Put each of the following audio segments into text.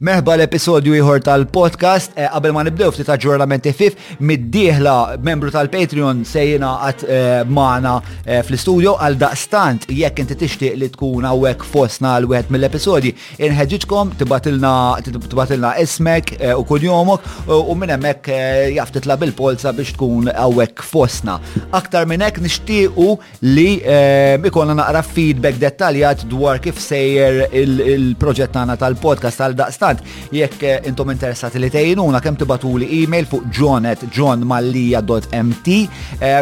Merħba l-episodju ieħor tal-podcast. Eh, qabel ma nibdew ftit aġġornamenti fif, mid-dieħla membru tal-Patreon se jingħaqad eh, magħna eh, fl-istudio għal daqstant jekk inti tixtieq li tkun hawnhekk fostna għal wieħed mill-episodji, Inħeġġiġkom tibatilna ismek eh, u kull jomok eh, u minn hemmhekk eh, jaf titla' bil-polza biex tkun hawnhekk fosna. Aktar minn hekk nixtiequ li ikonna naqra feedback dettaljat dwar kif sejjer il-proġett tagħna tal-podcast għal daqstant jekk intom interessati li tgħinuna kemm tibatuli email fuq john at johnmallia.mt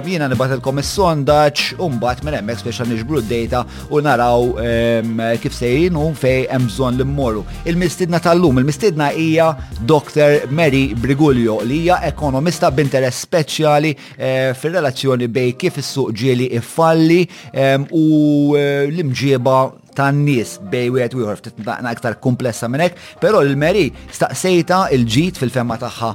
jiena nibatilkom is-sondaġġ u mbagħad minn hemmhekk speċjal nixbru d-data u naraw ehm, kif sejrin u fej hemm bżonn li mmorru. Il-mistidna tal-lum, il-mistidna hija Dr. Mary Brigulio li hija ekonomista b'interess speċjali eh, fir-relazzjoni bej kif is-suq ġieli iffalli ehm, u eh, l-imġieba tan-nies bej wieħed ieħor ftit naqna iktar komplessa minn hekk, Però lil Mary staqsejta il-ġid fil-fema tagħha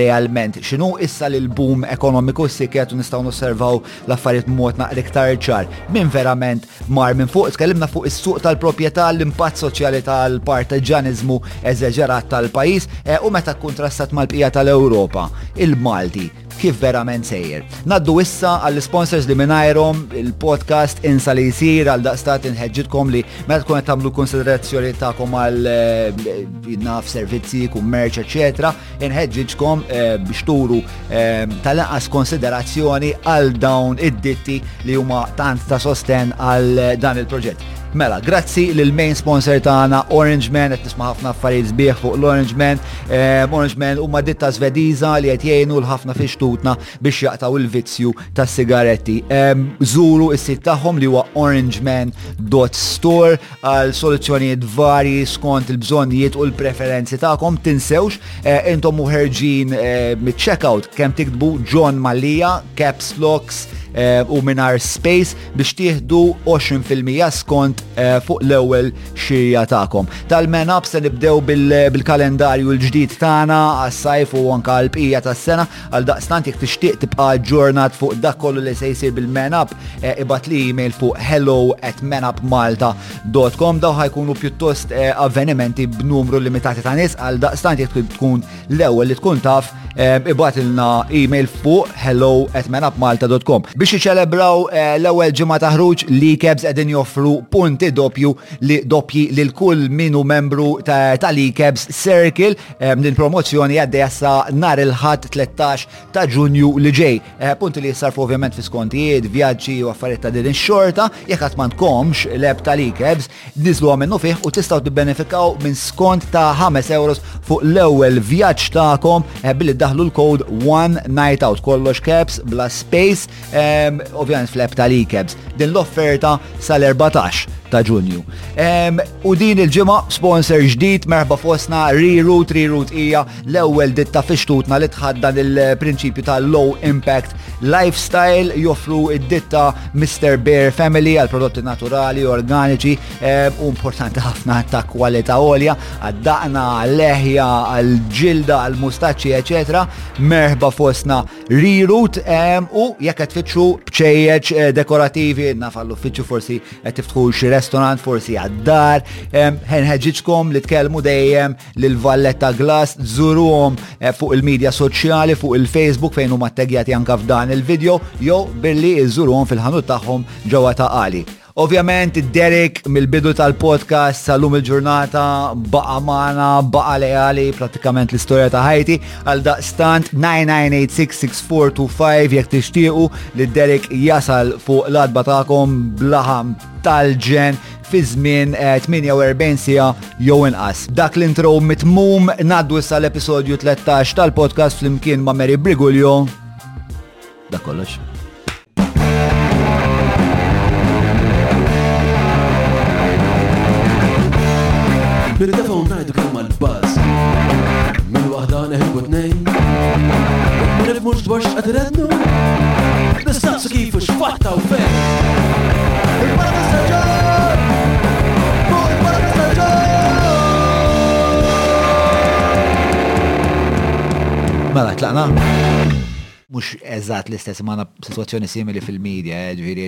realment x'inhu issa li l-boom ekonomiku siket u nistgħu nosservaw l-affarijiet b'mod naqra iktar ċar. Min verament mar minn fuq? Tkellimna fuq is-suq tal-proprjetà, l-impatt soċjali tal-partiġġaniżmu eżaġerat tal-pajjiż u meta kkuntrastat mal-bqija tal-Ewropa, il-Malti kif verament sejjer. Naddu issa għall-sponsors li minnajrom il-podcast insa li jisir għal daqstat inħedġitkom li meta tkun tagħmlu konsiderazzjoni tagħkom għal eh, naf servizzi, kummerċ, eċetera, inħedġitkom eh, biex turu eh, tal-inqas konsiderazzjoni għal dawn id-ditti li huma tant ta' sosten għal dan il-proġett. Mela, grazzi lil main sponsor tagħna Orange Man, qed nisma' ħafna affarijiet sbieħ fuq l-Orange Man. Eh, Orange Man huma ditta Svediża li qed jgħinu l ħafna fiex tutna biex jaqtaw il-vizzju tas-sigaretti. Żuru eh, s-sit tagħhom li huwa orangeman.store għal soluzzjonijiet varji skont il-bżonnijiet u l-preferenzi tagħkom. Tinsewx eh, intom uħerġin mit-checkout kemm tiktbu John Malija, Caps Locks u minar Space biex tieħdu 20% skont eh, fuq l-ewwel xirja tagħkom. Tal-men up se nibdew bil-kalendarju l-ġdid tagħna għas-sajf u anka l-bqija tas-sena għal daqstant jekk tixtieq tibqa' ġurnat fuq dak kollu li se jsir bil-men up eh, ibat li email fuq hello at menupmalta.com daw ħajkunu pjuttost eh, avvenimenti b'numru limitati ta' nies għal daqstant jekk tkun l-ewwel li tkun taf eh, ibatilna email fuq hello at manupmalta.com biex iċelebraw eh, l-ewwel ġimgħa ta' ħruġ li kebs qegħdin joffru punti doppju li doppji lil kull minu membru ta' li kebs circle eh, din promozzjoni għaddej sa nhar il-ħadd 13 ta' Ġunju li ġej. Punti li jissarfu ovvjament fi skontijiet, vjaġġi u affarijiet ta' din ix-xorta, jekk qatt m'għandkomx leb ta' li kebs, Diesel huwa minnu fih u tistgħu tibbenefikaw minn skont ta' 5 euros fuq l-ewwel vjaġġ tagħkom eh, billi daħlu l-kod One Night Out kollox caps bla space ehm, ovvjament flap tal-e-caps. Din l-offerta sal-14 ta' ġunju. U din il-ġimgħa sponsor ġdid merħba fosna Reroute, Reroute hija L-ewwel ditta fi xtutna li tħaddan il-prinċipju ta' low impact lifestyle joffru id-ditta Mr. Bear Family għal prodotti naturali, organiċi eh, u importanti ħafna ta' kwalità għolja, għad-daqna, leħja, għal-ġilda, għal-mustaċċi, eċetera. Merħba fosna rirut eh, u jekk qed tfittxu bċejjeċ eh, dekorativi, naf għall-uffiċċju forsi qed tiftħu xi restaurant, forsi għad-dar, ħenħeġġiġkom li tkellmu dejjem lil Valletta Glass żuruhom eh, fuq il-medja soċjali, fuq il-Facebook fejn huma ttegjati anka f'dan il-video jew billi żuruhom fil-ħanut tagħhom ġewwa ta' qali. Ovvjament, Derek mill-bidu tal-podcast sal-lum il-ġurnata baqa mana, baqa leali pratikament l-istoria ta' ħajti għal daqstant 99866425 jek tixtiequ li Derek jasal fuq l-adba ta'kom blaħam tal-ġen fi żmien 48 eh, sija jew inqas. Dak l-intro mitmum naddu issa l-episodju 13 tal-podcast flimkien ma' Mary Brigulio. Dak kollox. Bil-defaw najdu kemm mal-baz Min wahda neħibu t-nejn Nifmux dwar xqadrednu Nistaqs Kif u x'fatta u fejn? Il-Parti Saġġar! Fuq il-Parti Saġġar! Mela, tlaqna? Mhux eżatt l-istess imma sitwazzjoni simili fil-medja, eh, ġifieri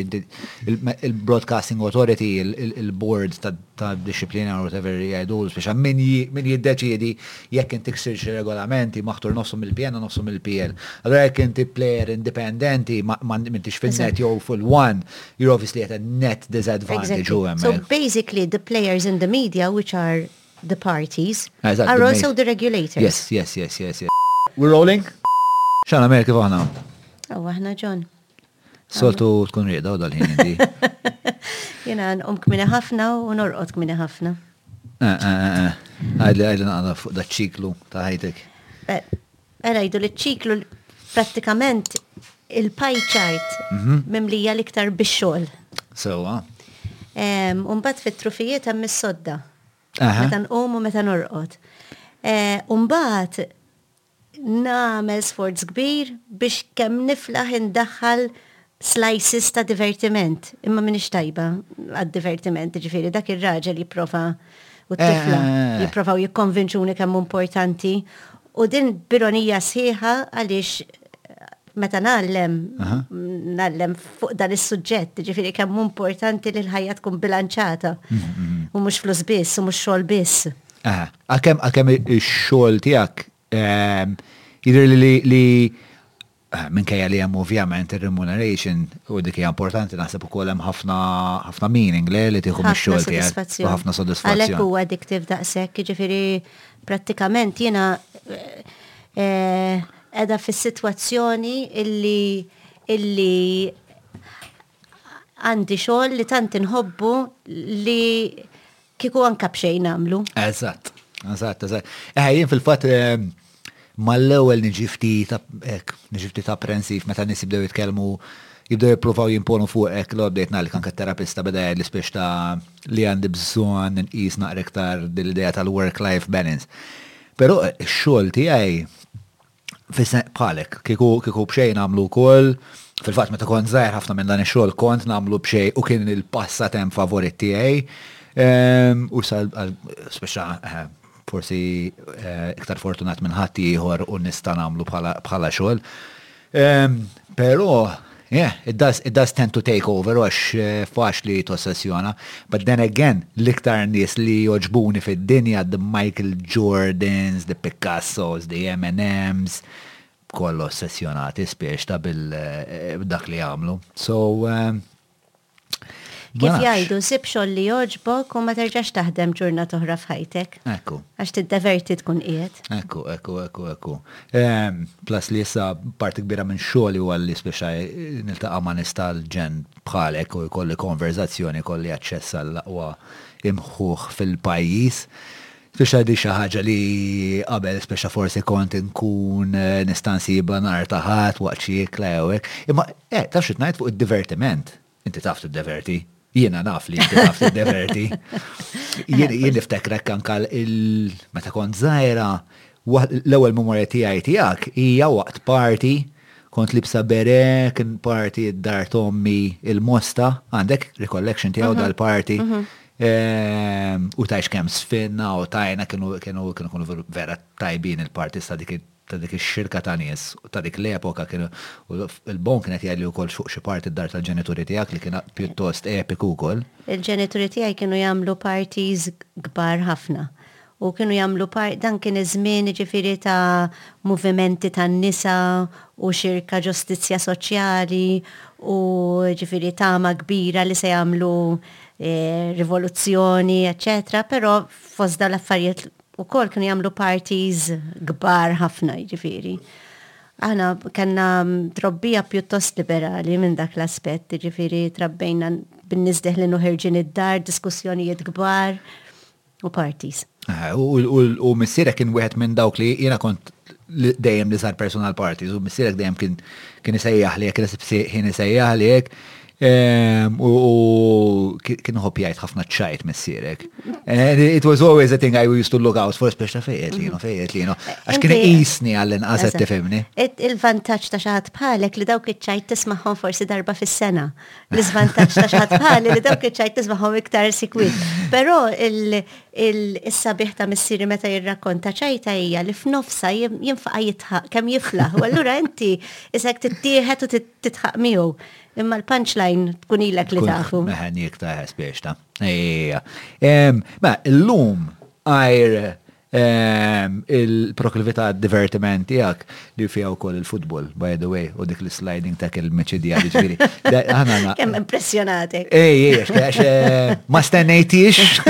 il-Broadcasting Authority, il-board tad ta' dixxiplina or whatever jgħidu, speċa min min jiddeċiedi jekk inti ksirt xi regolamenti maħtur nofsu mill-PN u nofsu mill-PL. Allura jekk inti plejer indipendenti ma ma m'intix fin-net jew fil-one, you're obviously at a net disadvantage u hemmhekk. Exactly. So basically the players in the media which are the parties are also the regulators. Yes, yes, yes, yes, yes. We're rolling? X'għana Mary kif aħna? Aw aħna John. Soltu tkun rieda u dal-ħin inti. Jena nqum kmini ħafna u norqod kmini ħafna. Eh, eh, eh, għadli għadli naqda fuq da ċiklu ta' ħajtek. Għara jidu li ċiklu pratikament il-pie chart mhm. mimlija liktar bix-xogħol. Sewa. Umbat fit-trufijiet hemm is-sodda. Meta nqum u meta norqod. Umbat Nagħmel sforz kbir biex kemm niflaħ indaħħal slices ta' divertiment, imma m'iniex tajba għad-divertiment, jiġifieri dak ir-raġel jipprova u t-tifla jipprovaw jikkonvinċuni kemm hu importanti u din b'ironija sħiħa għaliex meta ngħallem, ngħallem fuq dan is-suġġett, jiġifieri kemm hu importanti li l-ħajja tkun bilanċata u mhux flus biss u mhux xogħol biss. Għalkemm għalkemm ix-xogħol tiegħek ehm, jidher li li eh, minkejja li hemm ovvjament ir-remuneration u dik hija importanti naħseb ukoll hemm ħafna ħafna meaning le li tieħu mix-xogħol tiegħek u ħafna sodisfazzjon. Għalhekk huwa addictive daqshekk, jiġifieri prattikament jiena qiegħda eh, fis-sitwazzjoni illi illi għandi xogħol li tant inħobbu li Kiku anka bxejn għamlu. Eżatt, eżatt, eżatt. Eħe, jien fil-fat eh, mal-ewel nġifti ta' ek, nġifti ta' prensiv meta nis jibdew jitkellmu jibdew jippruvaw jimponu fuq ek l għoddejt nalik anka terapista beda jgħid l-ispiex ta' li għandi bżon nqis naqra iktar dil-idea tal-work-life balance. Pero xol tijaj bħalek, kiku kiku bxej namlu kol, fil-fat meta kont zaħir ħafna minn dan ix-xogħol kont namlu bxej u kien il-passatem favorit tiegħi. Ehm, u sal speċa eh, forsi eh, iktar fortunat minn ħadd ieħor u nista' nagħmlu bħala xogħol. Ehm, Pero, yeah, it does, it does tend to take over, għax eh, faċ li tossessjona. But then again, l-iktar nis li joġbuni fid-dinja, the Michael Jordans, the Picassos, the M&Ms, kollu ossessjonati spiex ta' bil eh, dak li għamlu. So, eh, Kif jgħidu, sib xogħol li jogħġbok u ma terġax taħdem ġurnata oħra f'ħajtek. Ekku. Għax tiddeverti tkun qiegħed. Ekku, ekku, ekku, ekku. Ehm, plus li issa parti kbira minn xogħli huwa li speċa niltaqa' ma' nies tal-ġen bħalek u jkolli konverzazzjoni, jkolli aċċess għall-aqwa imħuħ fil-pajjiż. Spiċċa di xi ħaġa li qabel spiċċa forsi kont inkun nista' nsibha nhar ta' Ħadd waqt xi ikla jew hekk. Imma eh, tafx xi ngħid fuq id-divertiment. Inti taf tiddeverti. Jiena naf li inti taf tiddeverti. Jien niftekrek anke meta kont żgħira l-ewwel memorja tiegħi tiegħek hija waqt party kont libsa bere kien party d-dar tommi il-mosta għandek recollection tiegħu dal-party. Mhm. U tajx kemm sfinna u tajna kienu kienu vera tajbin il-partis ta' dik ta' dik ix-xirka ta' nies ta' dik l-epoka kienu il-Bone kien qed jgħidli wkoll fuq xi parti d-dar tal-ġenituri tiegħek li kien pjuttost epiku wkoll. Il-ġenituri tiegħi kienu jagħmlu parties kbar ħafna U kienu jagħmlu par, dan kien iż-żmien jiġifieri ta' movimenti tan-nisa u xirka ġustizzja soċjali u jiġifieri tama kbira li se jagħmlu rivoluzzjoni eċċetera però fost dawn l-affarijiet ukoll kienu jagħmlu parties kbar ħafna jiġifieri. Aħna kellna trobbija pjuttost liberali minn dak l-aspett jiġifieri trabbejna bin-nies deħlin u ħerġin id-dar, diskussjonijiet kbar. u parties. U missirek kien wieħed minn dawk li jiena kont dejjem li sar personal parties u missirek dejjem kien kien isejjaħ li jekk kien isejjaħ li jekk ehm, u kien hob jgħid ħafna ċajt missirek. It was always a thing I used to look out for, speċa fejjet li fejjet li Għax kien jisni għallin għazet tifemni. Il-vantaċ ta' xaħat bħalek li dawk iċ-ċajt tismaħħom forsi darba fis-sena. l-izvantaġġ ta' xatt bħali li dawk iċ-ċajt tisbaħhom iktar sikwit. Però il-sabiħ ta' missieri meta jirrakkonta ċajta hija li f'nofsa jinfaqa jitħaq kemm jiflaħ. U allura inti isek tittieħed u titħaq miegħu. Imma l-punchline tkun ilek li tafu. Meħan iktar speċta. Ejja. Ma, l-lum għajr Il-proklività għad-divertiment tiegħek li fiha wkoll il-futbol, by the way, u dik l-sliding tackle meċidja ġifieri. Kemm impressjonati. Ej, ej, għax eh, ma stennejtix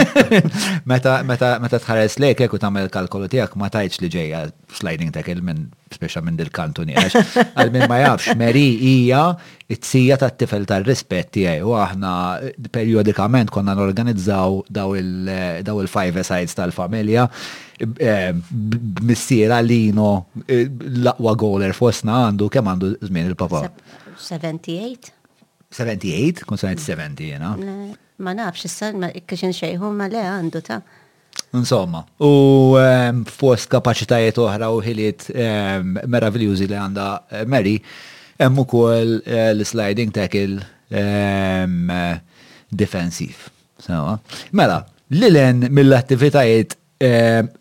meta tħares lejk hekk u tagħmel il-kalkolu tiegħek ma tajtx li ġejja sliding tackle minn speċa minn dil-kantuni, għal minn ma jafx, Meri hija it-sija ta' tifel tal-rispett tiegħi u aħna periodikament konna norganizzaw daw il-five sides tal-familja eh, missiera lino eh, l-aqwa goler fosna għandu kemm għandu żmien il-papa. 78? 78, kun 70 jena. Ma nafx, issa, kħiċin xejħu, ma le għandu ta' Insomma, u ehm, fost kapaċitajiet oħra u ħiliet ehm, meraviljużi li għandha eh, Mary, hemm ukoll eh, l-sliding tackle ehm, defensiv. Sewa. Mela, lilen mill-attivitajiet ehm,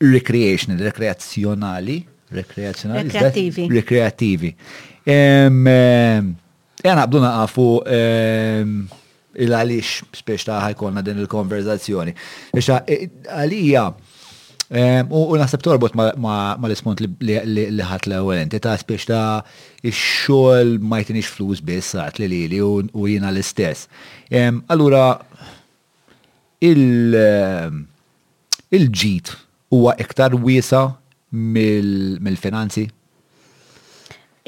recreational, rekreazzjonali, rekreazzjonali, Rekreattivi. rekreattivi. Ehm, ehm, Ejja naqbdu naqa' fuq il-għaliex spiex ta' ħajkolna din il-konverzazzjoni. Biex għalija, u naħseb torbot ma l-ismont li ħat l-ewel inti ta' spiex ta' il-xol ma jtinix flus biss għat li li u jina l-istess. Allura, il-ġit huwa iktar wiesa' mill-finanzi?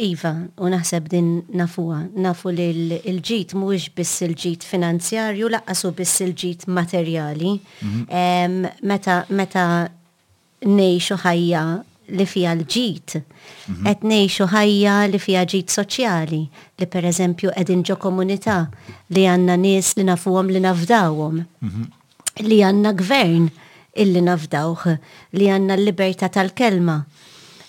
Iva, u naħseb din nafuha. Nafu li l-ġid mhuwiex biss il-ġid finanzjarju, lanqas hu biss il-ġid materjali. Meta ngħixu ħajja li fiha l-ġid, qed ngħixu ħajja li fiha ġid soċjali, li pereżempju qegħdin ġo komunità li għandna nies li nafuhom li nafdawhom. li għanna gvern illi nafdawh, li għanna l-libertà tal-kelma,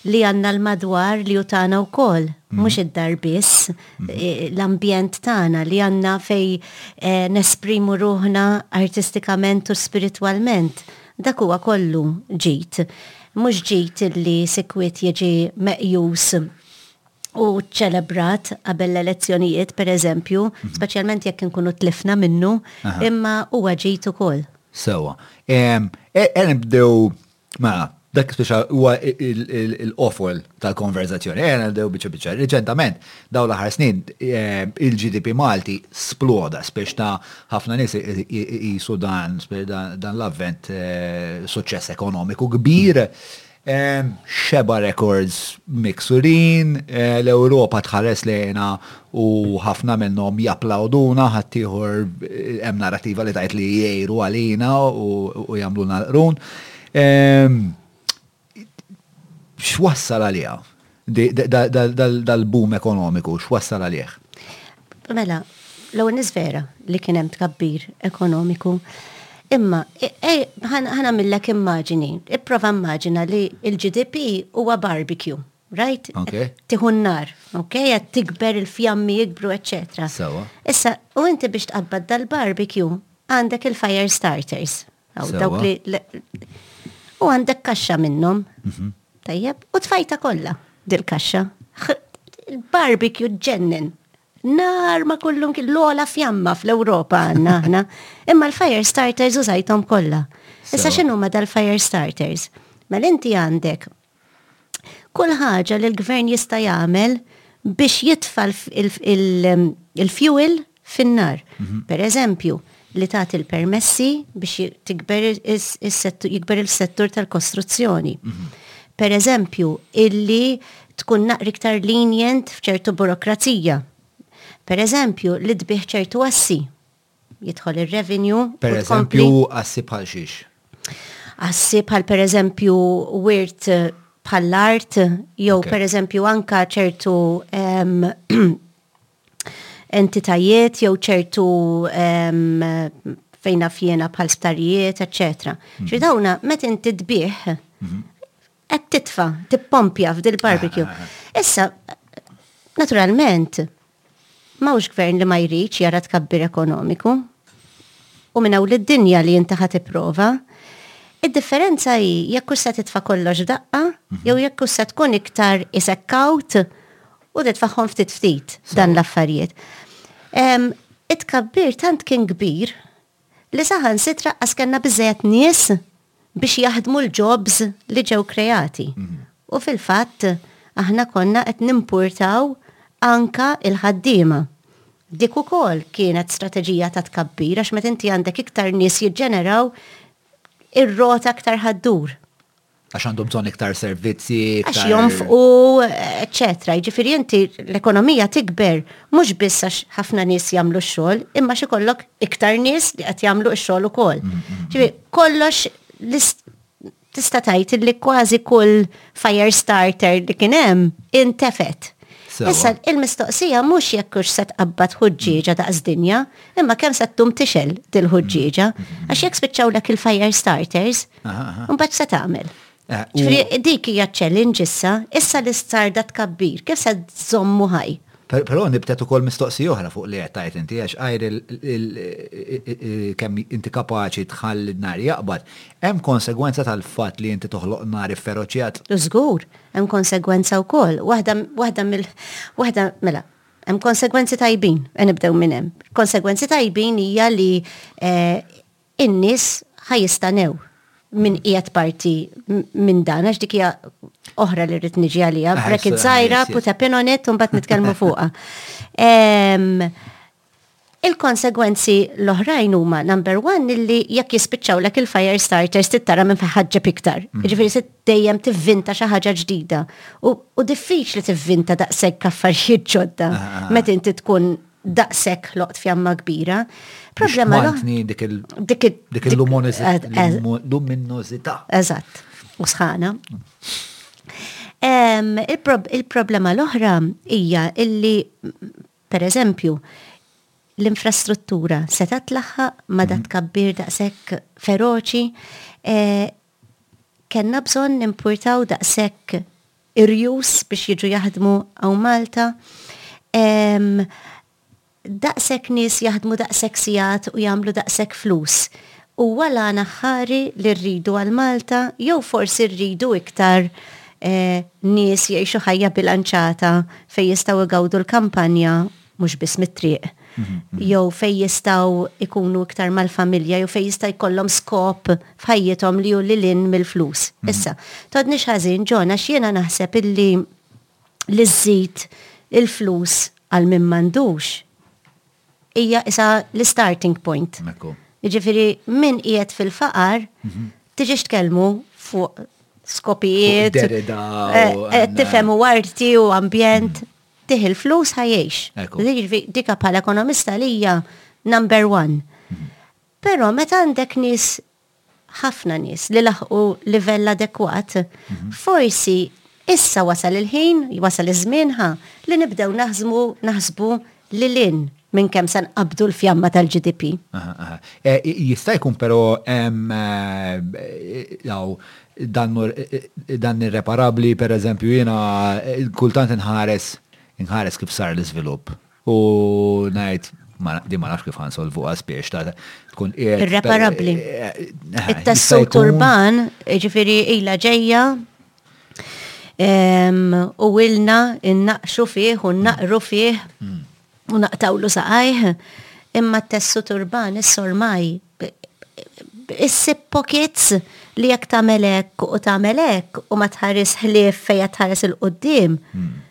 li għanna l-madwar li utana u kol, mux mhm. id-dar biss, mhm. e, l-ambjent tana li għanna fej e, nesprimu ruħna artistikament u spiritualment. Dak huwa kollu ġit. Mux ġit illi sikwit jieġi meqjus u ċelebrat qabel l-elezzjonijiet, per eżempju, mhm. speċjalment jekk nkunu tlifna minnu, imma u għagġitu ukoll. Sewa. Ehm, e, e nibdew, ma, dak speċa huwa l-offol tal-konverzazzjoni. Ejna dew biċa biċa. Reċentament, daw l-aħħar snin, eh, il-GDP Malti sploda, speċ ta' ħafna nies jisu dan, dan l-avvent eh, suċċess ekonomiku kbir. Xebgħa rekords miksurin, l-Ewropa tħares lejna u ħafna minnhom japplawduna, ħaddieħor hemm narrativa li tgħid li jgħiru għalina u jagħmluna l-qrun. X'wassal għaliha? Dal-boom ekonomiku x'wassal għalih? Mela, l-ewwel nies vera li kien hemm tkabbir ekonomiku. Imma ħana millek immaġini, ipprova immaġina li l-GDP huwa barbecue, right? Tiħu n-nar, ok? Qed tikber il-fjammi jikbru, eċċetera. Issa, u inti biex tqabbad dal-barbecue għandek il-fire starters, U għandek kaxxa minnhom. Mhm. Tajjeb, u tfajta kollha dil-kaxxa. Il-barbecue ġennen. Nar ma kullum kien l-ola fjamma fl-Ewropa għandna aħna. Imma l-fire starters użajthom kollha. Issa x'inhuma dal-fire starters? Mela inti għandek Kull ħaġa li l-Gvern jista' jagħmel biex jitfa' l-fuel fin-nar. Mhm. Per eżempju, li tagħti l-permessi biex tikber jikber il-settur tal-kostruzzjoni. Mhm. Per eżempju, illi tkun naqri iktar lenient f'ċertu burokrazija. Per eżempju, li tbih ċertu assi. jidħol ir-revenue. Per eżempju, assi bħal xiex? Assi bħal per eżempju wirt eh, bħall-art, jew okay. per eżempju anka ċertu um, entitajiet, jew ċertu um, fejna fjena bħal starijiet, etc. Mm -hmm. dawna, met inti tbieħ, mm -hmm. qed titfa, tippompja f'dil-barbecue. Ah, ah, ah. Issa, naturalment, mawx gvern li ma jridx jara tkabbir ekonomiku. U minnaw li d-dinja li jintaħa tipprova, id-differenza hi jekk se titfa' kollox daqqa, mhm. jew jekk se tkun iktar isekkawt u titfaħħom ftit ftit dan l-affarijiet. It-tkabbir tant kien kbir li saħansitra qas kellna biżżejjed nies biex jaħdmu l-jobs li ġew kreati. U fil-fatt aħna konna qed nimpurtaw anke l-ħaddiema. Dik ukoll kienet strateġija ta' tkabbir għax meta inti għandek iktar nies jiġġeneraw, ir-rota aktar ħa ddur. Għax għandhom bżonn iktar servizzi. Għax jonfqu, eccetera. Ġifiri inti l-ekonomija tikber mhux biss għax ħafna nies jagħmlu x-xogħol, imma xi kollok iktar nies li qed jagħmlu x-xogħol ukoll. Mm, mm, mm. Ġifiri kollox tista' tgħid li kważi kull fire starter li kien hemm intefet. Issa il-mistoqsija mhux jekk hux se tqabbad ħuġġieġa daqs dinja, imma kemm se tum tixel dil-ħuġġieġa, għax jekk spiċċawlek il-fire starters, Mbagħad se tagħmel. Eh, Ġifri, dik hija challenge issa, issa li star dat kabbir, kif se żommu ħaj? Però nibtet ukoll mistoqsi oħra fuq li qed tajt inti għax għajr kemm inti kapaċi tħall nar jaqbad, hemm konsegwenza tal-fatt li inti toħloq nar ifferoċjat. Żgur, hemm konsegwenza wkoll. Waħda mill waħda mela, hemm konsegwenzi tajbin, e nibdew minn hemm. Konsegwenzi tajbin hija li eh, in-nies ħa jistanew min qiegħed parti minn dan għax dik hija oħra li rrid niġi għaliha, bracket żgħira, put a pin on it u mbagħad nitkellmu fuqha. Il-konsegwenzi l-oħrajn huma number one illi jekk jispiċċaw lek il-fire starters tittara minn fejn ħaġġeb iktar. Mm. Ġifieri se dejjem tivvinta xi ħaġa ġdida. U diffiċli tivvinta daqshekk affarijiet ġodda ah, ah, ah. meta inti tkun daqshekk loqt fjamma kbira. Problema l-oħra. Dik il-luminożità. Eżatt, u sħana. Il-problema l-oħra hija illi, per eżempju, l-infrastruttura seta tlaħħa ma dat mhm. kabbir daqshekk feroċi, e, kellna bżonn nimpurtaw daqshekk irjus biex jiġu jaħdmu hawn Malta. Daqshekk nies jaħdmu daqshekk sigħat u jagħmlu daqshekk flus. Huwa l-għan aħħari li rridu għal Malta jew forsi rridu iktar nies jgħixu ħajja bilanċata fejn jistgħu jgawdu l-kampanja mhux biss mit-triq, jew fejn jistgħu jkunu iktar mal-familja, jew fejn jista' jkollhom skop f'ħajjithom li hu lil hinn mill-flus. Issa, tgħodniex ħażin, John, għax jiena naħseb illi li żżid il-flus għal min m'għandux hija isa l-starting point. Jiġifieri min qiegħed fil-faqar tiġix tkellmu fuq skopijiet, eh, eh, tifhem u arti u ambjent. tih il-flus ħajiex. Dika bħala ekonomista li hija number one. Mhm. Però meta għandek nis ħafna nis li laħqu livell adekwat, mhm. forsi issa wasal il-ħin, wasal iż-żmien ħa li nibdew naħsbu naħsbu lilin Minn kemm se nqabbdu l-fjamma tal-GDP. Aha, aha. Jista' jkun però hemm daw dannu danni irreparabbli, pereżempju jiena kultant inħares inħares kif sar l-iżvilupp u ngħid ma din ma nafx kif ħa nsolvuha spiex ta' tkun qiegħed. Irreparabbli. It-tessut urban, jiġifieri ilha ġejja u ilna innaqxu fih u naqru fih u naqtawlu saqajh, imma t-tessut urban issa ormai issib pockets li jekk tagħmel hekk u tagħmel hekk u ma tħares ħlief fejn tħares il quddiem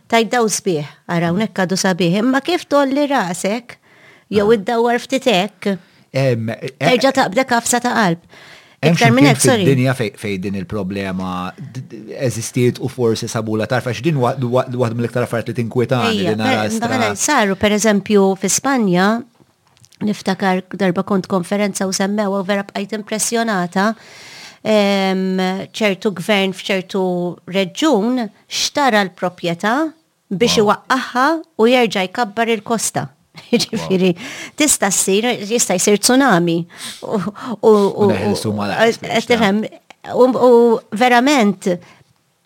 tgħid daw sbieħ, ara hawnhekk għadu sabiħ, imma kif tgħolli rasek jew iddawwar ftit hekk, Terġa taqbdek għafsa ta' qalb. Iktar minn hekk, sorry. Dinja fej din il-problema eżistiet u forsi sabula tarfa x'din waħd mill-iktar affarijiet li tinkwetani li nara. Mela, saru pereżempju fi Spanja niftakar darba kont konferenza u semmew u vera bqajt impressjonata ċertu gvern f'ċertu reġun xtara l-proprjetà biex iwaqqagħha u jerġa' jkabbar il-kosta. Ġifieri, tista' ssir, jista' jsir tsunami. U tifhem, u verament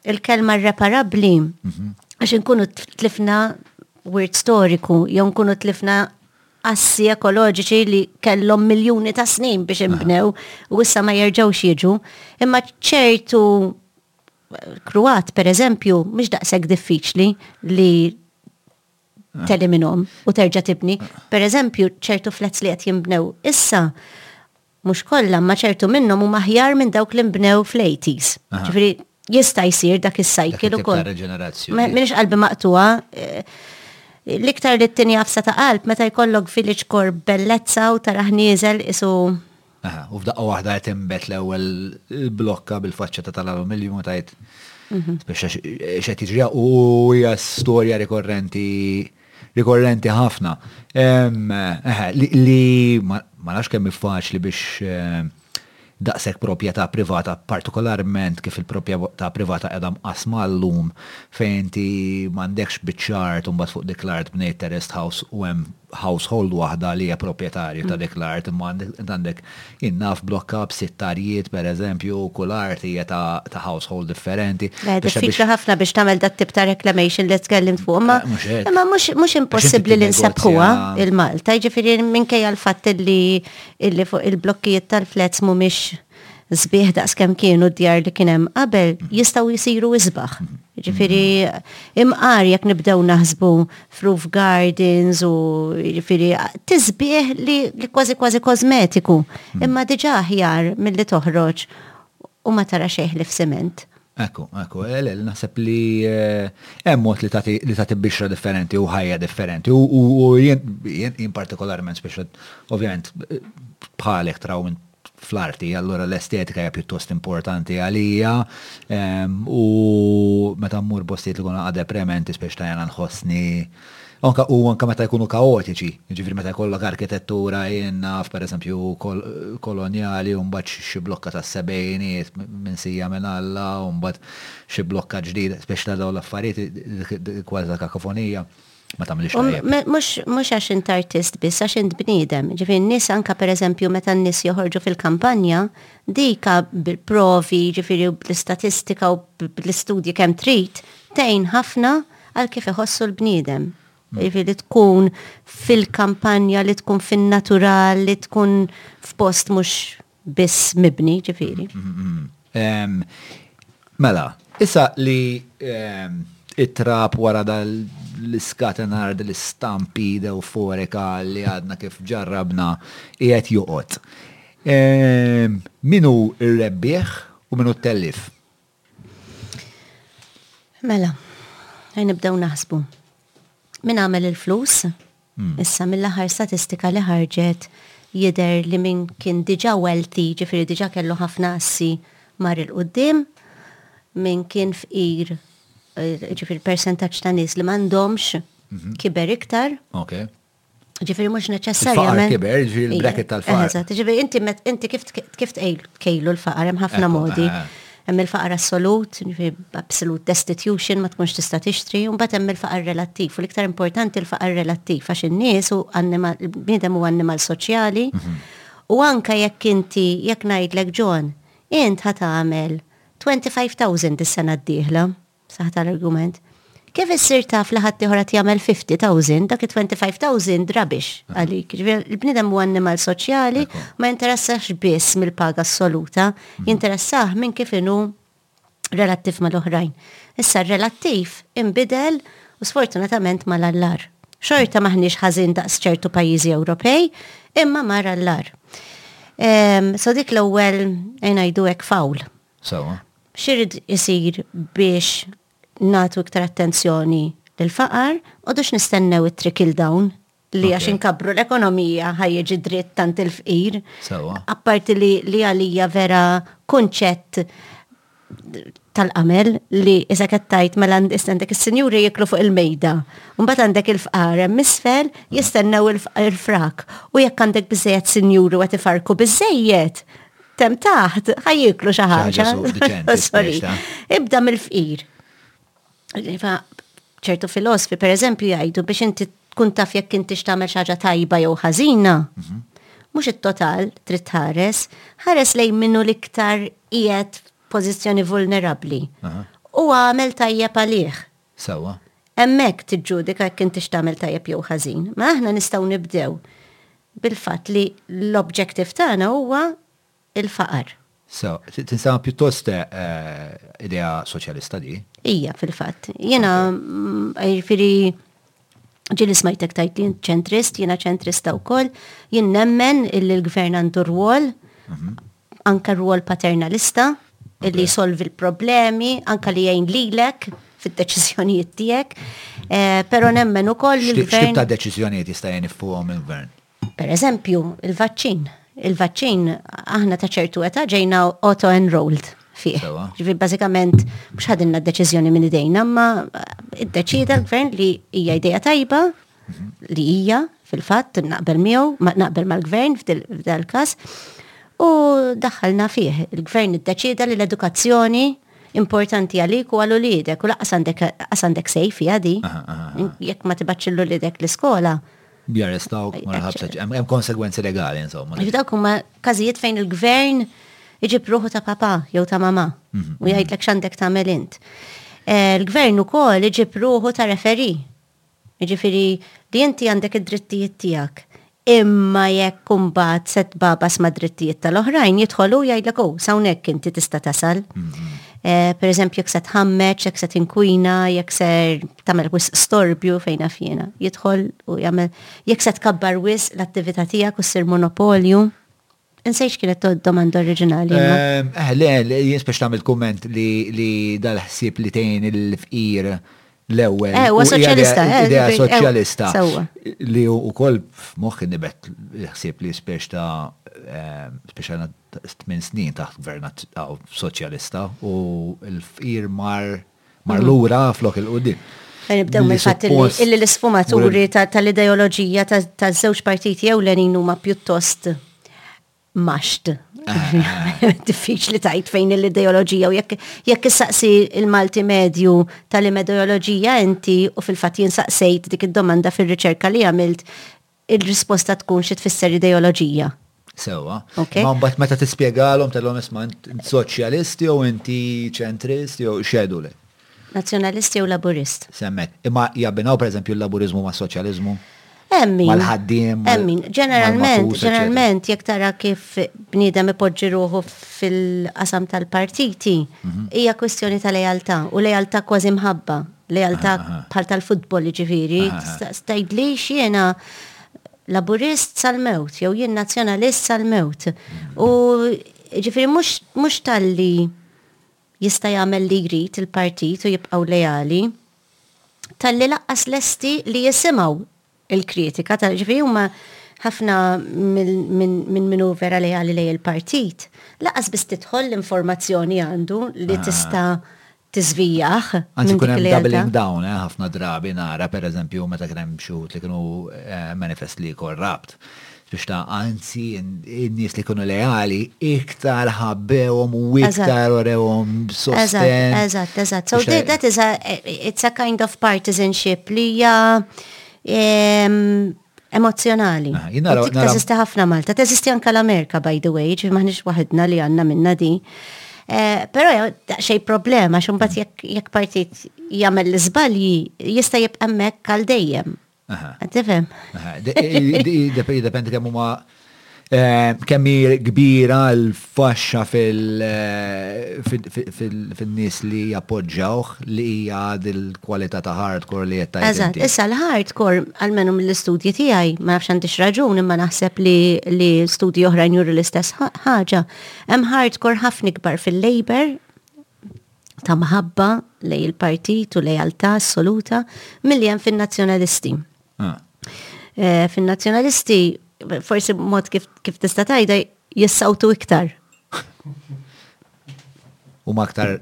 il-kelma reparabbli mhm. għax inkunu tlifna wirt storiku, jew nkunu tlifna assi ekoloġiċi li kellhom miljuni ta' snin biex imbnew u issa ma jerġgħux jiġu, imma ċertu Kroat, per eżempju, mhux daqshekk diffiċli li teliminhom u terġa' tibni. Per eżempju, ċertu flats li qed jinbnew issa, mhux kollha, ma ċertu minnhom huma aħjar minn dawk li nbnew fl-80s. Ġifieri jista' jsir dak is-cycle ukoll. M'iniex qalbi maqtugħa. L-iktar li ttini għafsa ta' qalb meta jkollok village core b'bellezza u taraħ nieżel isu Aha, u f'daqqa waħda qed inbet l-ewwel blokka bil-faċċa ta' tal-aluminium u tajt. Mhm. Biex xed jiġri u hija storja rikorrenti rikorrenti ħafna. Li ma nafx kemm faċli biex ehm, daqshekk proprjetà privata, partikolarment kif il-proprjetà privata qiegħda mqasma llum fejn inti m'għandekx biċċart u mbagħad fuq dik l-art bnejt terraced house u hemm household waħda li hija proprjetarju ta' dik l-art imma int għandek jien naf blokka b'sitt tarjiet pereżempju u kull art hija ta' household differenti. Diffiċli ħafna biex tagħmel dat tip ta' reclamation li tkellimt fuq imma imma mhux impossibbli li nsabħuha il-Malta, jiġifieri minkejja l-fatt li fuq il-blokkijiet tal-flats mhumiex sbieħ daqs kemm kienu d-djar li kien hemm qabel mhm. jistgħu jsiru isbaħ. Mhm. Ġifieri imqar jekk nibdew naħsbu f'roof gardens u ġifieri tisbieħ li kważi kważi kosmetiku, mhm. imma diġà aħjar milli toħroġ u ma tara xejn li f'siment. Ekku, ekku, eh, l naħseb li eh, hemm mod li tagħti bixra differenti u ħajja differenti u jien partikolarment speċjal ovvjament eh, bħalek traw minn fl-arti, allura l-estetika hija pjuttost importanti għalija u meta mmur postijiet li jkunu anqas deprementi speċi ta' jiena nħossni Anka u anka meta jkunu kaotiċi, jiġifieri meta jkollok arkitettura jien naf pereżempju kolonjali u mbagħad xi blokka tas-sebgħinijiet minsija minn Alla u mbagħad xi blokka ġdida speċi ta' dawn l-affarijiet kważi ta' kakofonija. ma tagħmilix tajjeb. Mhux għax int artist biss, għax int bniedem. Ġifieri n-nies anke pereżempju meta n-nies joħorġu fil-kampanja, dika bil-provi, ġifieri bl-istatistika u bl-istudji kemm trid, tgħin ħafna għal kif iħossu l-bniedem. Jiġifieri li tkun fil-kampanja, li tkun fin-natural, li tkun f'post mhux biss mibni ġifiri. Mela, issa li it-trap wara dal l-iskatenar l-istampida u foreka li għadna kif ġarrabna qiegħed joqgħod. Minu r-rebbieħ u minu t-tellif? Mela, għaj nibdew naħsbu. Min għamel il-flus? Hmm. Issa mill-aħħar statistika li ħarġet jider li min kien diġa wealthy, ġifiri diġa kellu ħafna assi mar il-qoddim, min kien fqir, eh, ġifiri percentaċ ta' nis li mandomx mhm. kiber iktar. Okay. Ġifiri mux neċessarjament. Faqar kiber, ġifiri l-bracket tal-faqar. Eżat, ġifiri inti, inti kif tkejlu l-faqar, hemm ħafna modi. Eh, eh. Hemm il-faqar assolut, ġifiri absolute destitution, ma tkunx tista' tixtri, un bat hemm il-faqar relattiv, u l-iktar importanti l-faqar relattiv, għax in-nies u annimal, bniedem u annimal soċjali, mhm. u anka jekk inti, jekk ngħidlek ġon, int ħat għamel 25,000 is-sena d-dieħla. Saħ tal-argument. Kif issir taf li ħadd ieħor qed jagħmel 50,000, dak it-25,000 rubbish għalik. Ġifieri l-bniedem huwa annimal soċjali, ma jinteressax biss mill-paga assoluta, jinteressah minn kif inhu relattiv mal-oħrajn. Issa r-relattiv inbidel u sfortunatament ma l-allar. Xorta maħniex ħażin daqs ċertu pajjiżi Ewropej, imma mar allar. So dik l-ewwel ngħidu hekk fawl Sewa. X'irid isir biex nagħtu iktar attenzjoni lill-faqar, m'għodux nistennew it-trickle down li għax inkabbru l-ekonomija ħa jiġi dritt tant il-fqir. Sewa. Apparti li għalija vera kunċett tal-qamel li iżda qed tgħid mela għandek is-sinjuri jiklu fuq il-mejda. Mbagħad għandek il-fqar hemm isfel jistennew il-frak u jekk għandek biżejjed sinjuri u qed ifarrku biżejjed, Tem taħt, ħajjiklu xi ħaġa. Ibda mill-fqir. ċertu filosofi, per eżempju, jgħidu biex inti tkun taf jekk inti x'tagħmel xaġa tajba jew ħażina, mhm. mhux it-total trid tħares, ħares lejn minnu l-iktar qiegħed pożizzjoni vulnerabbli. U għamel tajjeb għalih. Sewwa. Hemmhekk tiġġudika jekk intix tagħmel tajjeb jew ħażin. Mela aħna nistgħu nibdew bil-fatt li l-objective tagħna huwa l-faqar. Sewwa. Tinsab pjuttost idea soċjalista di. Hija fil-fatt. Jiena, jiġifieri, ġieli smajtek tgħid li int ċentrist, jiena ċentrista wkoll. Jien nemmen illi l-Gvern għandu rwol anke rwol paternalista li jsolvi l-problemi, anke li jgħin lilek fid-deċiżjonijiet tiegħek. Eh, però nemmen ukoll li l-gvern. ta' deċiżjonijiet jista' jgħin fuqhom il-gvern? Per eżempju, il-vaċċin. Il-vaċċin aħna ta' ċertu età ġejna auto-enrolled fih. Ġifieri bażikament mhux ħadinna d-deċiżjoni minn idejna, imma iddeċida l-gvern li hija idea tajba li hija fil-fatt naqbel miegħu, naqbel mal-gvern f'dal każ u daħħalna fih. Il-gvern iddeċida li l-edukazzjoni importanti għalik u għal uliedek u laqas għandek sejf hija di. Jekk ma tibgħatx il uliedek l-iskola. Jarrestaw ma nħabsax. Hemm konsegwenzi legali insomma. Dawk huma każijiet fejn il-gvern iġib ruħu ta' papa jew ta' mama mhm, u mhm. jgħidlek x'għandek tagħmel int. Eh, il-gvern ukoll iġib ruħu ta' referi Jiġifieri li inti għandek id-drittijiet tiegħek, imma jekk imbagħad se tbagħbas mad-drittijiet tal-oħrajn, jidħol hu jgħidlek hu, s'hawnhekk inti tista' tasal. Eh, per eżempju, jek se tħammeċ, jek se tinkwina, jek se tamel wis storbju fejn għafjena. Jidħol u jgħamil, jek se tkabbar wis l-attività tijak u s-sir monopolju, Insej x'kienet domanda oriġinali. Eh, le, jien spex tagħmel kumment li dal-ħsieb li tgħin il-fqir l-ewwel. Eh, huwa soċjalista, eh. Idea eh, soċjalista. Li wkoll f'moħħ nibet ħsieb li spex ta' eh, spex għandna tmien snin taħt gvernat soċjalista u l-fqir mar Mar lura flok il-qudiem. Nibdew mill-fatt li l-isfumaturi tal-ideoloġija taż-żewġ partiti ewlenin huma pjuttost maxt. Diffiċli tajt fejn l-ideoloġija u jekk issaqsi il-Malti medju tal-ideoloġija inti u fil-fatt jinsaqsejt dik id-domanda fir-riċerka li għamilt il-risposta tkun xi tfisser ideoloġija. Sewa. Okay. Ma mbagħad meta tispjegalhom tellhom isma' int soċjalist jew inti ċentrist jew xedu le. Nazzjonalist jew laburist. Semmek. Imma jabbinaw pereżempju l-laburiżmu ma' soċjaliżmu? Emmin. Mal-ħaddim. Emmin. Ġeneralment, ġeneralment, jek tara kif bniedem ipoġġi ruħu fil-qasam tal-partiti, mhm. hija kwestjoni ta' lejaltà u lejaltà kważi mħabba. Lealtà bħal tal-futbol jiġifieri, stajdli xiena laburist sal-mewt, jew jien nazzjonalist sal-mewt. U ġifiri mhux talli jista' jagħmel li jrid il-partit u jibqgħu leali, talli laqqas lesti li jisimgħu il-kritika ta' ġifieri huma ħafna minn min hu vera lejali lej il-partit, laqas biss tidħol l-informazzjoni għandu li ah. tista' tiżvijah. Anzi kun hemm doubling down eh, ħafna drabi nara pereżempju meta kien hemm xi li kienu eh, manifest li korrapt. Biex ta' anzi, n-nies li kienu leali iktar ħabbewhom u iktar orewhom sosten. Eżatt, eżatt. So that is a, it's a kind of partisanship li hija emozjonali. Ah, jina raw. Teżisti ħafna Malta, teżisti anka l-Amerika, by the way, ġi maħnix waħedna li għanna minna di. Eh, Pero xej problema, xumbat jekk partit jagħmel l-iżbalji jista' jibqa' hemmhekk għal dejjem. Qed tifhem? Jiddependi kemm huma Eh, kemm kbira l-faxxa fil-nies li jappoġġawh li hija dil-kwalità ta' hardcore li qed Eżatt, issa l-hardcore għalmenu mill-istudji tiegħi, ma nafx għandix raġun imma naħseb li studji oħrajn juru l-istess ħaġa. Hemm hardcore ħafna ikbar fil-labor ta' mħabba lej il-partit u lejaltà assoluta milli hemm fin-nazzjonalisti. Ah. Eh, fin-nazzjonalisti forsi mod kif, kif tista' tajda jissawtu iktar. U ma aktar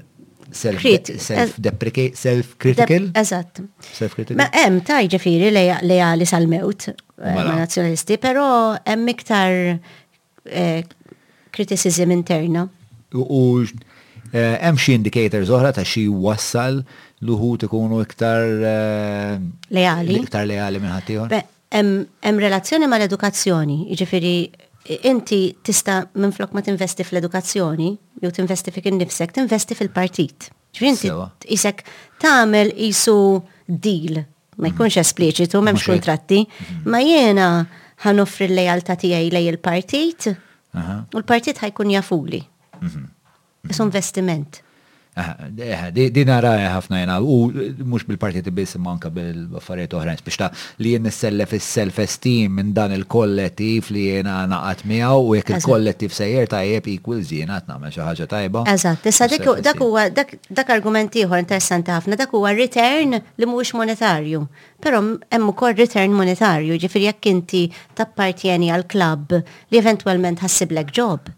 self-deprecating, self-critical? Eżatt. Self-critical. Ma hemm taj ġifiri li għali sal-mewt eh, ma nazzjonalisti, pero hemm iktar eh, criticism interna. U eh, hemm xi indicators oħra ta' xi wassal l-uħut ikunu iktar eh, leali. Iktar leali minn ħaddieħor. Hemm relazzjoni mal-edukazzjoni, jiġifieri inti tista' minflok ma tinvesti fl-edukazzjoni jew tinvesti fik innifsek, tinvesti fil-partit. Ġvinti, isek tagħmel isu deal, ma jkunx espliċitu, m'hemmx kuntratti, mhm. ma jiena ħan offri l-lejalta tiegħi lej il-partit u l-partit ħajkun jafuli. Mhm. Is mhm. investiment. Di nara ħafna jena, u mux bil-partiti biss manka bil-affarijiet oħrajn, biex ta' li jien nissellef is-self esteem minn dan il-kollettiv li jiena naqadt miegħu u jekk il-kollettiv sejjer tajjeb equals jiena qed nagħmel xi ħaġa tajba. Eżatt, issa dak huwa dak argument ieħor interessanti ħafna, dak huwa return li mhuwiex monetarju. Però hemm ukoll return monetarju, ġifieri jekk inti tappartjeni għal klabb li eventwalment ħassiblek job,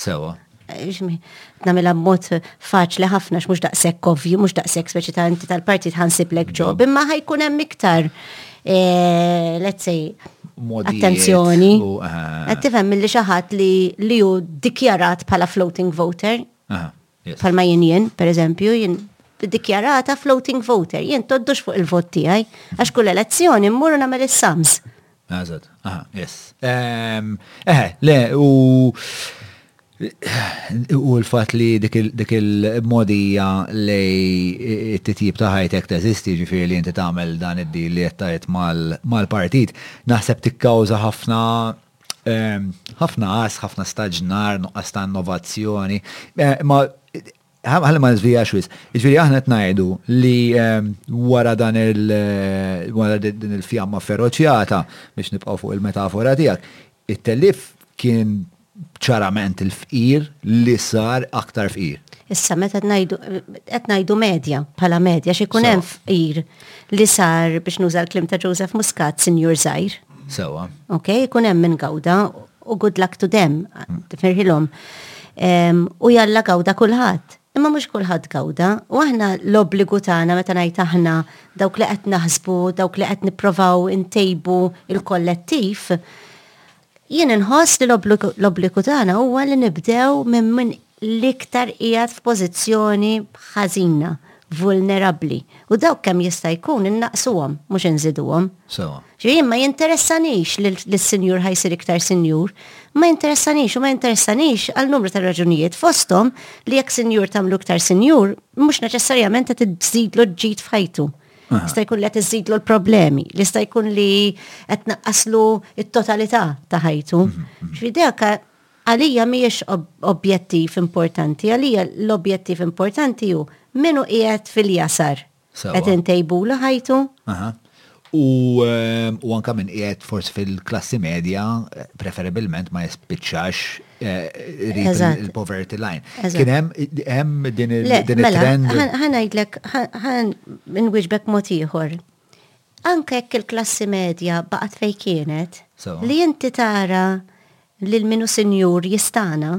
Sewa. Namela b'mod faċli ħafna x'mhux daqshekk ovvju, mhux daqshekk speċi ta' inti tal-partit ħansiblek ġob, imma ħajkun hemm iktar eh, let's say attenzjoni. Eh. Qed tifhem milli xi ħadd li hu dikjarat bħala floating voter. Palma jien jien, per eżempju, jien dikjarata floating voter, jien toddux fuq il-vot tiegħi, għax kull elezzjoni mmur nagħmel is-sams. Għazad, aha, yes. Eħe, le, u u l-fat li dik il-modija li t-tip ta' ħajtek teżisti ġifiri li inti tagħmel dan id-dil li jettajt mal-partit, naħseb tikkawza ħafna Ħafna għas, ħafna staġnar, nuqqas ta' innovazzjoni. Ma ħalli ma nżvija xwiz. Ġviri aħna qed ngħidu li wara dan il wara din il-fjamma feroċjata biex nibqgħu fuq il-metafora tiegħek, it-telif kien ċarament il-fqir li sar aktar fqir. Issa meta qed ngħidu medja bħala medja xi jkun hemm fqir li sar biex nuża l-klim ta' Joseph Muscat sinjur żgħir. Sewa. Ok, ikun hemm minn gawda u good luck to them, tifirħilhom. U jalla gawda kulħadd. Imma mhux kulħadd gawda, u aħna l-obbligu tagħna meta ngħid aħna dawk li qed naħsbu, dawk li qed nipprovaw intejbu il-kollettiv, jien inħoss li l-obbligu tagħna huwa li nibdew minn l-iktar qiegħed f'pożizzjoni ħażina, vulnerabbli, u dawk kemm jista' jkun innaqqsuhom, mhux inżiduhom. Sewwa. Ġifieri jien ma jinteressanix li l-Sinjur ħa jsir iktar Sinjur, ma jinteressanix u ma jinteressanix għal numru ta' raġunijiet fosthom li jekk Sinjur tagħmlu iktar Sinjur, mhux neċessarjament qed iżżidlu l-ġid f'ħajtu. Jista' jkun li qed iżżidlu l-problemi, li jista' jkun li qed tnaqqaslu t-totalità ta' ħajtu. Ġifieri dak Għalija mhijiex objettiv importanti, għalija l-objettiv importanti hu min hu qiegħed fil-jasar. Qed intejbulu ħajtu. U anke min qiegħed forsi fil-klassi medja, preferibilment ma jispiċċax il-poverty line. Kien hemm din it-trend. Ħa ngħidlek, ħa nwieġbek mod ieħor. Anke jekk il-klassi medja baqgħet fejn kienet, li inti tara lil min hu sinjur jistagħna,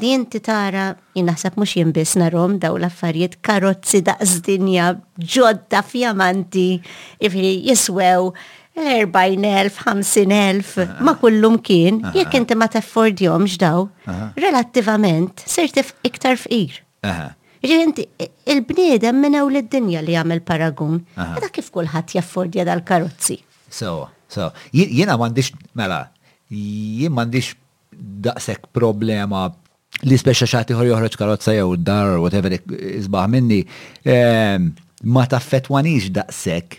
li inti tara, jien naħseb mhux jien biss narhom dawn l-affarijiet, karozzi daqs dinja, ġodda fjamanti, jiġifieri jiswew 40,000, 50,000, ma' kull imkien, jekk inti ma taffordjhomx dawn, relattivament sirt iktar fqir. Eħe. Jiġifieri inti il-bniedem minn hawn lid-dinja li jagħmel paragun. Mela kif kulħadd jaffordja dal-karozzi? Sewwa, sewwa. Jiena m'għandix, mela, jien m'għandix daqshekk problema li speċa xi ħadd ieħor joħroġ karozza jew dar whatever isbaħ minni ma taffettwanix daqshekk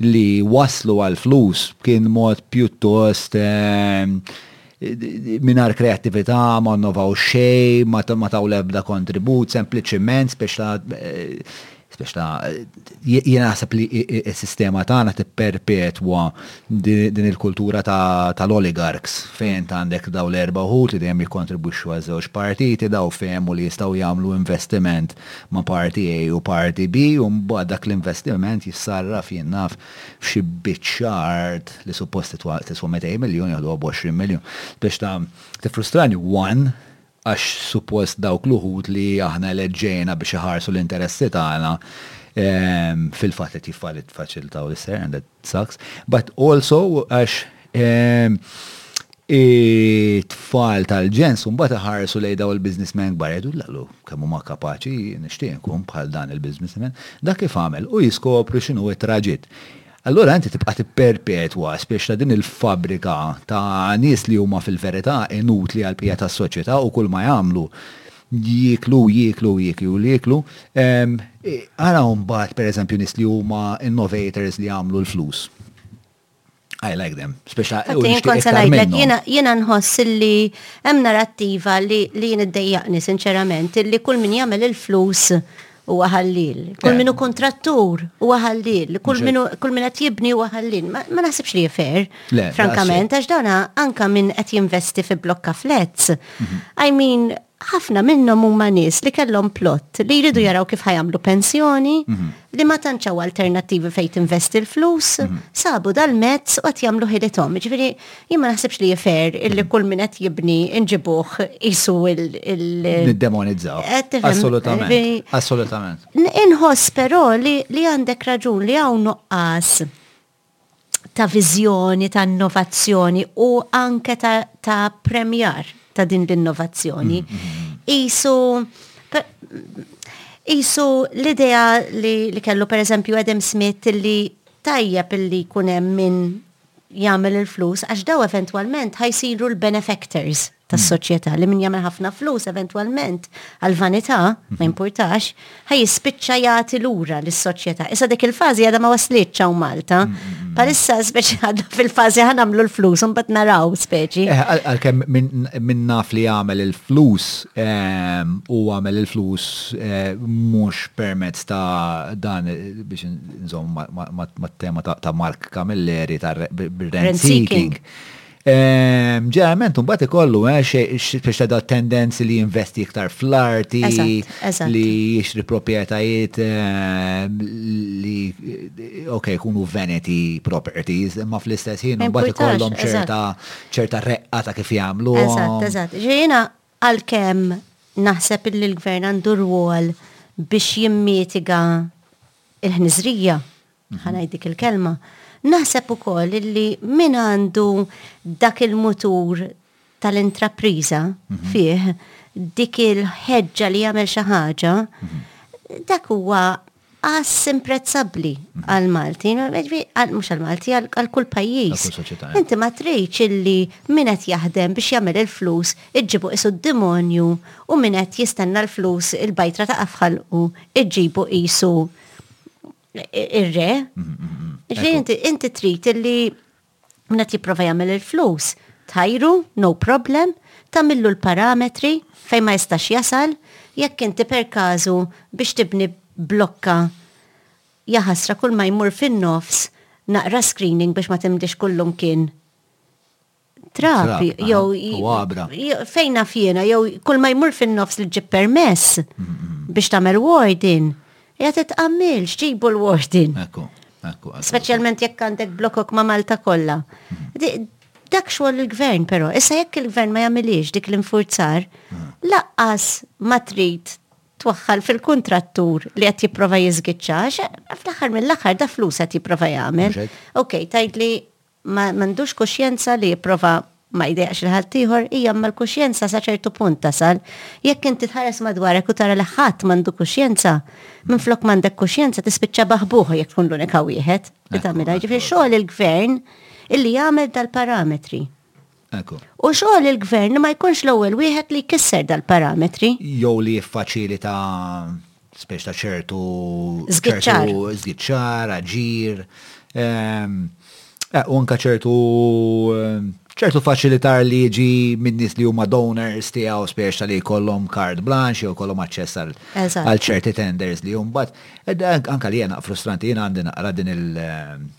li waslu għall-flus kien mod pjuttost ehm, mingħajr kreattività, ma nnovaw xejn, ma taw l-ebda kontribut, sempliċiment biex ta' biex ta' jiena naħseb li s-sistema tagħna tipperpetwa din il-kultura tal-oligarks fejn ta' għandek daw l-erba' ħut li dejjem jikkontribwixxu għal żewġ partiti daw fehmu li jistgħu jagħmlu investiment ma' parti A u parti B u mbagħad dak l-investiment jissarraf jien naf f'xi biċċa art li suppost tiswa 200 miljun jaħduha b'20 miljun. Biex ta' tiffrustrani one għax suppost dawk l-uħud li aħna eleġġejna biex iħarsu l-interessi tagħna fil-fatt qed jiffaċilitaw l-istejjer and sucks. But also għax ehm, it-tfal tal-ġens un bata ħarsu lej daw il-biznismen gbar jgħidu l-għallu kemmu ma kapaċi nishtiq nkun bħal dan il-biznismen. Dak kif għamel u jiskopru xinu it-traġit. Allora inti tibqa' tipperpetwa spiex ta' din il-fabrika ta' nies li huma fil-verità inutli għal pija tas-soċjetà u kull ma jagħmlu jieklu, jieklu, jieklu, jieklu. Ara mbagħad pereżempju nies li huma innovators li jagħmlu l-flus. I like them. Speċa Jiena nħoss li hemm narrattiva li jien iddejjaqni sinċerament li kull min jagħmel il-flus huwa ħallil. Kull minu kontrattur huwa ħallil. Kull minu kull min qed jibni huwa ħallil. Ma naħsibx li jifer. Frankament, għax dawna anka min qed jinvesti fi blokka flats. Mhm. I mean, ħafna minnhom huma nies li kellhom plott li jridu jaraw kif ħajamlu pensjoni, mhm. li ma tanċaw alternattivi fejn tinvesti l-flus, mhm. sabu dal-mezz u qed jagħmlu ħilithom. Ġifieri Jien ma naħsibx li jifer illi kull min qed jibni nġibuh isu il. Niddemonizzaw. Assolutament. Assolutament. Inħoss però li għandek raġun li hawn nuqqas ta' viżjoni, ta' innovazzjoni u anke ta' premjar ta' din l-innovazzjoni. Isu isu l-idea li kellu per eżempju Adam Smith li tajjeb illi kunem minn jagħmel il-flus għax daw eventwalment ħajsiru l-benefactors tas-soċjetà li min jagħmel ħafna flus eventwalment għal vanità ma jimpurtax ħaj jispiċċa jagħti lura lis-soċjetà. Issa dik il-fażi għadha ma waslitx hawn Malta. Palissa speċi għadha fil-fażi ħa nagħmlu l-flus u mbagħad naraw speċi. Eh, għalkemm min naf li għamel il-flus ehm, u għamel il-flus eh, mhux permezz ta' dan eh, biex Nżomm mat-tema ta' Mark Camilleri ta' rent seeking. Ġeneralment imbagħad ikollu eh, biex ta' tendenzi li jinvesti iktar fl-arti, li jixtri proprjetajiet eh, li ok, kunu vanity properties, imma fl-istess ħin imbagħad ikollhom ċerta ċerta reqqa ta' kif jagħmlu. Eżatt, eżatt. Ġejjina Għalkemm naħseb illi l-Gvern għandu rwol biex jimmitiga l-ħniżrija, ħa ngħid dik il-kelma, naħseb ukoll illi min għandu dak il-mutur tal-intrapriża fih, dik il-ħeġġa li jagħmel xi ħaġa, dak huwa pass imprezzabbli għal-Malti, mhux għal-Malti, għal-kull pajjiż. Inti ma tridx illi min qed jaħdem biex jagħmel il-flus iġġibu qisu d-demonju u min qed jistenna l-flus il-bajtra ta' afħal u iġġibu qisu ir-re. Inti trid illi Min qed jipprova jagħmel il-flus, tħajru, no problem, tagħmillu l-parametri fejn ma jistax jasal, jekk inti per każu biex tibni blokka jaħasra kull ma jmur fin-nofs naqra screening biex ma timdix kullum kien trap, jew fejna fjena, jew kull ma jmur fin-nofs li ġib permess biex tagħmel warden, jgħat tqammil x'ġibu l-warden. Speċjalment jekk għandek blokok ma' Malta kollha. Mhm. Dak xogħol il-gvern però, issa jekk il-gvern ma jagħmilix dik l-infurzar, mhm. laqqas ma trid twaħħal fil-kontrattur li qed jipprova jiżgiċċa, fl-aħħar mill-aħħar da flus qed jipprova jagħmel. Ok, tajt li ma għandux kuxjenza li jipprova ma jdejjaqx lil ħaddieħor, hija imma l-kuxjenza sa ċertu punt tasal. Jekk inti tħares madwarek u tara li ħadd m'għandu kuxjenza, minflok m'għandek kuxjenza tispiċċa baħbuħ jekk tkun l-unika wieħed li tagħmilha. Jiġifieri xogħol il-Gvern illi jagħmel dal-parametri. U xogħol il-Gvern li ma jkunx l-ewwel wieħed li jkisser dal-parametri. Jew li jiffaċilita speċ ta' ċertu żgiċċar, aġir, ehm, eh, u anka ċertu ehm, ċertu faċilitar li jiġi minn nies li huma donors tiegħu spiex li jkollhom card blanche jew kollhom aċċess għal ċerti tenders li jumbat. Anka li jena frustranti jena għandi naqra din il-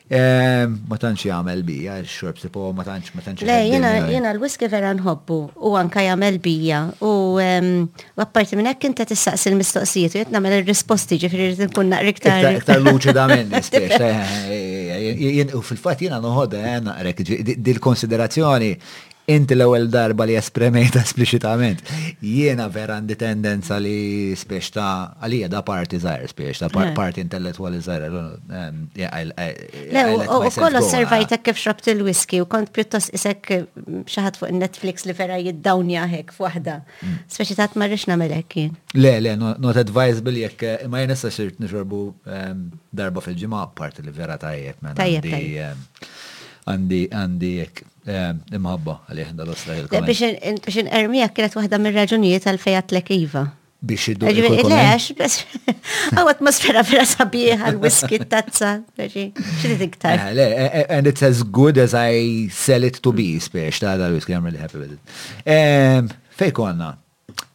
Ma tantx jagħmel bija x-xorb tipo ma tantx ma tantx. Le jiena jiena l-whisky vera nħobbu u anka jagħmel bija u apparti minn hekk inta tistaqsi l-mistoqsijiet u qed nagħmel ir-risposti ġifieri rid nkun naqra iktar. Iktar luċida minni spiss. Jien u fil-fatt jiena noħodha naqrek dil-konsiderazzjoni Inti l-ewwel darba li espremejtha espliċitament. Jiena vera għandi tendenza li spiex ta' għalija da parti żgħir spiex ta' eh. parti intellettwali żgħir. U koll osservajtek kif xrabt il-whisky u kont pjuttost isek mm, xi ħadd fuq Netflix li vera jiddawnja hekk f'waħda. Mm. Speċi ta' tmarrix nagħmel hekk jien. Le, le, not advisable jekk eh, imma jien issa sirt nixorbu ehm, darba fil-ġimgħa parti li vera tajjeb. Mela, tajjeb. Ehm, għandi għandi jekk Imħabba għalih dal-ostra il Biex inqermija kienet waħda mir-raġunijiet għal fejja t-lekiva. Biex iddu. Lex, biex. Għaw atmosfera vera sabiħa l-whisky tazza. Xrid iktar. Eh, eh, eh, and it's as good as I sell it to be, spiex ta' dal-whisky, I'm really happy with it. Fej konna,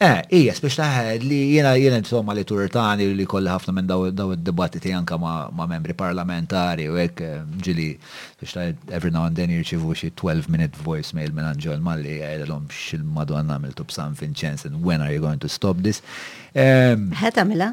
Eh, ijes, biex taħed li jena jena insomma li turtani li kolli ħafna minn daw id-dibattiti anka ma' membri parlamentari u hekk eh, ġili biex taħed every now and then jirċivu xi 12 minute voicemail minn Anġol Malli jgħidilhom xil-Madonna għamiltu b'San Vincenz and when are you going to stop this? Ehm, Ħed għamilha?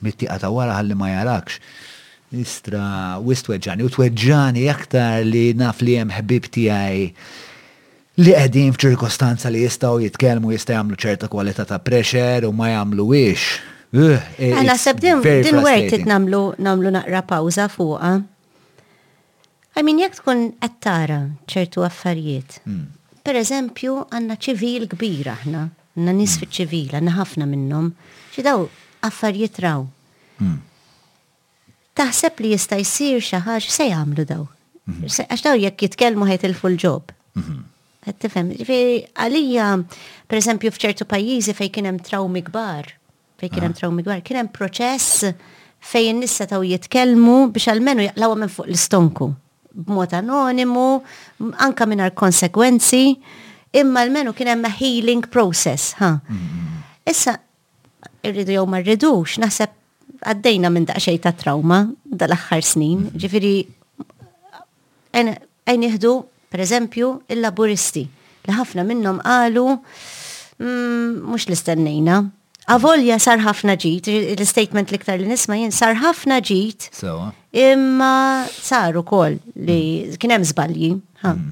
mit-tieqa ta' wara ħalli ma jarakx. Istra, wisq tweġġagħni, u tweġġagħni aktar li naf li hemm ħbieb tiegħi li qegħdin f'ċirkostanza li jistgħu jitkellmu, jista' jagħmlu ċerta kwalità ta' pressure u ma jagħmluhiex. Ugh! Naħseb din wertitna nagħmlu nagħmlu naqra pawża fuqha. I mean, jekk tkun qed tara ċertu affarijiet. Hmm. Per eżempju, għandna ċivil kbir aħna, għandna nies hmm. fiċ-ċivil, għandna ħafna minnhom, xi daw affarijiet raw. Hmm. Taħseb li jista' jsir xi ħaġa se jagħmlu daw. Għax daw jekk jitkellmu ħajt il-ġob. Għed tifhem, għalija, per eżempju, fċertu pajjiżi fejn kien hemm trawmi kbar, Fej kien hemm trawmi kbar, kien hemm proċess fej in-nies setgħu jitkellmu biex almenu jaqlawha minn fuq l-istonku b'mod anonimu, anka mingħajr konsekwenzi, imma almenu kien hemm healing process, ha. Issa irridu jew ma rridux, naħseb għaddejna minn daqsxejn ta' trawma dal-aħħar snin, ġifieri Ejn nieħdu, per eżempju, il-Laburisti, li ħafna minnhom qalu mhux li stennejna. Avolja sar ħafna ġid, l-statement l-iktar li nisma' jien sar ħafna ġid. Imma sar ukoll li mm. kien hemm żbalji. Mm.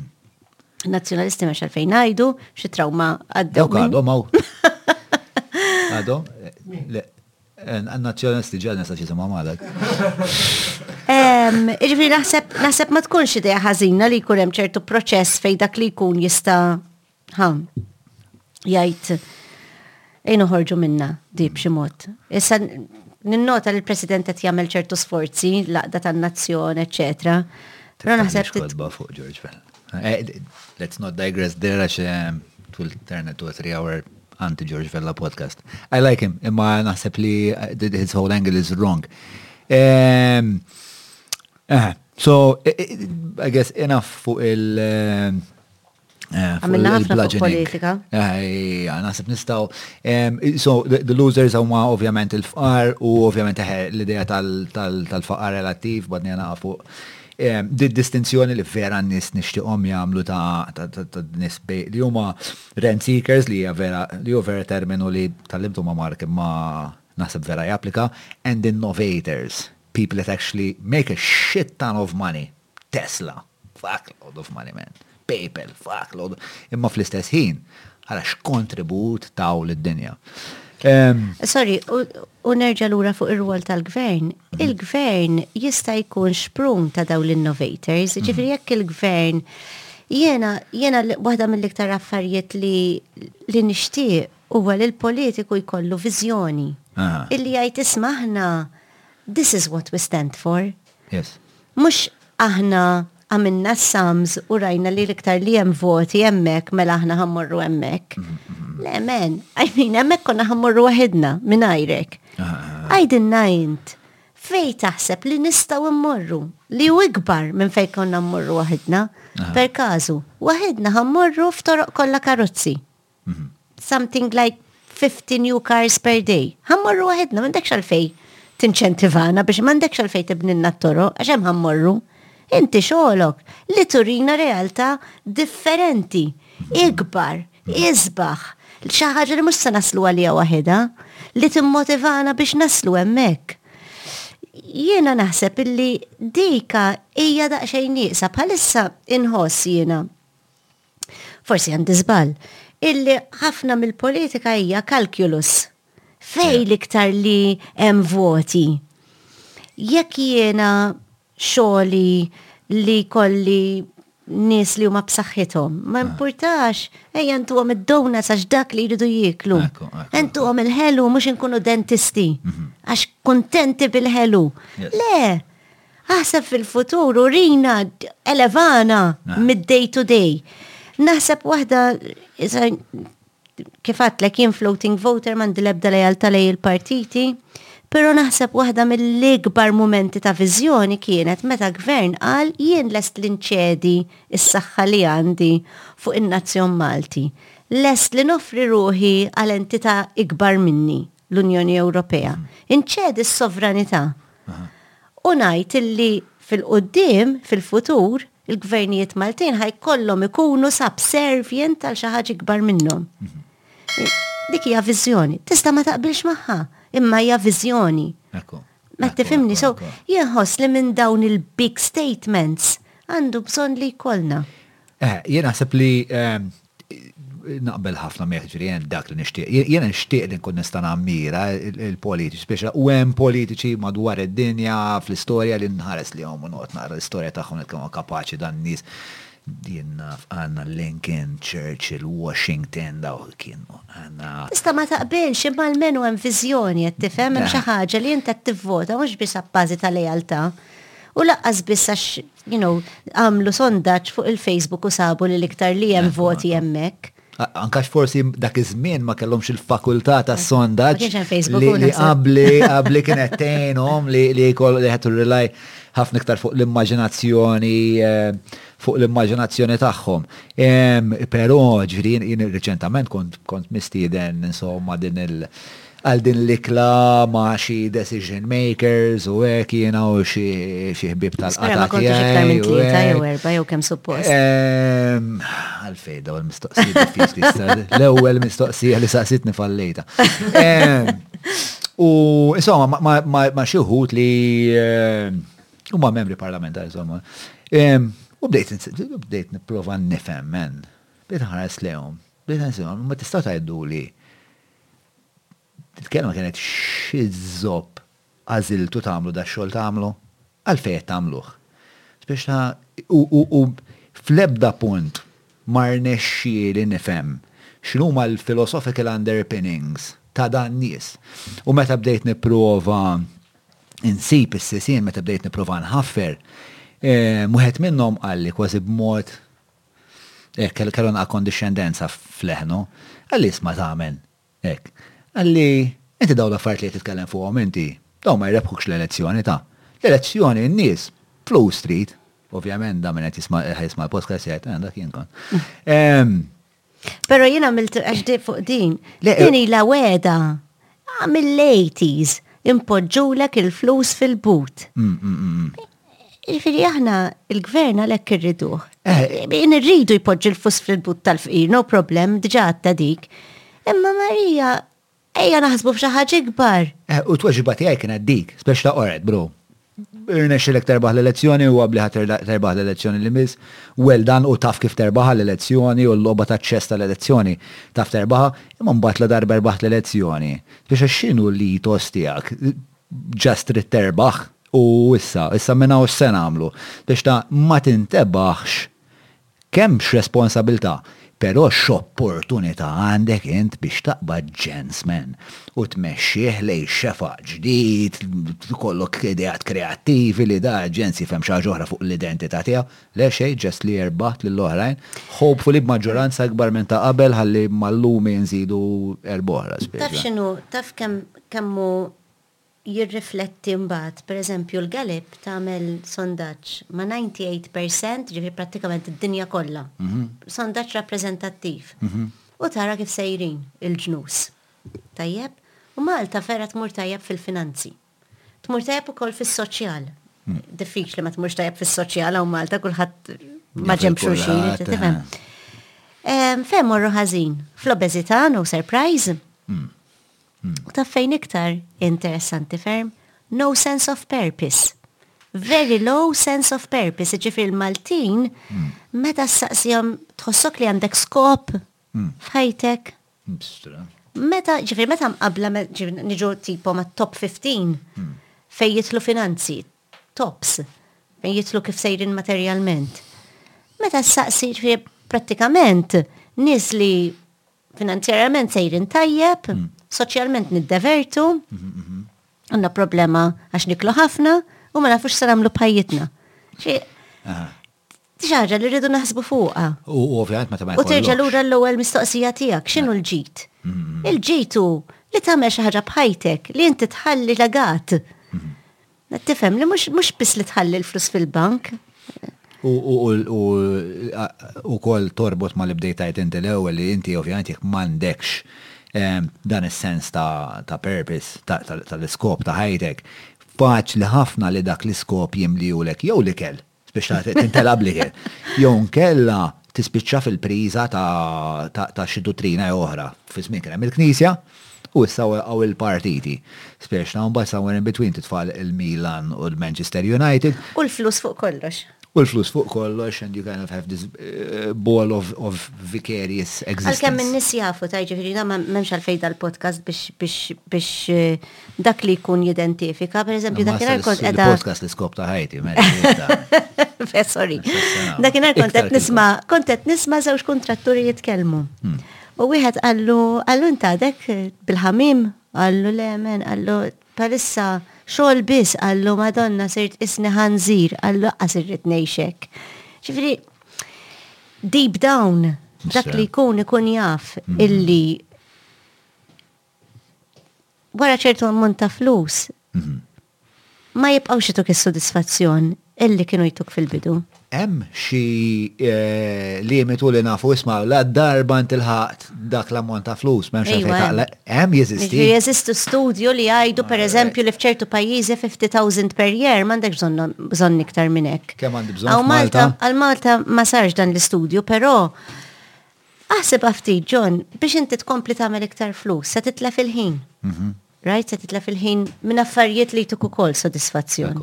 Nazzjonalisti ma xalfejn ngħidu xi trawma għaddew. Dawk għadhom hawn. Għadhom? Nazzjonalisti ġenna sa ċisimha malek. Irrifi naħseb ma tkunx idea ħażina li jkun hemm ċertu proċess fejn dak li jkun jista' ħam jgħid ejn uħorġu minna di b'xi mod. Issa ninnota li l-President qed jagħmel ċertu sforzi, laqda tan-nazzjon, eċċetera. Però naħseb. Kodba fuq George Bell. Eh, let's not digress there għax eh, twill turn it to a three hour anti George Vella podcast. I like him, imma naħseb li eh, his whole angle is wrong. Um, uh, so, I guess enough fuq il- uh, Għamilna ħafna politika. Naħseb nistaw. So, the losers huma ovvjament il-fqar u ovvjament l-ideja tal-fqar relattiv, badni għana fuq Din distinzjoni li vera n-nies nixtieqhom jagħmlu ta' nies li huma rent seekers li hija vera li hu vera terminu li tgħallimtu ma' Mark imma naħseb vera japplika, and innovators, people that actually make a shit ton of money. Tesla, fuck load of money man. PayPal, fuck l Imma fl-istess ħin, għara x'kontribut taw lid-dinja. Sorry, u nerġa lura fuq ir-rwol tal-gvern. Mhm. Il-gvern jista' jkun xprun ta' daw l-innovators, mhm. ġifri jekk il-gvern jena jena waħda mill-iktar affarijiet li li nixtieq huwa li l-politiku jkollu viżjoni. Illi jgħid ismaħna this is what we stand for. Yes. Mhux aħna għamilna s-sums u rajna li l-iktar li hemm voti hemmhekk mela aħna ħammorru hemmhekk. Le men, I mean hemmhekk konna ħammorru waħidna minn għajrek. Għajdinna int fej taħseb li nistgħu mmorru li hu ikbar minn fejn konna mmorru waħidna. Per każu, waħidna ħammorru f'toroq kollha karozzi. Mhm. Something like 50 new cars per day. Ħammorru waħedna, m'għandekx għalfej tinċentivana biex m'għandekx għalfej tibninna t-toro, għax hemm ħammorru. Inti xogħolok li turina realtà differenti, ikbar, isbaħ, xi ħaġa li mhux se naslu għalija waħedha, li timmotivana biex naslu hemmhekk. Jiena naħseb illi dika hija daqsxejn nieqsa bħalissa inħoss jiena forsi għandi żball, illi ħafna mill-politika hija kalkulus. Fej l-iktar li hemm voti. Jekk jiena xogħli li kolli nis li huma b'saħħithom. Ma ah. importax, ejja għom id-dona sax dak li jridu jieklu. għom il-ħelu mhux inkunu dentisti. Mhm. Għax kontenti bil-ħelu. Le, Aħseb fil-futur u rina elevana mid-day to day. Naħseb waħda kif għatlek jien floating voter mandi lebda lejal talej il-partiti, pero naħseb waħda mill-ikbar momenti ta' viżjoni kienet meta gvern qal jien lest li nċedi s-saħħa li għandi fuq in-nazzjon Malti. Lest li noffri ruħi għal entità ikbar minni, l-Unjoni Ewropea. Inċedi s-sovranità. U ngħid illi fil-quddiem, fil-futur, il-gvernijiet Maltin ħajkollhom ikunu subservient għal xi ħaġa ikbar minnhom. Dik hija viżjoni. Tista' ma taqbilx magħha, imma hija viżjoni. Ma tifimni, so jinħoss li minn dawn il-big statements għandu bżonn li jkollna. Eh, jien naħseb li ehm, Naqbel ħafna miegħek, ġifieri hemm dak li nixtieq. Jiena nixtieq li nkun nista' nammira l-politiċi, speċi u hemm politiċi madwar id-dinja fl-istorja li nħares lejhom u noqgħod naqra l-istorja tagħhom ngħid kemm huma kapaċi dan nies. Jien naf għandna Lincoln, Churchill, Washington, daw kienu għandna. Tista' ma taqbilx imma almenu hemm viżjoni qed tifhem hemm xi ħaġa li int qed tivvota mhux biss abbażi ta' lealtà u laqqas biss għax you know, għamlu sondaġġ fuq il-Facebook u sabu li l-iktar li hemm voti hemmhekk. Ankax forsi dak iż-żmien ma kellhomx il-fakultà ta' sondaġġ li qabli qabli kienet tgħinhom li li jkoll li ħetu rilaj ħafna iktar fuq l-immaġinazzjoni eh, fuq l-immaġinazzjoni tagħhom. Però ġifieri jien riċentament kont kont mistieden insomma din il- għal din l-ikla ma' xi decision makers u hekk jiena u xi ħbieb tal-qata tiegħi. Kontux iktar minn tlieta jew erba' jew kemm suppost. Ehm, għalfejn daw il-mistoqsija L-ewwel mistoqsija li saqsitni fallejta. Ehm, u insomma ma' xi wħud li ehm, huma membri parlamentari insomma. U bdejt nipprova nifhem men. Bdejt ħares lehom. Bdejt nsemgħu ma tista' tgħiduli Il-kelma kienet xi zopp għażiltu tagħmlu dax-xogħol tagħmlu? Għalfejn qed tagħmluh? Spiex ta' u fl-ebda punt ma rnexxieli nifhem x'inhuma l-philosophical underpinnings ta' dan nies. U meta bdejt nipprova nsib is-sisien, meta bdejt nipprova nħaffer, wieħed minnhom qalli kważi b'mod Ek, kellu naqa kondixxendenza f'leħnu. Qalli isma' tamen. Ek. Qalli, inti daw l-affarijiet li qed titkellem fuqhom inti, daw ma jrebħukx l-elezzjoni ta. L-elezzjoni n-nies, flus trid. Ovvjament da min qed jisma' ħa jisma' l-podcast jgħid, eh dak jien kont. Pero jien għamilt għax fuq din. Din ila weda mill-80s impoġġulek il-flus fil-but. Ġifiri aħna il-gvern għalhekk irriduh. Eh. Jien irridu jpoġġi l-fus fil-but tal-fqir, no problem, diġà għatta dik. Imma Marija, ejja naħsbu f'xi ħaġa ikbar. Eh, u t-tweġiba tiegħi kienet dik, spex ta' qoret, bro. Irnexxilek terbaħ l-elezzjoni u għabli terbaħ l-elezzjoni li miss, well dan u taf kif terbaħ l-elezzjoni u l-logħba ta' ċess tal-elezzjoni taf terbaħ, imma mbagħad la darba erbaħt l-elezzjoni. Spex x'inhu l-itos tiegħek? Just trid terbaħ u issa, issa minn hawn x'se nagħmlu? Biex ta' ma tintebaħx kemm x'responsabilità, però x'opportunità għandek int biex taqbad ġens men u tmexxih lejn xefaq ġdid, ikollok ideat kreattivi li da' ġens jifhem xi ħaġa oħra fuq l-identità tiegħu. Le xejn, ġest li jerbaħt lil oħrajn. Hopefully b'maġġoranza ikbar minn ta' qabel ħalli mal-lumi nżidu erb'oħra spiċċa. Taf x'inhu, taf kemm kemm hu jirrifletti mbagħad, pereżempju l-Gallup tagħmel sondaġġ ma' 98 percent, ġifieri prattikament id-dinja kollha. Sondaġġ rappreżentattiv. U tara kif sejrin il-ġnus. Tajjeb? U Malta fergħa tmur tajjeb fil-finanzi. Tmur tajjeb ukoll fis-soċjal. Hmm. Diffiċli ma tmurx tajjeb fis-soċjal hawn Malta kulħadd ma ġemb xulxin, tifhem. Eh. Fejn morru ħażin, fl-obeżità no surprise. Hmm. Hmm. U ta' fejn iktar interessanti ferm, no sense of purpose. Very low sense of purpose, ġifir l-Maltin, meta s-saqsijom tħossok li għandek skop f'ħajtek? Meta, ġifieri meta mqabbla niġu tipo mat-top 15 fejn jidħlu finanzi, tops, fejn jidħlu kif sejrin materjalment. Meta ssaqsi ġifieri prattikament nies li finanzjarjament sejrin tajjeb, soċjalment niddevertu, għandna problema għax niklu ħafna u ma nafux se nagħmlu b'ħajjitna. Xi ħaġa li rridu naħsbu fuqha. U ovvjament meta ma jkollokx. U terġa' lura l-ewwel mistoqsija tiegħek, x'inhu l-ġid? Mm-hmm. Il-ġid hu li tagħmel xi ħaġa b'ħajtek li inti tħalli legat. Mm-hmm. Tifhem li mhux biss li tħalli l-flus fil-bank. U kol torbot ma li bdejtajt inti l-ewwel li inti ovvjament jekk m'għandekx ehm, dan is-sens ta' purpose, tal-iskop ta' ħajtek, faċ li ħafna li dak l-iskop jimlijulek jew l-ikel, Spiċċa tintela bliker. Jew nkella tispiċċa fil-priża ta' xi duttrina jew oħra. Fi żmien kien hemm il-Knisja u issa għaw il-partiti. Spiċċa mbagħad somewhere in between titfal il-Milan u l-Manchester United. U l-flus fuq kollox. U l-flus fuq kollox and you kind of have this eh, ball of, of vicarious existence. Għal-kem minn nisjafu, tajġi, ġiġi, ma memx għal-fejda l-podcast biex eh, dak li jkun jidentifika, per eżempju, dak il kont edha. Podcast li skop ta' ħajti, mela. Sorry. Dak il kont qed nisma, kont qed nisma żewġ kontratturi jitkellmu. Hmm. U wieħed għallu, għallu ntadek bil-ħamim, għallu le men, għallu palissa xogħol biss, għallu madonna sirt isni ħanżir, għallu qasirrit nejxek. Ġifri, deep down, dak li jkun ikun jaf hmm. illi wara ċertu ammont ta' flus, mhm. ma jibqgħux ituk is-sodisfazzjon illi kienu jtuk fil-bidu. Hemm xi eh, limitu li nafu isma' la darba ntilħaqt dak l-ammont ta' flus, m'hemm xi taqla. Hemm jeżisti. Jeżistu studju li jgħidu pereżempju li f'ċertu pajjiżi 50,000 per year m'għandek bżonn iktar minn hekk. Kemm għandi bżonn Malta? Għal Malta ma sarx dan l-istudju, però Aħsibha ftit, John, biex inti tkompli tagħmel iktar flus, se titlef il-ħin. Rajt, se titlef il-ħin minn affarijiet li jtuk ukoll sodisfazzjon.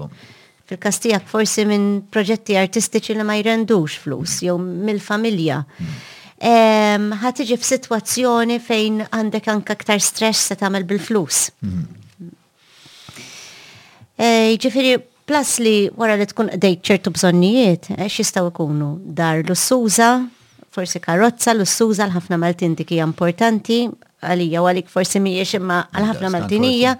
Fil-każ tiegħek forsi minn proġetti artistiċi li ma jrendux flus, jew mill-familja. Ħa tiġi f'sitwazzjoni fejn għandek anke aktar stress se tagħmel bil-flus. Jiġifieri Plus li wara li tkun qdejt ċertu bżonnijiet, x'jistgħu jkunu? Dar lussuża, forsi karozza lussuża għal ħafna Maltin dik hija importanti, għalija u għalik forsi mhijiex imma għal ħafna Maltin hija.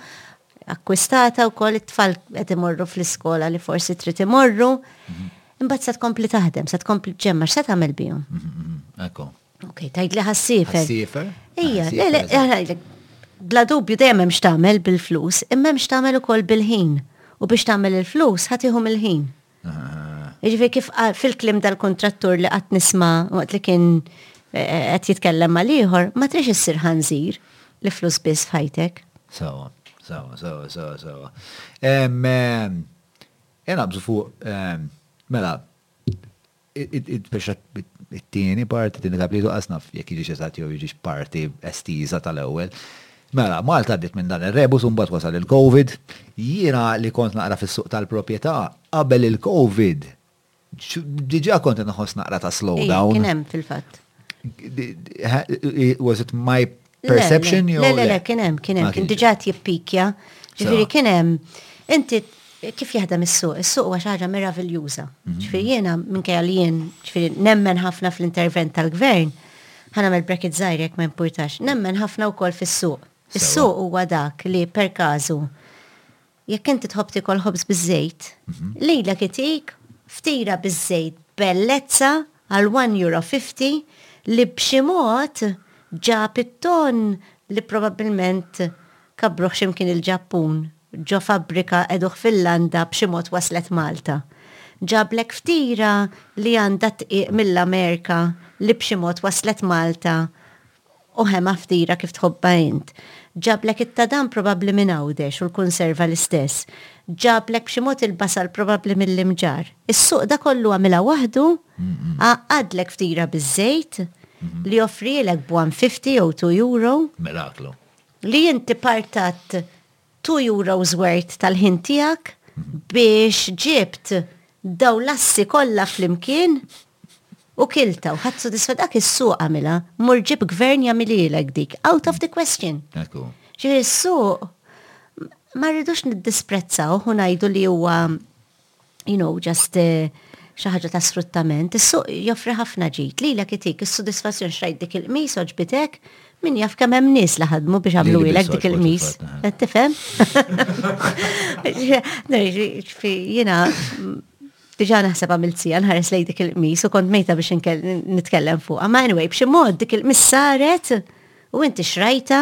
Akkwistata wkoll it-tfal qed imorru fl-iskola li forsi trid imorru. Imbagħad se tkompli taħdem, se tkompli ġemma, x'se tagħmel bihom? Ekku. Ok, tajt li ħassifer. Ħassifer? Ija, le, le, eh, bla dubju dejjem hemm x'tagħmel bil-flus, imma hemm x'tagħmel ukoll bil-ħin. U biex tagħmel il-flus ħatiħu mill-ħin. Ah. Jiġifieri kif fil-klim dal-kontrattur li qatt nisma' waqt li kien eh, eh, qed jitkellem mal ieħor, ma trix issir ħanżir li flus biss f'ħajtek. Sawa, sawa, sawa, sawa, sawa. Jena bżu fuq, mela, Biex it-tieni parti din il-kapitu qas naf jekk jiġix eżatt jew jiġix parti estiża tal-ewwel. Mela, Malta għaddiet minn dan ir-rebus u mbagħad wasal il-Covid. Jiena li kont naqra fis-suq tal-proprjetà qabel il-Covid diġà kont inħoss naqra ta' slowdown. Kien hemm fil-fatt. Was it my perception jew. Le, le, kien hemm, kien hemm, kien diġà jippikja. Ġifieri kien hemm. Inti kif jaħdem is-suq? Is-suq huwa xi ħaġa meraviljuża. Mhm. Ġifieri jiena minkejja li jien, ġifieri nemmen ħafna fl-intervent tal-gvern, ħanamel bracket żgħir jekk ma importax, nemmen ħafna wkoll fis-suq. Is-suq huwa dak li per każu Jekk inti tħobb tiekol ħobż biż-żejt, lilek itik ftira biż-żejt b'bellezza għal one euro fifty li b'xi mod ġab it-tonn li probabbilment kabbruh xi mkien il-Ġappun, ġo fabbrika qegħduh Finlanda b'xi mod waslet Malta. Ġablek ftira li għandha tqiq mill-Amerika li b'xi mod waslet Malta. u hema ftira kif tħobbha int. Ġablek it-tadam probabbli minn Għawdex u l-kunserva l-istess. Ġablek b'xi mod il-basal probabbli mill-Imġarr. Is-suq da kollu għamilha waħdu? Għaqqadlek ftira biż-żejt, li offrielek b' one fifty jew two euro, li inti partat Tu jura u żwert tal-ħin tiegħek biex ġibt daw l-assi kollha flimkien u kilta u ħadd sodisfa dak is-suq għamilha, mur ġib gvern jagħmililek dik, out of the question. Ġifieri s-suq ma rridux niddisprezzaw u ngħidu li huwa you know, just eh, xi ħaġa ta' sfruttament. Is-suq joffri ħafna ġid li lek itik is-sodisfazzjon xrajt dik il-qmis oġbitek min jaf kemm hemm nies li ħadmu biex għamlu ilek dik il-qmis. Qed tifhem? Jiena diġà naħseb għamilt sija nħares lej dik il-qmis u kont mejta biex nitkellem fuqha. Ma anyway, b'xi mod dik il-qmis saret u inti xrajta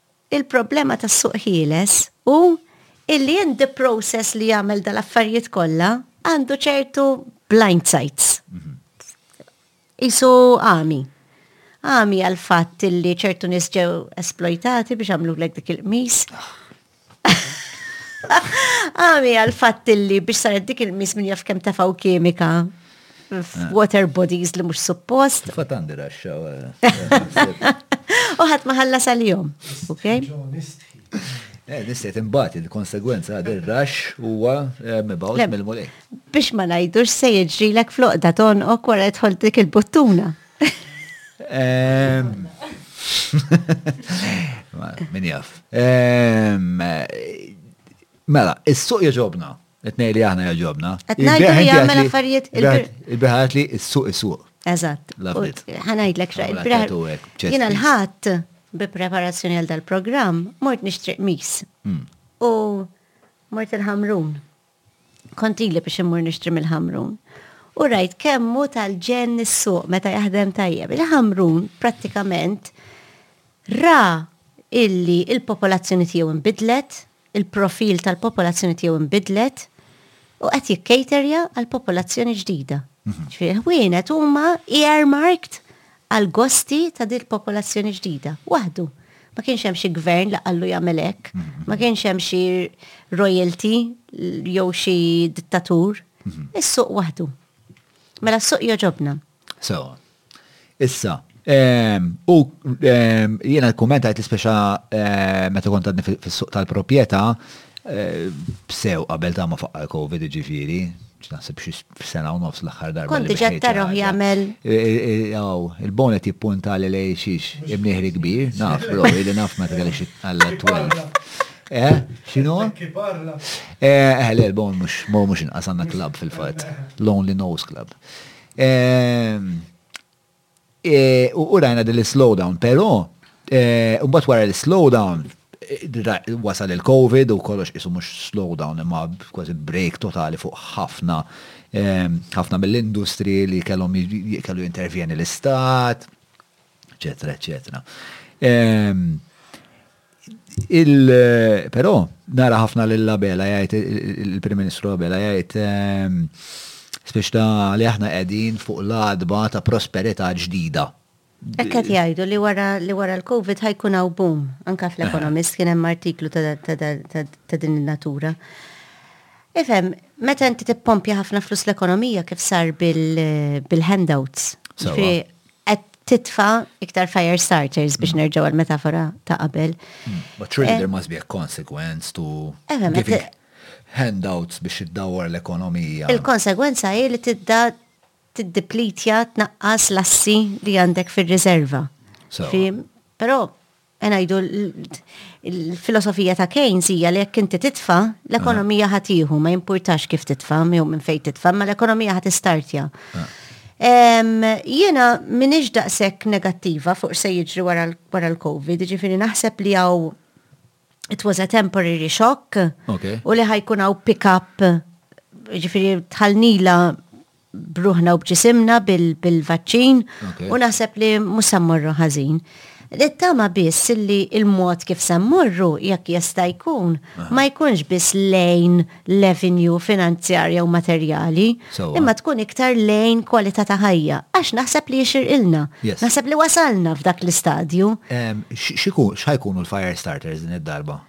Il-problema tas-suq ħieles hu illi in the process li jagħmel dal-affarijiet kollha għandu ċertu blind sights. Isu għami. Għami għal fatt illi ċertu nies ġew esplojtati biex għamlu l dik il-qmis. Għami għal fatt illi biex saret dik il-qmis minn jaf kemm tafaw kimika f'water bodies li mhux suppost. Fat għandi raxxa. U ħadd ma ħallas għalihom. Okay? Eh, Nistet imbagħad il-konsegwenza għad ir-rax huwa eh, mibgħut mill-mulej. Biex ma ngħidux se jiġrilek floqda tonqok wara jidħol dik il-buttuna. Ehm, min jaf. Ehm, mela, is-suq jogħġobna. Qed ngħid li aħna jogħġobna. Qed ngħid li jagħmel affarijiet il-biħat li s-suq is-suq. Eżatt. Ħanajdlek xejn. Jiena l-ħadd bi preparazzjoni għal dal-programm mort nixtriq mis. Hmm. U mort il-ħamrun. Kontili biex immur nixtri mill-ħamrun. U rajt kemmu tal-ġen is-suq meta jaħdem tajjeb. Il-ħamrun prattikament ra illi il-popolazzjoni tiegħu nbidlet, il-profil tal-popolazzjoni tiegħu nbidlet u qed jikkejterja għal popolazzjoni ġdida. Ġifieri ħwienet huma earmarked għal gosti ta' din il-popolazzjoni ġdida, waħdu. Ma kienx hemm xi gvern li qallu jagħmel hekk, ma kienx hemm xi royalty jew xi dittatur. Is-suq waħdu. Mela s-suq joġobna. Sewa. Issa, u jiena l-kumment għajt l-ispeċa meta kont għadni fis-suq tal-proprjetà, sew qabel ta' ma faqqa l-Covid ġifieri, ġnaħseb xi sena u nofs l-aħħar darba. Kont iġa taruħ jagħmel. Aw, il-bonet jippunta li lej xiex, imnieħri kbir, naf, bro, li naf ma tgħalli xi għalla twelf. Eh, xinu? Kibarla. Eh, le, l-bon mhux inqas għandna klab fil-fatt, l-Only Nose Club. Ehm, e, u rajna din l-slowdown, però e, u bat wara l-slowdown wasal il-Covid u kollox isu mux slowdown imma kważi break totali fuq ħafna ehm, ħafna mill-industri li kellhom kellu intervjeni l-istat, eċetera, eċetera. Ehm, Il però nara ħafna lil Abela jgħid il-Prim Ministru Abela jgħid ehm, spiex ta' li aħna qegħdin fuq l-adba ta' prosperità ġdida. Ekket jgħidu li wara li wara l-Covid ħajkun hawn boom, anka fl-Economist kien hemm artiklu ta' din in-natura. Ifhem, meta inti tippompja ħafna flus l-ekonomija kif sar bil-handouts. Qed titfa' iktar fire starters biex nerġgħu għal metafora ta' qabel. Hmm, but surely eh, there must be a consequence to eh, giving handouts biex iddawwar l-ekonomija. Il-konsegwenza hi li tidda tiddiplitja tnaqqas l-assi li għandek fir-riserva. Fim, però Ngħidu l-filosofija ta' Keynes hija li jekk inti titfa, l-ekonomija ħad tieħu, ma jimpurtax kif titfa, jew minn fejn titfa, ma l-ekonomija ħad istartja. Jiena minix daqshekk negattiva fuq se jiġri wara l-COVID, ġifieri naħseb li hawn it was a temporary shock u li ħajkun hawn pick up ġifieri tħallnilha b'ruħna u b'ġisimna bil-vaċċin u naħseb li mhux se mmorru ħażin. Nittama biss illi il-mod kif se mmorru jekk jista' jkun ma jkunx biss lejn l-avenue finanzjarja u materjali, imma tkun iktar lejn kwalità ta' ħajja, għax naħseb li jixirqilna. Naħseb li wasalna f'dak l-istadju. X'ħa jkunu l-fire starters din id-darba?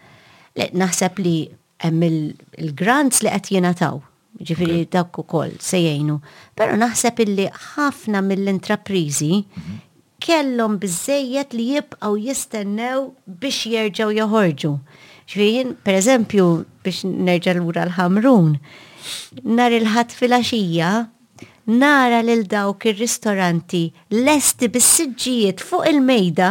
Naħseb li Hemm il-grants li qed jingħataw, ġifieri dak ukoll se jgħinu. Però naħseb illi ħafna mill-intrapriżi mhm. kellhom biżejjed li jibqgħu jistennew biex jerġgħu joħorġu. Ġifieri per eżempju biex nerġa' lura l-ħamrun, nar il-ħadd filgħaxija nara lil dawk ir-ristoranti lesti bis-siġġijiet fuq il-mejda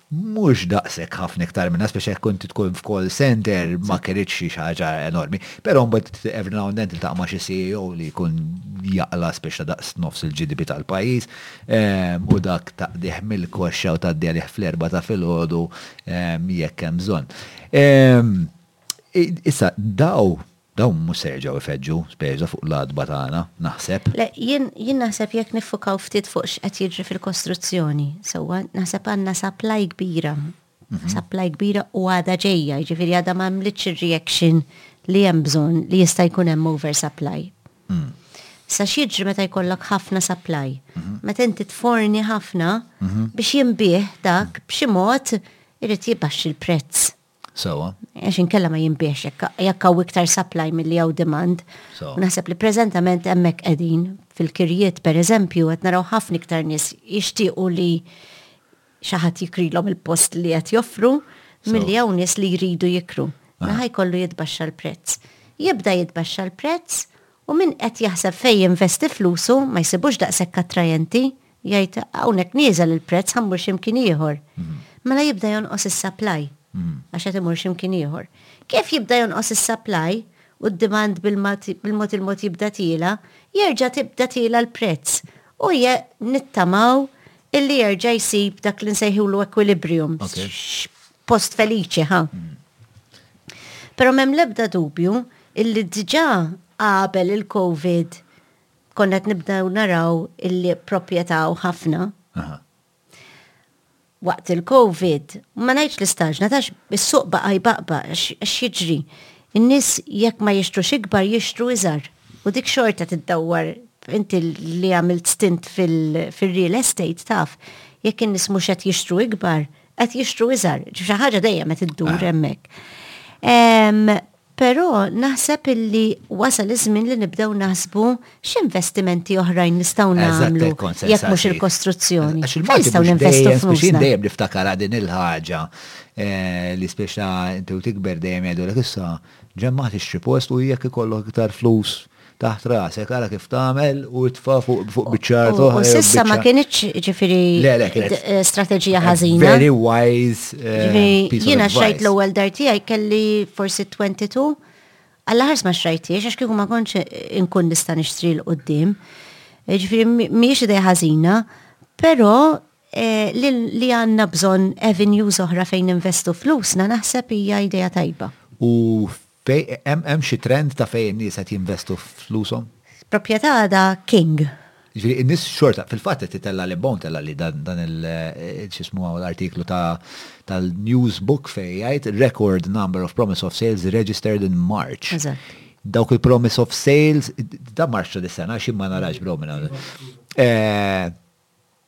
Mhux daqshekk ħafna iktar minnha, speċi jekk inti tkun f'call center ma kiritx xi ħaġa enormi. Però mbagħad every now and then tiltaqa' ma' xi CEO li jkun jaqla' speċi ta' daqs nofs il-GDP tal-pajjiż u dak taqdih mill-koxxa u tgħaddi għalih fl-erbgħa ta' filgħodu jekk hemm bżonn. Issa, dawn Dawn mhux se jerġgħu jfeġġu spiża fuq l-għatba tagħna, naħseb. Le, jien, jien naħseb jekk niffukaw ftit fuq x'qed jiġri fil-kostruzzjoni, sewwa, naħseb għandna supply kbira, supply kbira u għadha ġejja, jiġifieri għadha ma għamlitx ir-reaction li hemm bżonn li jista' jkun hemm oversupply. Issa x'jiġri meta jkollok ħafna supply? Meta inti tforni ħafna, biex jinbiegħ dak b'xi mod irid jbaxxi l-prezz. Sawa. Għax inkella ma jimbiex jekk hawn iktar supply milli hawn demand. Naħseb li preżentament hemmhekk qegħdin fil-kirjiet pereżempju qed naraw ħafna iktar nies jixtiequ li xi ħadd jikrilhom il-post li qed joffru milli hawn nies li jridu jikru. Naħa jkollu jitbaxxa l-prezz. Jibda jitbaxxa l-prezz u min qed jaħseb fejn jinvesti flusu ma jsibux daqshekk attrajenti Jgħid hawnhekk nieżel il-prezz ħa mmur xi mkien ieħor. Mela jibda jonqos is-supply għax qed imur xi mkien ieħor. Kif jibda jonqos is-supply u d-demand bil-mod il-mod jibda tiela', jerġa' tibda tiela' l-prezz u nittamaw illi jerġa' jsib dak li nsejħulu equilibrium. Post feliċi ħa. Però m'hemm l-ebda dubju illi diġà qabel il-COVID konna qed nibdew naraw illi proprjetà u ħafna. Waqt il-COVID, ma ngħidx li staġna, tax is-suq baqa' jbaqba, għax jiġri. In-nies jekk ma jixtrux ikbar jixtru iżgħar. U dik xorta tiddawwar, inti li għamilt stint fir-real estate taf, jekk in-nies mhux qed jixtru ikbar, qed jixtru iżgħar. Xi ħaġa dejjem qed iddur hemmhekk. Però naħseb illi wasal iż-żmien li nibdew naħsbu x'investimenti oħrajn nistgħu nagħmlu jekk mhux il-kostruzzjoni. Għax il-Malti nistgħu ninvestu f'nufsna. Dejjem niftakar din il-ħaġa eh, li spiex ta' inti u tikber dejjem jgħidu l issa ġemma tixtri post u jekk ikollok iktar flus taħt rasek, ara kif tagħmel u tfa fuq fuq biċċa toħra. U sissa ma kienx ġifieri eh, strateġija ħażina. Very wise. Eh, jiena xajt l-ewwel dar tiegħi kelli forsi 22 għalla ħars ma xrajtiex għax kieku ma kontx inkun nista' nixtri l qudiem eh, Ġifieri mhijiex idea ħażina, però li għandna bżonn avenues oħra fejn investu flusna naħseb hija idea tajba. U Pej, hemm xi trend ta' fejn in-nies qed jinvestu flushom? Proprjetà għadha king. Jiġifieri in-nies xorta, fil-fatt qed itella' li Bone tella' li dan il, x'ismu hawn l-artiklu tal-Newsbook fejn jgħid record number of promise of sales registered in March. Eżatt. Dawk il-promise of sales ta' March ta' dis-sena għax jien ma narax bro minn hawn.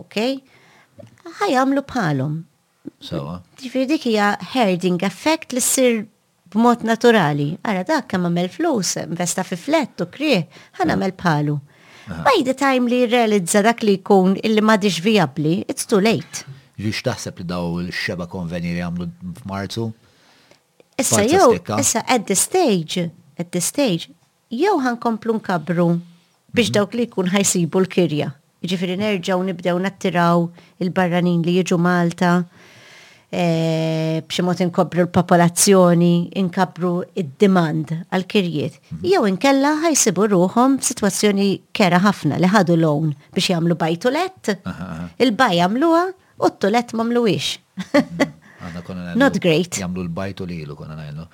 Ok? Ħa jagħmlu bħalhom. Sawa. Ġifieri dik hija herding effect li ssir b'mod naturali. Ara dak kemm għamel flus, investa fi flett u krih, ħa nagħmel bħalu. By the time li jirrealizza dak li jkun illi m'għadix vijabbli, it's too late. Ġi x'taħseb li daw il-xeba konvenji li jagħmlu f'Marzu? Issa jew, issa at this stage, at this stage, Jew ħa nkomplu nkabbru biex dawk li jkun ħa jsibu l-kirja. Jiġifieri nerġgħu nibdew nattiraw il-barranin li jiġu Malta, b'xi mod inkobbru l-popolazzjoni, inkabbru d-demand għall-kirjiet. Jew inkella ħa jsibu ruħhom f'sitwazzjoni kerha ħafna li ħadu loan biex jagħmlu buy to let, il-buy għamluha U t-tulet mamlu ix. Not great. Jamlu l-bajtu li ilu konna najlu.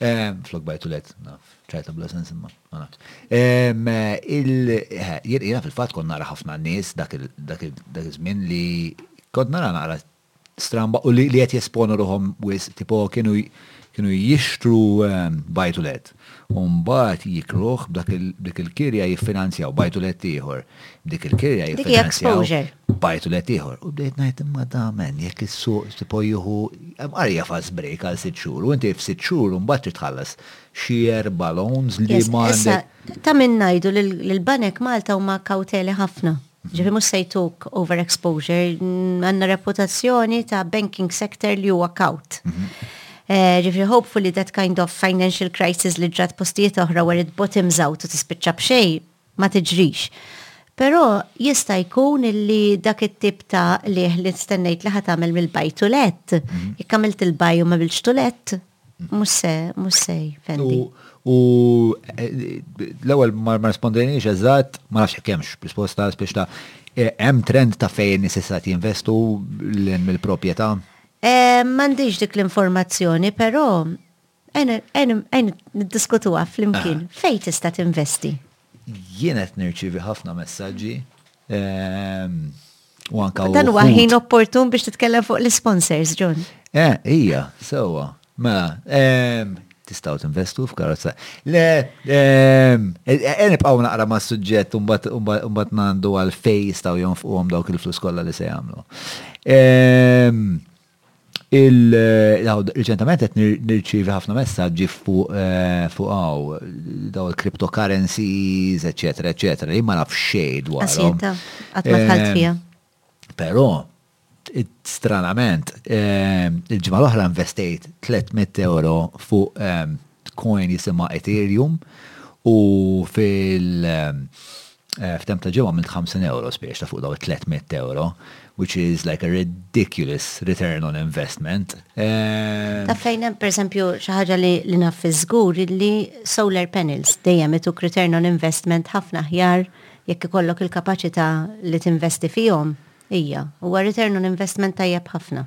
Eh, flok bajtu let, naf, ċajta bla sens imma, ma nafx. Eh, eh, Jena fil-fat konna nara ħafna nis dak il-żmien li kont nara naqra stramba u li qed jesponu ruħom wis tipo kienu kienu jixtru ehm, bajtu let. Umbat jikruħ b'dak il-kirja jiffinanzjaw bajtu let ieħor. Dik il-kirja jiffinanzjaw. U bajtu lett ieħor. U bdejt ngħid, imma damen, jekk is-suq tipo jieħu, hemm qarrija fast break għal sitt xhur, u inti f'sitt xhur imbagħad trid tħallas xi erba' loans li ma għandek. Issa, ta' min ngħidu li l-banek Malta huma kawteli ħafna. Ġifieri mhux se jtuk over exposure, għandna reputazzjoni ta' banking sector li huwa kawt. Ġifieri hopefully that kind of financial crisis li ġrat postijiet oħra where it bottoms out u tispiċċa b'xejn, ma tiġrix. Però jista' jkun illi dak it-tip ta' qligħ li stennejt li ħa tagħmel mill-baj tulett, jekk għamilt il-baj u m'għamiltx tulett, mhux se, mhux se jfendi. U l-ewwel ma rispondejniex eżatt, ma nafx jekk hemmx risposta spiex ta' hemm trend ta' fejn nies issa qed jinvestu lil hemm il-proprjetà? M'għandix dik l-informazzjoni, però Għajn niddiskutuha flimkien. Fejn tista' tinvesti? Jien qed nirċievi ħafna messaġġi ehm, u anka. Dan huwa ħin opportun biex titkellem fuq l-sponsors, John. Eh, hija, sewwa. Mela, ehm, tistaw tinvestu f'karozza. Le, ehm, e, e, e, nibqaw naqra ma' suġġett unbat nandu għal fej jistaw jonfquhom dawk il-flus kollha li se jagħmlu. Riċentament qed nirċievi ħafna messaġġi fuq fuq hawn, daw il-cryptocurrencies, eċċetera, eċċetera, li ma naf xejn dwarhom. Asjetta, qatt ma dħalt eh, fiha. Però, stranament, eh, il-ġimgħa l-oħra investejt 300 euro fuq eh, coin jisimha Ethereum u fil- F'temp ta' ġimgħa għamilt 50 ewro spejjeż ta' fuq dawk it-tliet mitt ewro, which is like a ridiculous return on investment. Taf fejn hemm, pereżempju, xi ħaġa li naf fiż-żgur li solar panels dejjem ituk return on investment ħafna aħjar jekk ikollok il-kapaċità li tinvesti fihom, hija, huwa return on investment tajjeb ħafna.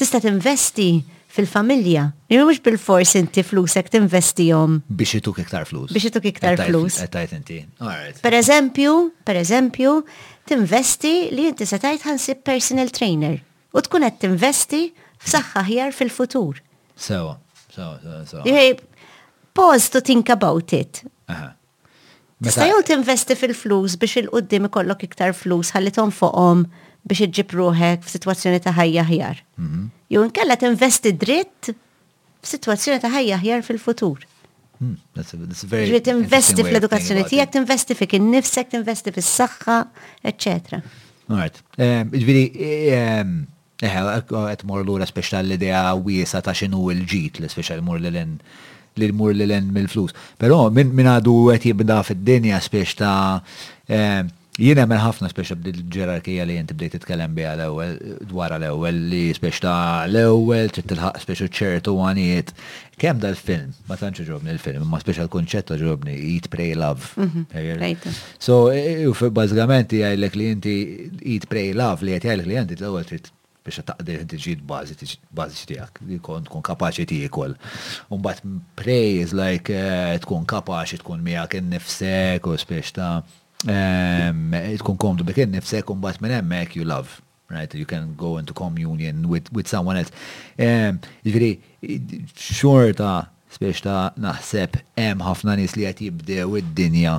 Tista' tinvesti fil-familja. Imma mhux bilfors inti flusek tinvestihom. Biex ituk iktar flus. Biex ituk iktar flus. Qed tgħid inti. Alright. Pereżempju, pereżempju, tinvesti li inti se tgħid ħa nsib personal trainer u tkun qed tinvesti f'saħħa aħjar fil-futur. Sewwa, sewwa, sewwa. Pause to think about it. Tista' jew tinvesti fil-flus biex 'il quddiem ikollok iktar flus ħalli tonfoqhom biex iġġib ruħek f'sitwazzjoni ta' ħajja aħjar. Jew inkella tinvesti dritt f'sitwazzjoni ta' ħajja aħjar fil-futur. Ġri tinvesti fl-edukazzjoni tiegħek, tinvesti fik innifsek, tinvesti fis-saħħa, eċċetera. Right. Ġifieri Eħe, qed immorru lura speċi għall-idea wiesgħa ta' x'inhu l-ġid, li speċi jmur lil hinn li jmur lil hinn mill-flus. Però min min għadu qed jibda fid-dinja speċi ta' jien nemmen ħafna speċi b'dil-ġerarkija li inti bdejt titkellem biha l-ewwel dwarha l-ewwel li speċi ta' l-ewwel trid tilħaq speċi ċertu għanijiet Kemm dal-film, ma tantx ġobni l-film, ma speċa l-kunċett ġobni, eat, pray, love. Mhm, so, e, e, bazzgament jgħajlek li inti eat, pray, love li jgħajlek li inti l-ewel trid biex taqdi ġid bażiċi tiegħek, jkun tkun kapaċi tiekol. Umbat pray is like e, tkun kapaċi tkun miegħek innifsek u spiex ta' tkun komdu bik innifsek umbat minn hemmhekk you love. Right, you can go into communion with, with someone else. Ġviri, xorta, spiex ta' naħseb, hemm ħafna nis li għet jibdew id-dinja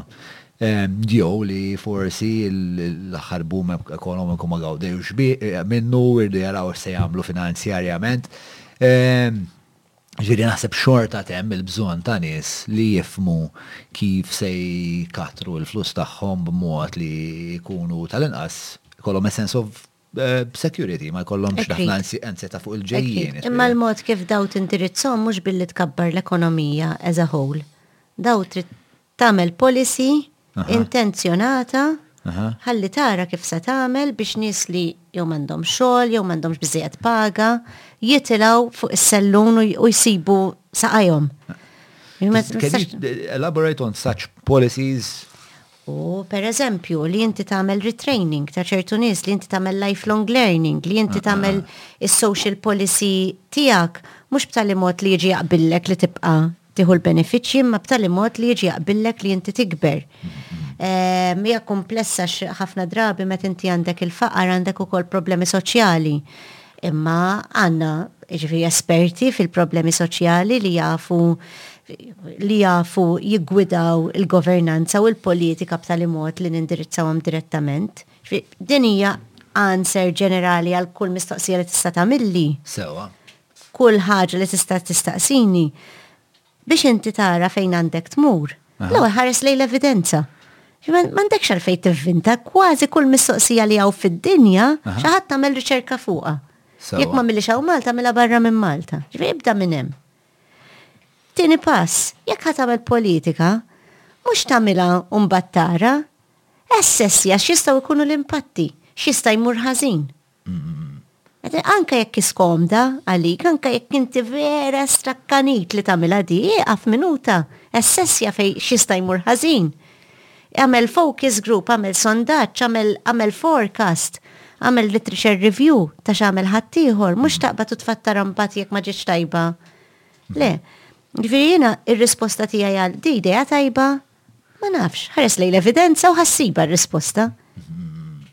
ġew li forsi l-axar boom ekonomiku ma għawdew xbi eh, minnu irdu jaraw se jagħmlu finanzjarjament. Ġifieri naħseb xorta temm il-bżonn ta' nies li jifhmu kif se jkattru l-flus tagħhom b'mod li jkunu tal-inqas ikollhom a sense of security, ma jkollhomx ħafna ansjetà fuq il-ġejjieni. Imma l-mod kif dawn tindirizzhom mhux billi tkabbar l-ekonomija as a whole. Dawn trid tagħmel policy intenzjonata ħalli tara kif se tagħmel biex nies li jew m'għandhomx xogħol jew m'għandhomx biżżejjed paga jitilgħu fuq is-sellun u jsibu saqajhom. Elaborate on such policies. U per eżempju li inti tagħmel retraining ta' ċertu nies li inti tagħmel lifelong learning li inti tagħmel is-social policy tiegħek mhux b'tali mod li jiġi jaqbillek li tibqa' tieħu l-benefiċċji imma b'tali mod li jiġi jaqbillek li inti tikber. Ehm, hija komplessa ħafna drabi meta inti għandek il-faqar għandek ukoll problemi soċjali. Imma għandna ġifi esperti fil-problemi soċjali li jafu li jafu jiggwidaw il-governanza u l-politika b'tali mod li nindirizzawhom direttament. Din hija answer ġenerali għal kull mistoqsija li tista' tagħmilli. Sewa. Kull ħaġa li tista' tistaqsini biex inti tara fejn għandek tmur, l-ewwel ħares lejn l-evidenza. M'għandekx għalfejn tivvinta, kważi kull mistoqsija li hawn fid-dinja xi ħadd għamel riċerka fuqha. Jekk ma għamilhiex hawn Malta, għamilha barra minn Malta. Ġifieri ibda minn hemm. Tieni pass, jekk ħa tagħmel politika, mhux tagħmilha u mbagħad tara, assessja x'jistgħu jkunu l-impatti, x'jista' jmur ħażin. Anka jekk iskomda għalik, anka jekk inti vera strakkanit li tagħmilha di, ieqaf minuta, essessja fej xista jmur ħażin. Għamel focus group, għamel sondaġġ, għamel forecast, għamel literature review ta' x'għamel ħaddieħor, mhux taqbad u tfattara mbagħad jekk ma ġietx tajba. Le, ġifieri jiena ir-risposta tiegħi għal di idea tajba, Ma nafx, ħares lejn l-evidenza u ħassiba r-risposta.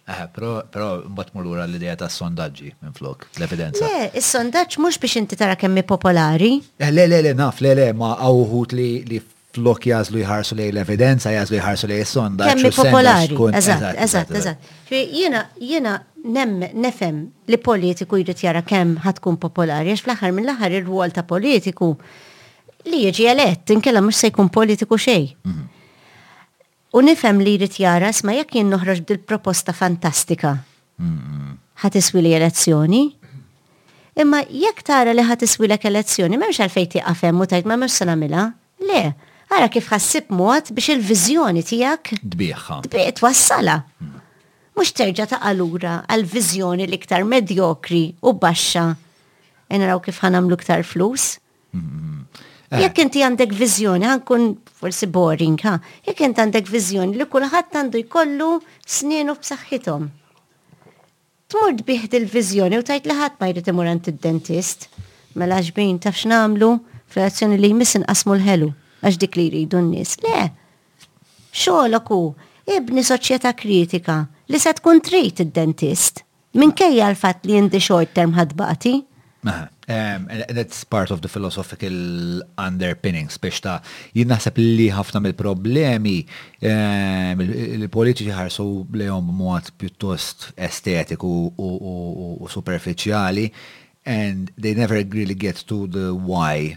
Eh, pero, pero, mbatt mulura l-idea ta' sondaġġi minn flok, l-evidenza. Le, il-sondaġġ mux biex inti tara kemmi popolari. Eh, le, le, le, naf, le, le, ma għawħut li li flok jazlu jħarsu lej l-evidenza, jazlu jħarsu lej il-sondaġġ. Kemmi popolari. Eżat, eżat, eżat. Jena, jena, nefem li politiku jrid jara kemm ħatkun popolari, għax fl-axar mill-axar il-rwol ta' politiku Li jiġi elett, inkella mhux se jkun politiku xejn. Mhm. U nifhem li jrid jara sma jekk jien noħroġ dil-proposta fantastika. Mhm. Ħa tiswi li elezzjoni. Imma jekk tara li ħa tiswilek elezzjoni, m'hemmx għalfejn tieqaf hemm u tgħid ma mhux se nagħmilha. Le, ara kif ħassib mod biex il-viżjoni tiegħek tbieħha. Tbieħ twassala. Mhm mux terġa ta' għalura għal-vizjoni l-iktar medjokri u baxxa. Enraw kif ħanamlu iktar flus. Eh. Jekk inti għandek viżjoni, għankun forsi boring, ha? Jekk inti għandek viżjoni li kulħadd għandu jkollu sninu b'saħħithom. Tmur tbih il-viżjoni u tajt li ħadd ma jrid imur għand id-dentist. Mela xbin taf x'namlu fl-azzjoni li jmiss inqasmu l-ħelu għax dik li jridu n-nies. Le. Xogħolok hu ibni soċjetà kritika li se tkun trid id-dentist. Minkejja l-fatt li inti short term ħadd bagħti. Aha, um, that's part of the philosophical underpinnings biex ta' jien naħseb li ħafna mill-problemi um, il-politiċi ħarsu lejhom mod pjuttost estetiku u, u, u superficiali and they never really get to the why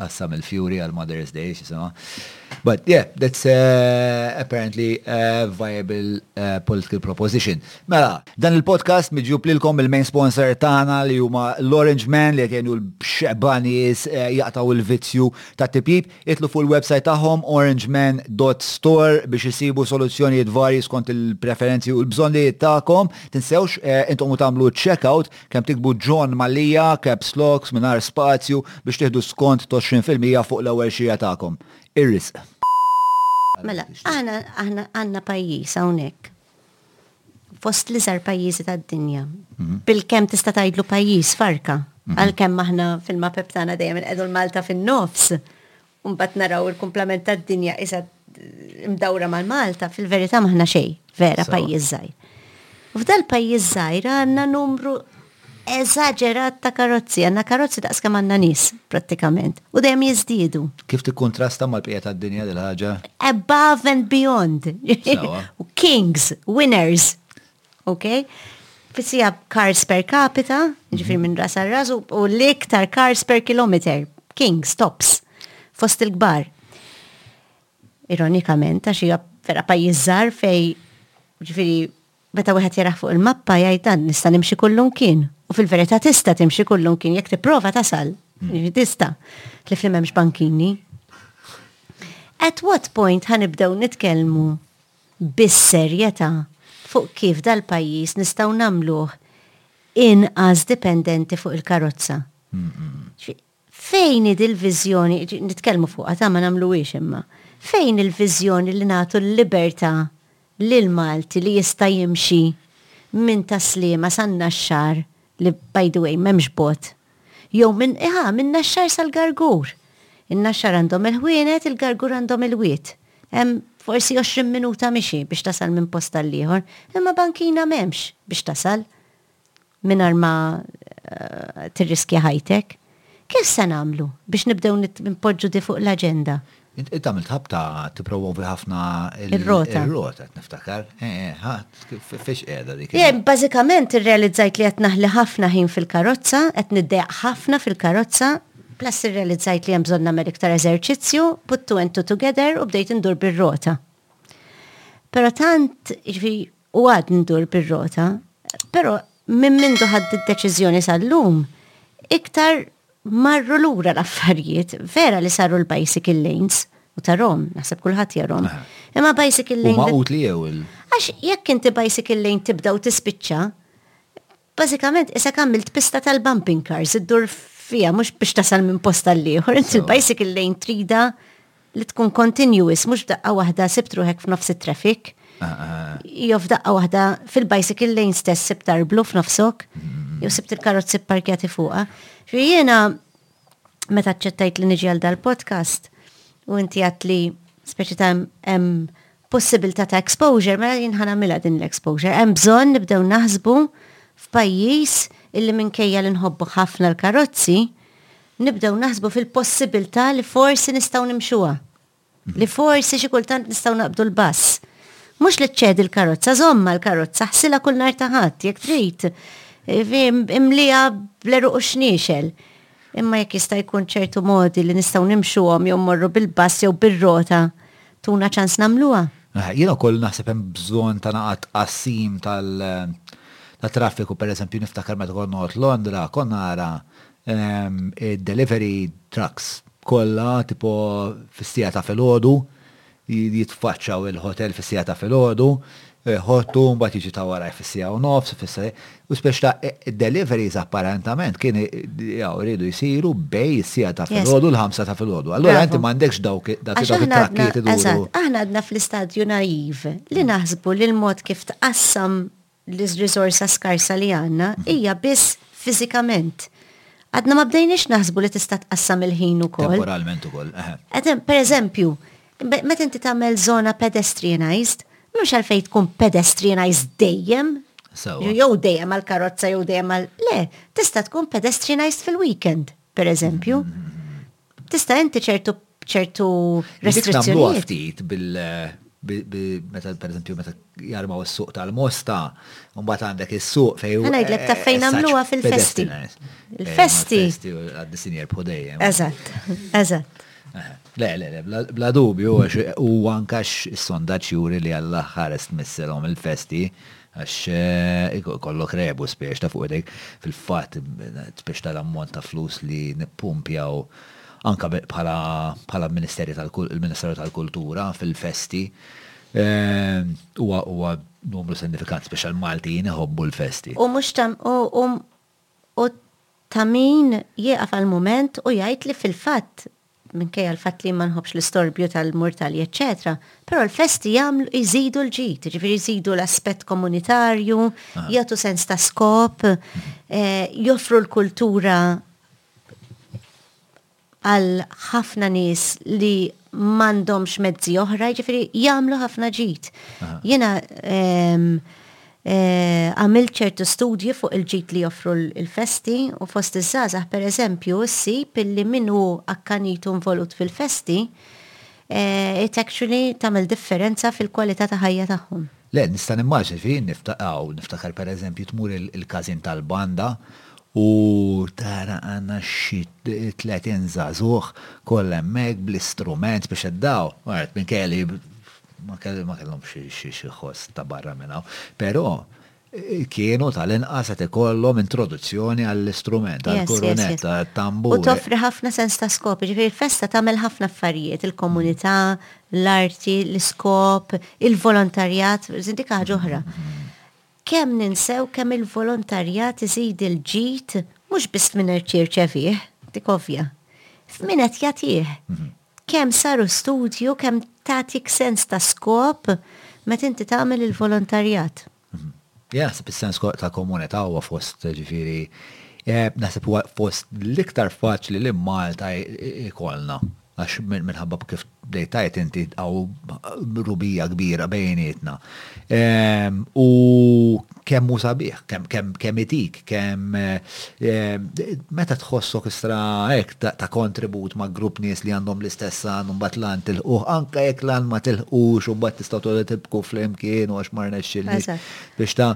tqassam il-fjuri għal Mother's Day xisima. But yeah, that's uh, apparently a viable uh, political proposition. Mela, dan il-podcast miġjub lilkom il-main sponsor tagħna li huma l-Orange Man li qed jgħinu l-xebanies uh, jaqtaw il-vizzju ta' tipjib, itlu fuq il-website tagħhom orangeman.store biex isibu soluzzjonijiet varji skont il-preferenzi u l-bżonnijiet tagħkom. Tinsewx uh, intom u tagħmlu checkout Kemm tiktbu John Mallia, Caps Locks, mingħajr spazju, biex tieħdu skont t'għoxrin fil-mija fuq l-ewwel xirja tagħkom. Ir-riżq. Mela, aħna għandna pajjiż hawnhekk fost l-iżgħar pajjiżi tad-dinja. Bilkemm tista' tgħidlu pajjiż farka, għalkemm aħna fil-mapep tagħna dejjem inqiegħdu l-Malta fin-nofs. u mbagħad naraw il-kumplament tad-dinja qisha mdawra mal-Malta, fil-verità m'aħna xejn, vera pajjiż żgħir. U f'dal-pajjiż żgħir għandna numru eżaġerat ta' karozzi, għandna karozzi daqs kemm għandna nies prattikament u dejjem jiżdiedu. Kif tikkuntrasta mal-bqija tad-dinja dil-ħaġa? Above and beyond. U kings, winners. Ok? Fissija cars per capita, ġifir minn ras għal ras, u l-iktar cars per kilometer, king, stops, fost il-gbar. Ironikament, għax hija vera pajjiżżar fej, ġifiri, meta wieħed jaraħ fuq il-mappa jgħid dan nista' nimxi kullum kien. U fil-verità tista' timxi kullum kien jekk tipprova tasal. Hmm. Tista' li flimemx bankini. At what point ħanibdew nitkellmu bis-serjetà fuq kif dal-pajjiż nistgħu nagħmluh inqas dipendenti fuq il-karozza. Fejn hi dil-viżjoni, nitkellmu fuqha ta' ma nagħmluhiex imma, fejn hi l-viżjoni li nagħtu l-libertà lil Malti li jista' jimxi minn Tas-Sliema san-Naxxar li, by the way, m'hemmx bogħod. Jew minn, ha, min-Naxxar sal-Gargur! In-Naxxar għandhom il-ħwienet, il-Gargur għandhom il-wied. Hemm forsi għoxrin minuta mixi biex tasal minn post għall-ieħor, imma bankina m'hemmx biex tasal mingħajr ma tirriskja ħajtek. Kif se nagħmlu biex nibdew npoġġu di fuq l-aġenda? Inti tagħmel ħabta tipprovovi ħafna ir-rota. Ir-rota qed niftakar. Eh, eh, fiex qiegħda dik. Jien bażikament irrealizzajt li qed naħli ħafna ħin fil-karozza, qed niddejq ħafna fil-karozza, plus irrealizzajt li hemm bżonn nagħmel iktar eżerċizzju, put two and two together u bdejt indur bir-rota. Però tant, ġifi, u għad ndur bir-rota, però minn mindu ħadd id-deċiżjoni sal-lum, iktar Marru lura l-affarijiet, vera li saru l-bicycle lanes, u tarom, naħseb kulħadd jarhom. Imma bicycle lane. Ma utli jew il. Għax jekk inti bicycle lane tibda u tispiċċa, bażikament issa għamilt pista tal-bumping cars iddur fija mhux biex tasal minn posta l-ieħor, inti l-bicycle lane trida li tkun continuous, mhux f'daqqa waħda sibt ruħek f'nofs it-traffic. Jew f'daqqa waħda fil-bicycle lane stess sibt tarblu f'nofsok, jew sibt il-karozzi pparkjati fuqha. Ġifieri jiena meta ċċettajt li niġi għal dal-podcast u inti għad li speċi ta' hemm possibilità ta' exposure, mela jien ħa nagħmilha din l-exposure. Hemm bżonn nibdew naħsbu f'pajjiż illi minkejja li nħobbu ħafna l-karozzi, nibdew naħsbu fil-possibilità li forsi nistgħu nimxuha. Li forsi xi kultant nistgħu naqbdu l-bass. Mhux li ċċedi l-karozza, żomma l-karozza, ħsila kull nhar ta' ħadd, jekk trid. Imlija bl-eruq u xniexel. Imma jekk jista' jkun ċertu modi li nistgħu nimxuhom jew morru bil-bass jew bir-rota, Tuna ċans nagħmluha? Jien ukoll naħseb hemm bżonn ta' naqgħad qassim tal ta' traffiku pereżempju niftakar meta kont noqgħod Londra kont nara ehm, id-delivery trucks kollha tipo fis-sija ta' filgħodu jitfaċċaw il-hotel fis-sija ta' filgħodu Ħodtu, mbagħad jiġi ta' waraj fis-siegħa u nofs, ifisser, u speċi ta' deliveries apparentament kien jaw iridu jsiru bej is-siegħa ta' filgħodu u l-ħamsa ta' filgħodu. Allura inti m'għandekx dawk it-trakkijiet iduru. Eżatt, aħna għadna fl-istadju naiv li naħsbu li l-mod kif tqassam l-riżorsa skarsa li għandna hija biss fiżikament. Għadna ma bdejniex naħsbu li tista' tqassam il-ħin ukoll. Temporalment ukoll, eħe. Pereżempju, Meta inti tagħmel żona pedestrianized, m'hemmx għalfejn tkun pedestrianized dejjem. Jew dejjem għal karozza jew dejjem għal. Le, tista' tkun pedestrianized fil-weekend, per eżempju. Tista' inti ċertu ċertu restrizzjonijiet. ftit bil meta per eżempju meta jarmaw is-suq tal-mosta, u mbagħad għandek is-suq fejn. Ħa ngħidlek ta' fejn għamluha fil-festi. Il-festi. Għad-disinjer bħu dejjem. Eżatt, eżatt. Le, le, le, bla dubju, u għankax is-sondaċ juri li għall-aħħar estmisselhom il-festi, għax eh, kollok rebu spiex ta' fuq idejk, fil-fat spiex tal-ammont ta' flus li nippumpjaw anka bħala ministeri tal-Ministeru tal-Kultura fil-festi, Huwa huwa numru sinifikanti biex għall-Maltin iħobbu l-festi. U mhux ta' u u u ta' min jieqaf għal mument u jgħid li fil-fatt, minkejja l-fatt li jien ma nħobbx l-istorbju tal-murtalji eċċetera, però l-festi jagħmlu jżidu l-ġid, jiġifieri jżidu l-aspett komunitarju, jagħtu sens ta' skop, joffru l-kultura għal ħafna nies li m'għandhomx mezzi oħra, jiġifieri jagħmlu ħafna ġid. Jiena ehm, eh, għamilt ċertu studji fuq il-ġid li joffru l-festi u fost iż-żgħażagħ pereżempju ssib illi min hu akkanitu involut fil-festi it actually tagħmel differenza fil-kwalità ta' ħajja tagħhom. Le, nista' nimmaġini fi, aw, niftakar pereżempju tmur il-każin tal-banda u tara għandna xi tletin żagħżugħ kollha hemmhekk bl-istrument biex iddaw. Għart, minkejja li ma kellhomx xi ħoss ta' barra minn hawn. Però kienu tal-inqas qed ikollhom introduzzjoni għall-istrument, għall-kurunett, għat-tambur. U toffri ħafna sens ta' skop, jiġifieri l-festa tagħmel ħafna affarijiet, il-komunità, l-arti, l-iskop, il-volontarjat, iżda dik ħaġa oħra. Kemm ninsew kemm il-volontarjat iżid il-ġid mhux biss f'min qed jirċevih, dik ovvja, f'min qed jagħtih. Kemm saru studji u kemm tagħtik sens ta' skop meta inti tagħmel il-volontarjat. Jien naħseb is-sens ta' komunità huwa fost ġifieri naħseb huwa fost l-iktar faċli li Malta jkollna għax minħabba kif bdejt tgħid inti hawn rubija kbira bejnietna. U kemm hu sabiħ, kemm kemm kemm itik, kemm meta tħossok istra hekk ta' kontribut ma' grupp nies li għandhom l-istess għan u mbagħad lan tilħuh anke jekk lan ma tilħux u mbagħad tistgħu tgħodu tibku flimkien u għax ma rnexxilniex biex ta'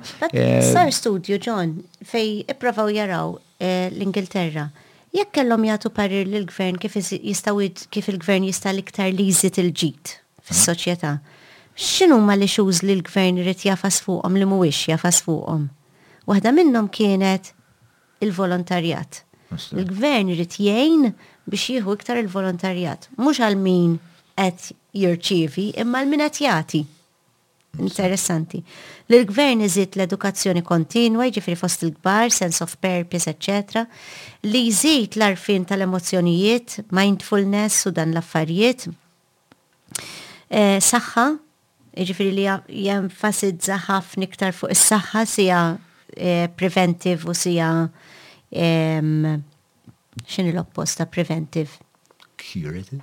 Sar studju John fej ipprovaw jaraw l-Ingilterra, jekk kellhom jagħtu parir lill-Gvern kif jistgħu kif il-Gvern jista' l-iktar li jżid il-ġid fis-soċjetà, x'inhuma l-issues li l-Gvern irid jagħfas fuqhom li mhuwiex jagħfas fuqhom? Waħda minnhom kienet il-volontarjat. Il-Gvern irid jgħin biex jieħu iktar il-volontarjat, mhux għal min qed jirċievi imma għal min qed jagħti. Interessanti. Li l-gvern iżid l-edukazzjoni kontinwa, jiġifieri fost il-kbar, sense of purpose, eċċetera, li jżid l-għarfien tal-emozzjonijiet, mindfulness u dan l-affarijiet. Eh, saħħa, jiġifieri li jenfasizza ħafna iktar fuq is-saħħa sija eh, preventive u sija ehm, x'inhi l-opposta preventive? Curative?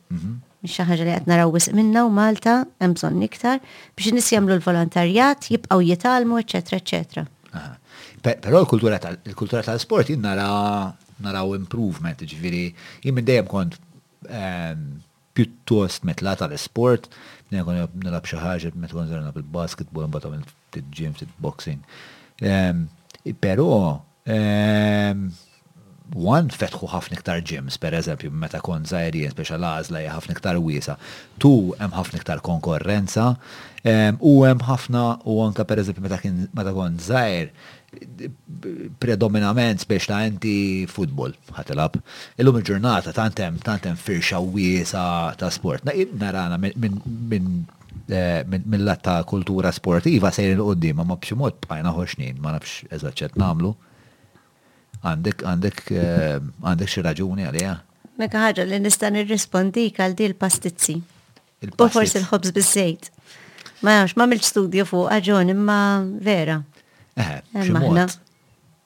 Mhix xi ħaġa li qed naraw wisq minnha u Malta hemm bżonn iktar biex in-nies jagħmlu l-volontarjat, jibqgħu jitgħallmu, eċċetera, eċċetera. Però l-kultura tal-sport jien naraw improvement, ġifieri jien minn dejjem kont ehm, pjuttost metla tal-sport, nilgħab xi ħaġa meta kont nilgħab il-basketball mbagħad ftit gym, ftit boxing. Però one fetħu ħafna iktar gyms, per eżempju, meta kont żgħir jien biex għal-għażla hija ħafna iktar wiesa. Tu hemm ħafna iktar konkorrenza u hemm ħafna u anke per eżempju meta kien meta kont żgħir predominament biex ta' inti futbol ħatilab. Illum il-ġurnata tant hemm tant hemm firxa wiesa ta' sport. Narana minn mill-lat ta' kultura sportiva sejrin il-qoddim, ma b'xi mod bqajna ħoxnin, ma nafx eżatt xed namlu. Għandek, għandek, eh, għandek xi raġuni għalija? Meka ħaġa li nista' nirrispondik għal di l-pastizzi. U forsi l-ħobż bizzejt. Ma jafx, ma mill studju fuq, għagħon imma vera. Eħe, ximot.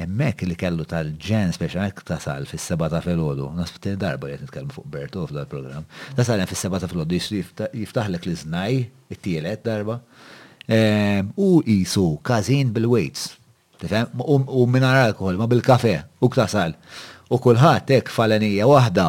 Hemmhekk il-kellu tal-ġenn speċjalment tasal fis-sebgħa ta' filgħodu. Naħseb it-tieni darba li qed nitkellmu fuq Berto f'dal-programm. Tasal hemm fis-sebgħa ta' filgħodu jixtri jiftaħlek l-iżnaj, it-tielet darba, u qisu każin bil-weights, tifhem, u mingħajr alkoħol, imma bil-kafè, u tasal. U kulħadd hekk f'għalenija waħda.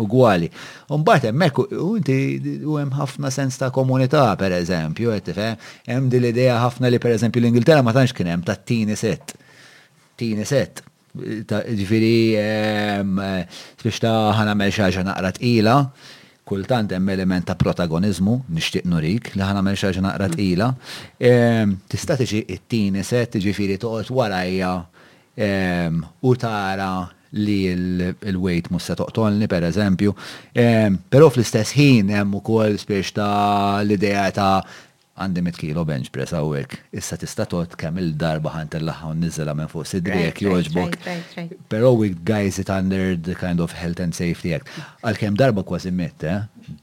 ugwali. U mbagħad hemmhekk u inti u hemm ħafna sens ta' komunità pereżempju, qed tifhem, hemm din l-idea ħafna li pereżempju l-Ingilterra ma tantx kien hemm tat-tieni set. Tieni set. Ġifieri ehm, biex ta' ħanamel xi ħaġa naqra tqila, kultant hemm element ta' protagoniżmu, nixtieq nurik li ħana mel xaġa naqra mm. tqila. Ehm, tista' tiġi it-tieni set, ġifieri toqgħod warajja u tara li l-weight mhux se toqtolni, pereżempju. Però fl-istess ħin hemm ukoll spiex ta' l-idea ta' għandi mitt kilo bench press hawnhekk, issa tista' tgħodd kemm-il darba ħa ntellagħha u nniżżilha minn fuq sidri jekk jogħġbok. Però with guise it under the kind of health and safety act. Għalkemm darba kważi mitt,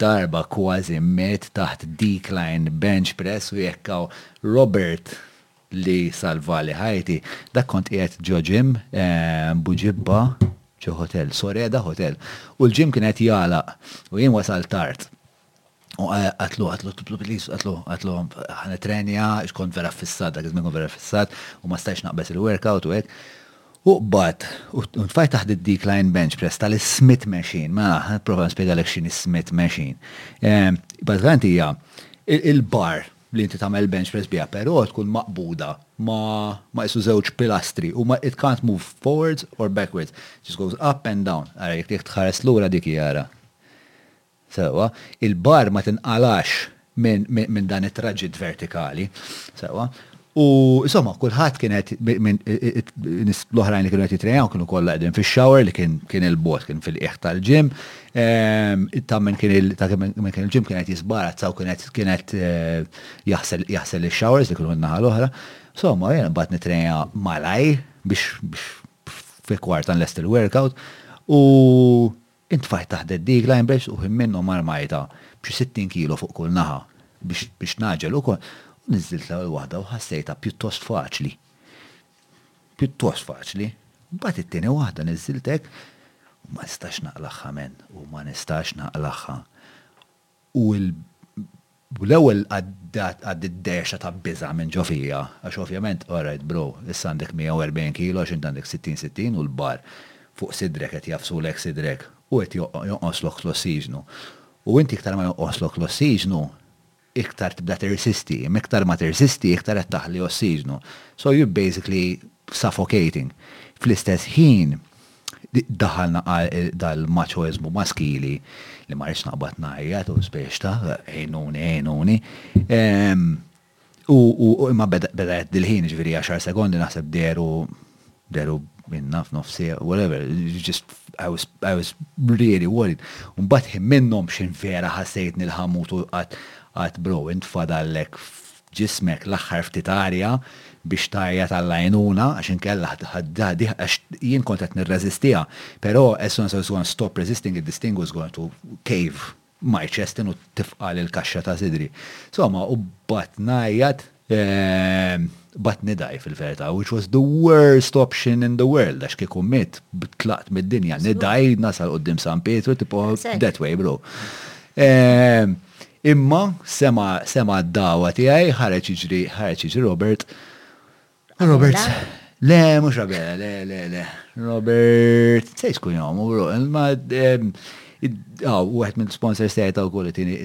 darba kważi mitt taħt decline bench press u jekk hawn Robert li salvali ħajti, dak kont qiegħed ġo gym b'u ġibba ġo hotel, Soreda Hotel, u l-gym kien qed jagħlaq u jien wasalt tard. U qatlu, qatlu, qatlu please, qatlu, qatlu, ħa nittrenja, għax kont vera ffissat, dak iż-żmien kont vera ffissat, u ma stajtx naqbeż il-workout u hekk. U qbadt, u ntfajt taħt id-decline bench press tal-Smith machine, mela ħa nipprova nispjegalek x'inhi Smith machine. Bażikament hija il-bar, Li inti tagħmel bench press biha però tkun maqbuda ma' ma' qisu żewġ pilastri u ma' it can't move forwards or backwards. Just goes up and down. Ara jekk jekk tħares lura dik hi ara. Sewwa. Il-bar ma tinqalax minn minn dan it-traġitt vertikali. Sewwa. U insomma kulħadd kien qed nies l-oħrajn li kienu qed jitrejnaw kienu kollha qegħdin fix-shower li kien kien il-bogħod kien fil-qiegħ tal-gym. Ehm, tammen kien il ta' kien il-ġim kienet jisbara, tsaw kienet kienet eh, jaħsel jaħsel il-showers li kienu naħa l-oħra. Somma, jena bat nitrenja malaj biex fi kwartan lest il-workout u intfajt taħt dik lajn biex u minnu marmajta biex 60 kilo fuq kull naħa biex naġel u kol. Nizzilt l-ewwel waħda u ħassejta pjuttost faċli. Pjuttost faċli. Mbagħad it-tieni waħda niżżilt hekk u ma nistax naqlagħha men, u ma nistax naqlagħha. U l-ewwel għaddiet dehxa ta' biża' minn ġo fija, għax ovvjament, all right bro, issa għandek 140 kilo għax int għandek 60 sittin u l-bar fuq sidrek qed jagħfsulek sidrek u qed jonqoslok l-ossiġnu. U inti iktar ma jonqoslok l-ossiġnu, iktar tibda tirsisti, imma iktar ma tirsisti iktar qed taħli ossiġnu. So you basically suffocating. Fl-istess ħin daħalna dal-machoismu maskili, li ma rridx naqbad ngħajjat u spiex ta' għinuni għinuni, u imma beda jgħeddilħin, jiġifieri għaxar sekondi naħseb dehru, deru minna f'nofsi, whatever, just I was, I was really worried. Mbagħad ħin minnhom xejn vera ħassejtni l-ħamut u qatt bro int fadallek f'ġismek l-aħħar ftit arja biex tgħajjat għall-għajnuna għax inkella għax jien kont qed nirreżistiha, però as soon as I was gonna stop resisting it this thing was going to cave. Mike Cheston u tifqal il-kaxxa ta' sidri. Somma, u b'għadd ngħajjat, b'għadd nidgħi fil-verità, which was the worst option in the world, għax kieku mitt, tlaqt mid-dinja, nidgħi, nasal quddiem San Pietru, tipo that way bro. Imma, sema' d-dagħwa tiegħi, ħareġ jiġri Robert, Robert, le, mux rabela, le, le, le. Robert, sej skun jom, u ma Aw, u għed minn sponsors ta' jeta u koll tini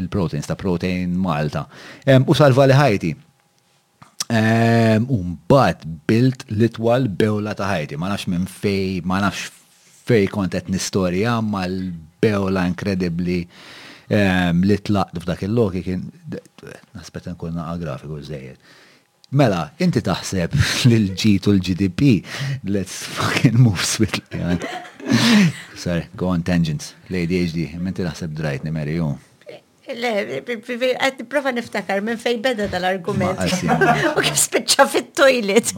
il-proteins ta' protein Malta. U salva li ħajti. Umbat bilt litwal bewla ta' ħajti, ma nafx minn fej, ma nafx fej kontet nistorja mal-bewla inkredibli li tlaqt f'dak il-loki kien, naspet nkun naqa grafiku zzejed. Mela, inti taħseb li l-ġid u l-GDP, let's fucking move swiftly. Sorry, go on tangents, l-ADHD, inti taħseb drajtni, Mary, ju. Le, għed prova niftakar minn fej beda dal-argument. U kif spiċċa fit-toilet.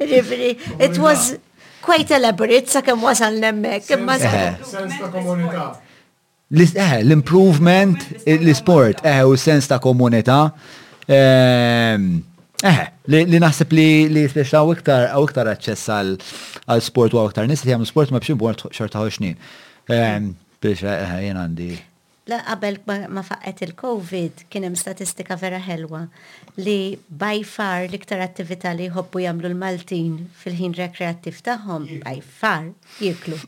Rivri, it was quite elaborate sa' kem wasan nemmek. Sens ta' komunità. L-improvement, l-isport, u s-sens ta' komunità. Li naħseb li jiflex għaw iktar aċċess għal sport u għaw iktar nis li għamlu sport ma bxin bort xorta xoxnin. Biex jien għandi. La qabel ma faqqet il-Covid kien hemm statistika vera ħelwa li by far l-iktar attività li jħobbu jagħmlu l-Maltin fil-ħin rekreattiv tagħhom by far jieklu.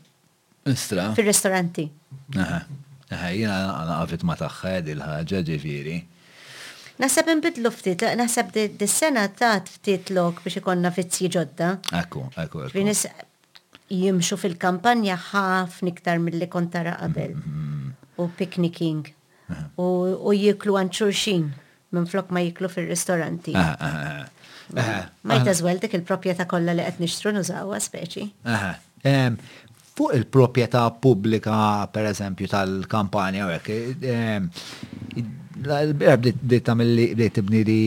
Istra. Fir-ristoranti. Aha, aha, jiena għana għafit ma taħħa għedi l-ħagġa ġifiri. Naħseb inbidlu ftit, naħseb dis-sena tat ftit lok biex ikonna vizzji ġodda. Ekku, ekku, ekku. Finis jimxu fil-kampanja ħafna iktar mill-li kont tara qabel. U picnicking. u jieklu għand xulxin minflok ma jieklu fir-ristoranti. Might as well dik il-proprjetà kollha li qed nixtru nużawha speċi. Fuq il-proprjetà pubblika, per eżempju, tal-kampanja u hekk, bdiet tagħmel li bdiet tibni di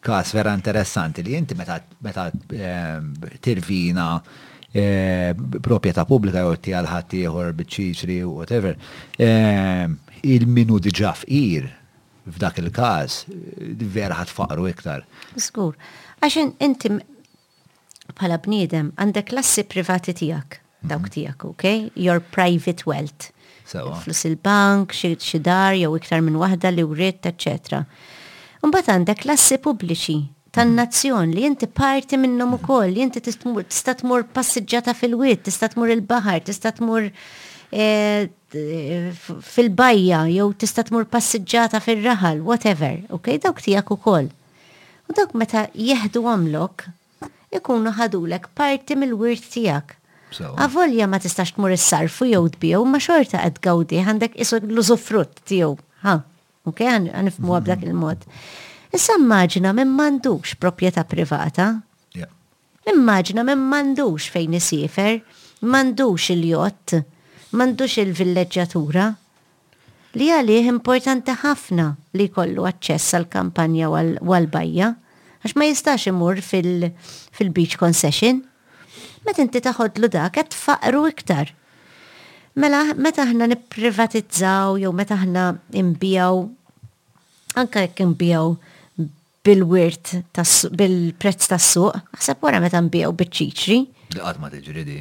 każ vera interessanti li inti meta meta tirvina proprjetà pubblika jew ttiha għal ħaddieħor biċ-ċiċri, whatever, il min hu diġà fqir f'dak il-każ vera ħa tfaqru iktar. Żgur. Għax inti bħala bniedem għandek l-assi privati tiegħek. Dawk tiegħek, ok? Your private wealth. Sewa. Flus il-bank, xi dar jew iktar minn waħda li writt, eċċetera. Imbagħad għandek l-assi pubbliċi tan-nazzjon li inti parti minnhom ukoll, li inti tista' tmur passiġġata fil-wied, tista' tmur il-baħar, tista' tmur eh, fil-bajja jew tista' tmur passiġġata fir-raħal, whatever, ok? Dawk tiegħek ukoll. U dawk meta jeħdu għamlok, ikunu ħadulek parti mill-wirt tiegħek. Avolja ma tistax tmur issarrfu jew tbiegħu imma xorta qed tgawdih, għandek qisu l-użufrutt tiegħu. Ħa, ok, ħa nifhmuha b'dak il-mod. Issa immaġina min m'għandux proprjetà privata. Immaġina min m'għandux fejn isiefer, m'għandux il-jott, m'għandux il-villeġġjatura. li għalih importanti ħafna li jkollu aċċess għall-kampanja u għall-bajja, għax ma jistax imur fil-beach concession. Meta inti taħodlu dak, qed tfaqqru iktar. Mela meta aħna nipprivatizzaw jew meta aħna nbiegħu, anke jekk inbiegħu bil-wirt tas-suq, bil-prezz tas-suq, aħseb wara meta nbigħu biċ-ċiċri. Li qatt ma tiġri di.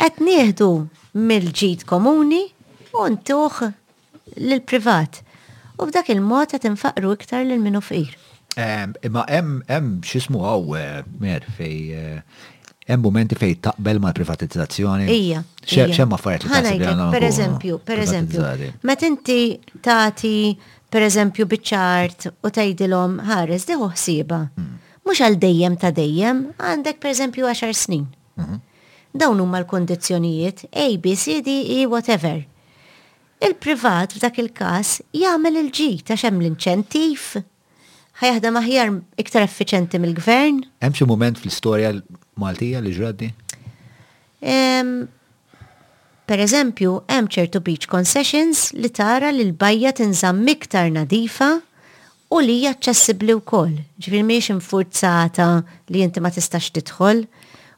Qed nieħdu mill-ġid komuni u ntuh lill-privat. U b'dak il-mod qed infaqru iktar lil minu fqir. Imma hemm x'ismu hawn eh, mer fej eh, hemm momenti fej taqbel mal-privatizzazzjoni. Ija. Xem affarijiet li taħseb li għandhom. Per eżempju, per eżempju, met inti tagħti per eżempju biċċa art u tgħidilhom ħares diħu ħsieba. Hmm. Mhux għal dejjem ta' dejjem, għandek per eżempju 10 snin. Hmm. Dawn huma l-kondizzjonijiet A, B, C, D, E, whatever. Il-privat f'dak il-każ jagħmel il-ġi ta' xem l-inċentiv ħajaħdem aħjar iktar effiċenti mill-gvern. Hemm xi mument fl-istorja Maltija li ġraddi? Hemm, per eżempju, hemm ċertu beach concessions li tara li l-bajja tinżamm iktar nadifa u li hija aċċessibbli wkoll, jiġifieri mhijiex infurzata li inti ma tistax tidħol,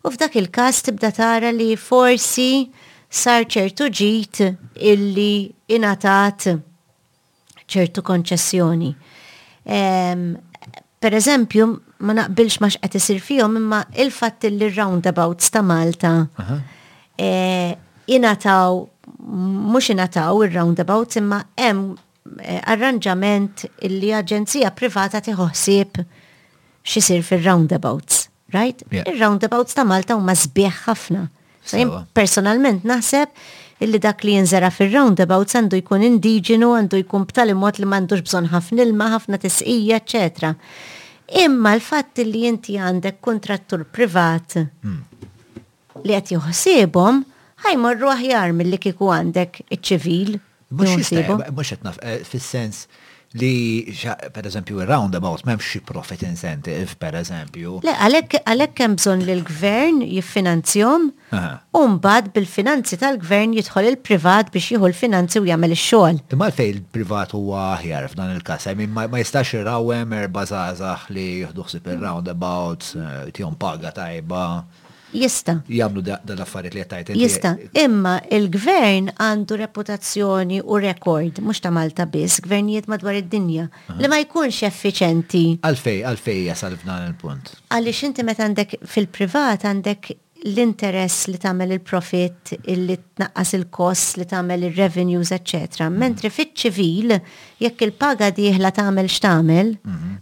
u f'dak il-każ tibda tara li forsi sar ċertu ġid illi ingħatat. ċertu konċessjoni. Per eżempju, ma naqbilx ma x'qed isir fihom imma il-fatt li r-roundabouts ta' Malta eh, ingħataw mhux ingħataw ir-roundabouts imma hemm eh, arranġament li aġenzija privata tieħu ħsieb x'isir fir-roundabouts. Right? Yeah. Ir-roundabouts ta' Malta huma sbieħ ħafna. So jien Sewa. personalment naħseb illi dak li jinżera fir-roundabouts għandu jkun indiġenu, għandu jkun b'tali mod li m'għandux bżonn ħafna ilma, ħafna tisqija, eċetera. Imma l-fatt li inti għandek kontrattur privat li qed jieħu ħsiebhom ħa jmorru aħjar milli kieku għandek iċ-ċivil jieħu ħsiebhom. Mhux qed naf, eh, fis-sens li per eżempju roundabout m'hemmx xi profit incentive per eżempju. Le għalhekk għalhekk hemm bżonn li l-gvern jiffinanzjom u mbagħad bil-finanzi tal-gvern jidħol il-privat biex jieħu l-finanzi u jagħmel ix-xogħol. Imma għalfejn il-privat huwa aħjar f'dan il-każ, I mean ma jistax irawwem erba' żgħażagħ li jieħdu ħsieb ir-roundabout, eh, tihom paga tajba. Jista. Jagħmlu da l-affarijiet li qed tgħid inti. Jista. Imma il-gvern għandu reputazzjoni u rekord, mhux ta' Malta biss, gvernijiet madwar id-dinja, li ma jkunx effiċenti. Għalfejn, għalfejn jasal f'dan il-punt? Għaliex inti meta għandek fil-privat għandek l-interess li tagħmel il-profitt, li tnaqqas il-kosts, li tagħmel ir-revenues, eċċetera. Mentri fiċ-ċivil Jekk il-paga dieħla tagħmel x'tagħmel,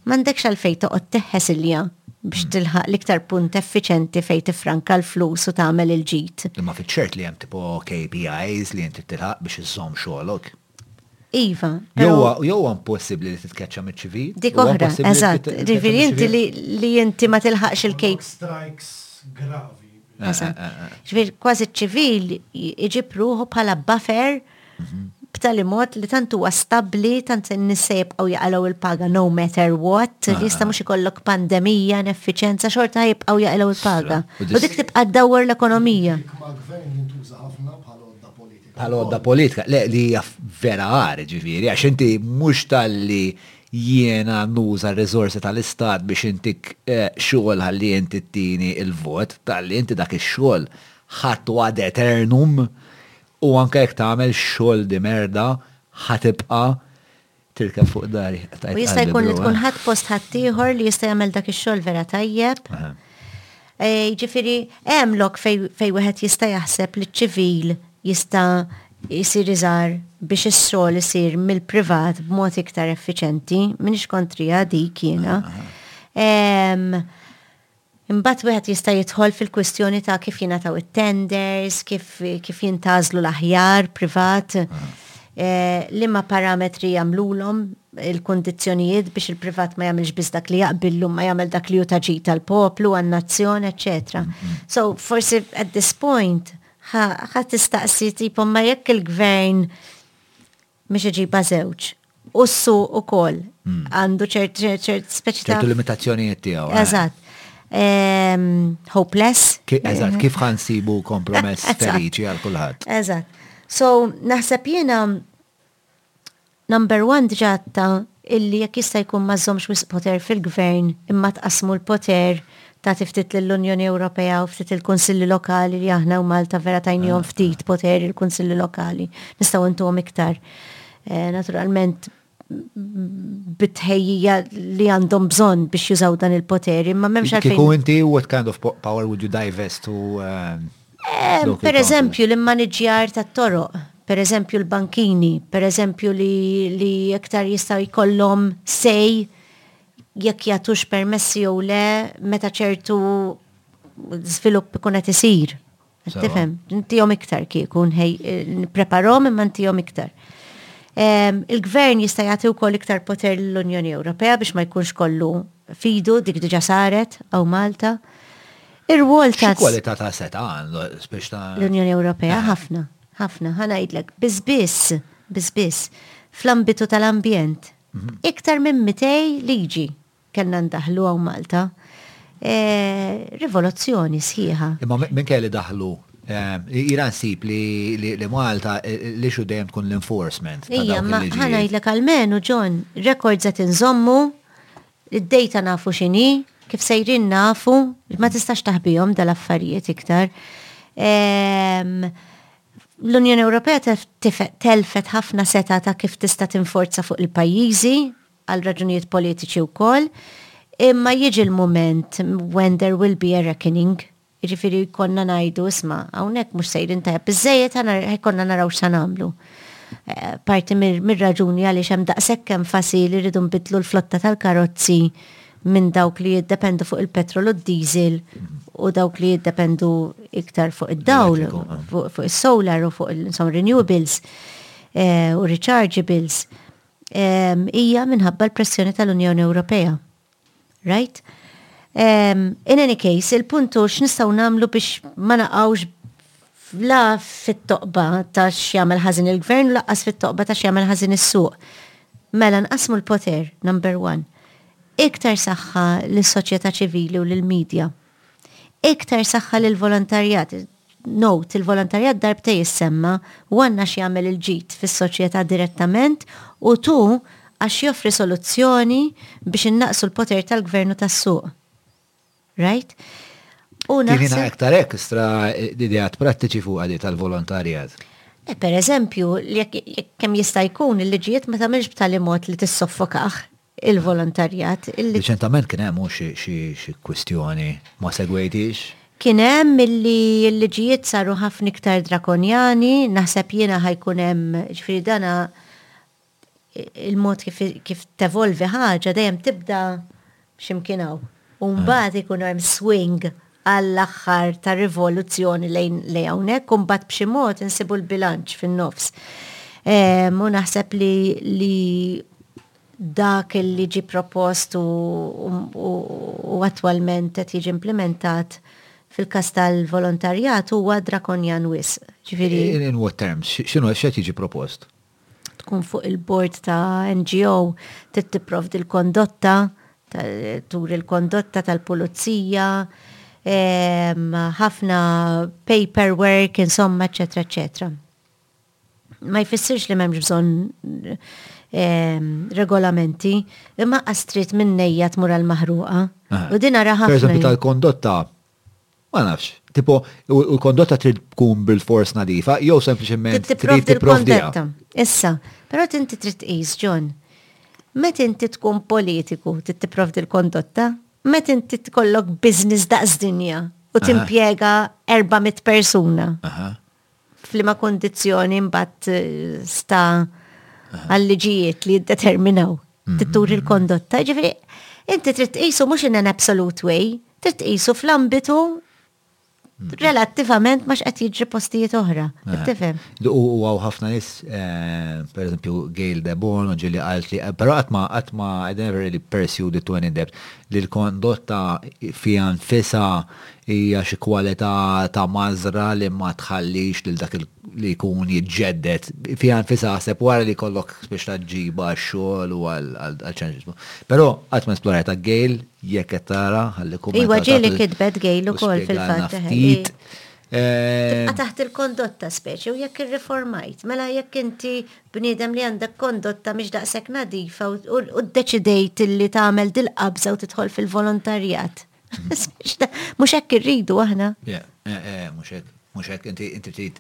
m'għandekx għalfejn toqgħod teħħes ilja biex tilħaq l-iktar punt effiċenti fejn tiffranka l-flus u tagħmel il-ġid. Imma fiċ-ċert li hemm tipo KPIs li int trid tilħaq biex iżżomm xogħlok. Iva, però. Jew huwa impossibbli li titkeċċa miċ-CV? Dik oħra, eżatt. Ġifieri inti li inti ma tilħaqx il-KPI. Strikes gravi. Eżatt. Ġifieri kważi ċ-ċivil iġib ruħu bħala buffer. b'tali mod li tant huwa stabbli, tant in-nies se jibqgħu jaqalgħu l-paga no matter what, li jista' mhux ikollok pandemija, ineffiċjenza, xorta ħajibqgħu jaqilgħu l-paga. U dik tibqa' ddawwar l-ekonomija. Jekk mal-Gvern jintuża ħafna bħala għodda politika. Bħala għodda politika, le li hija vera agħar, jiġifieri, għax inti mhux talli jiena nuża r-riżorsi tal-Istat biex intik xogħol ħalli inti tini l-vot, talli inti dak ix-xogħol ħadt u ad aeternum U anke jekk tagħmel xogħol di merda, ħa tibqa' tirkeb fuq dari. U jista' jkun li tkun ħadd post ħaddieħor li jista' jagħmel dak ix-xogħol vera tajjeb. Eh, ġifiri, hemm lok fej wieħed jista' jaħseb li ċivil jista' jisir iżar biex is-sol isir mill-privat b'mod iktar effiċenti, minix kontrija dik jiena. Imbagħad wieħed jista' jidħol fil-kwistjoni ta' kif jingħataw it-tenders, kif jintgħażlu l-aħjar privat, liema parametri jagħmlulhom il-kundizzjonijiet biex il-privat ma jagħmilx biss dak li jaqbillu imma jagħmel dak li hu ta' ġid għall-poplu, għan-nazzjon, eċċetera. So forsi at this point ħa tistaqsi tipom ma jekk il-gvern Mhux iġibha żewġ. U s-suq ukoll għandu ċert ċert speċi ta' ċertu limitazzjonijiet tiegħu. Eh. Eżatt. Ehm, hopeless. Eżatt, kif ħansibu kompromess feliċi għal kulħadd. Eżatt. So, naħseb jiena number one ġatta illi jekk jista' jkun ma żommx wisq poter fil-gvern imma tqasmu l-poter tagħti ftit lill-Unjoni Ewropea u ftit il-Kunsilli Lokali li aħna u Malta vera tajnihom ftit poteri l-Kunsilli Lokali. Nistgħu intuhom iktar. Eh, naturalment bitħejjija li għandhom bżon biex jużaw dan il-poteri, ma memx għalfejn. Kiku inti, what kind of power would you divest to? Eh, eh, per eżempju, l-immaniġjar ta' toroq, per eżempju l-bankini, per eżempju li iktar jistaw jkollhom sej jekk jagħtux permessi jew le meta ċertu żvilupp ikun qed isir. Tifhem, ntihom iktar kieku nippreparhom imma ntihom iktar. Ehm, il-gvern jista' jagħti wkoll iktar poter lill-Unjoni Ewropea biex ma jkunx kollu fidu dik diġà saret għaw Malta. Ir-rwol ta' kwalità ta' seta' għandu biex ta' l-Unjoni Ewropea eh. ħafna, ħafna, ħanajdlek, biss biss, biss biss, fl-ambitu tal-ambjent, Iktar minn mitej liġi kellna ndaħlu hawn Malta. Rivolozzjoni sħiħa. Imma minn kelli daħlu, jiena nsib li Malta li xu dejjem tkun l-enforcement. Ija, ma ħanajdlek għalmenu John, rekords qed inżommu, id-dejta nafu x'inhi, kif sejrin nafu, ma tistax taħbihom dal-affarijiet iktar. L-Unjoni Ewropea telfet ħafna setgħa ta' kif tista' tinforza fuq il-pajjiżi, għal raġunijiet politiċi wkoll, imma jiġi l-mument when there will be a reckoning, jiġifieri jkollna ngħidu, isma', hawnhekk mhux sejrin tajjeb biżżejjed, ikollna naraw x'se nagħmlu. Parti mir-raġuni għaliex hemm daqshekk enfasi li rridu nbiddlu l-flotta tal-karozzi minn dawk li jiddependu fuq il-petrol u d-diesel u dawk li jiddependu iktar fuq id-dawl, fuq il-solar u fuq il-renewables eh, u rechargeables, eh, hija minħabba l-pressjoni tal-Unjoni Ewropea. Right? Eh, in any case, il-puntu x'nistgħu nagħmlu biex ma naqgħux la fit-toqba ta' x'jagħmel ħażin il-Gvern u laqqas fit-toqba ta' x'jagħmel ħażin is-suq. Mela nqassmu l-poter, number one. Iktar saħħa lis-soċjetà ċivili u lill-media. Iktar saħħa lill-volontarjat, note, il-volontarjat darbtej issemma, one għax jagħmel il-ġid fis-soċjetà direttament u two għax joffri soluzzjoni biex innaqqsu l-poter tal-Gvern u tas-suq. Right? U naħseb. Kien aktar hekk istra ideat prattiċi fuq għadi tal-volontarjat. E, per eżempju, kemm jista' jkun il-liġijiet ma tagħmilx b'tali mod li tissoffokaħ il-volontarjat. Riċentament kien hemm xi kwistjoni ma segwejtix? Kien hemm illi l-liġijiet saru ħafna iktar drakonjani, naħseb jiena ħajkun hemm ġifieri dana il-mod kif tevolvi ħaġa dejjem tibda x'imkien hawn. U mbagħad ikun hemm swing għall-aħħar ta' rivoluzzjoni lejn lejn hawnhekk u mbagħad b'xi mod insibu l-bilanċ fin-nofs. U naħseb li li dak li ġi propost u attwalment qed jiġi implementat fil-każ tal-volontarjat huwa drakonjan wisq. Ġifieri. In what terms? X'inhu x'qed jiġi propost? tkun fuq il-bord ta' NGO trid tipprovdi l-kondotta, turi l-kondotta tal-pulizija, ehm, ħafna paperwork, insomma, eċetera, eċetera. Ma jfissirx li m'hemmx bżonn ehm, regolamenti, imma qastrit minnejja tmur għal maħruqa. U din ara ħafna. Per tal-kondotta Ma nafx, tipo, u l-kondotta trid tkun bil-fors nadifa, jew sempliċement trid tipprovdiha. Issa, però inti trid tqis, John, met inti tkun politiku trid tipprovdi l-kondotta, met inti tkollok business daqs dinja u timpjega 400 persuna. f'liema kondizzjoni mbagħad sta għal-liġijiet li jiddeterminaw mhm. tittur il-kondotta. Ġifieri, inti trid tqisu mhux in an absolute way, trid tqisu fl-ambitu mhm. relattivament ma x'qed jiġri postijiet oħra. Eh. Tifhem? U għaw ħafna nis, eh, per eżempju, Gail Debon u ġili għalt li, eh, pero għatma għatma I never really pursued it to any depth li l-kondotta fija nfisa Hija xi kwalità ta' mażra li ma tħallix lil dak li jkun jiġġedded fiha nfisha aħseb wara li jkollok biex taġġiba għax-xogħol u għal ċertu. Però qatt ma esplorajtha Gail jekk qed tara ħalli kumment. Iwa ġieli kitbet Gail ukoll fil-fatt. Spjegana ftit. Tibqa' taħt il-kondotta speċi u jekk irriformajt. Mela jekk inti bniedem li għandek kondotta mhix daqshekk nadifa u ddeċidejt li tagħmel dil-qabża u tidħol fil-volontarjat. Mhux hekk irridu aħna. Eh, eh, mhux hekk, mhux hekk inti trid.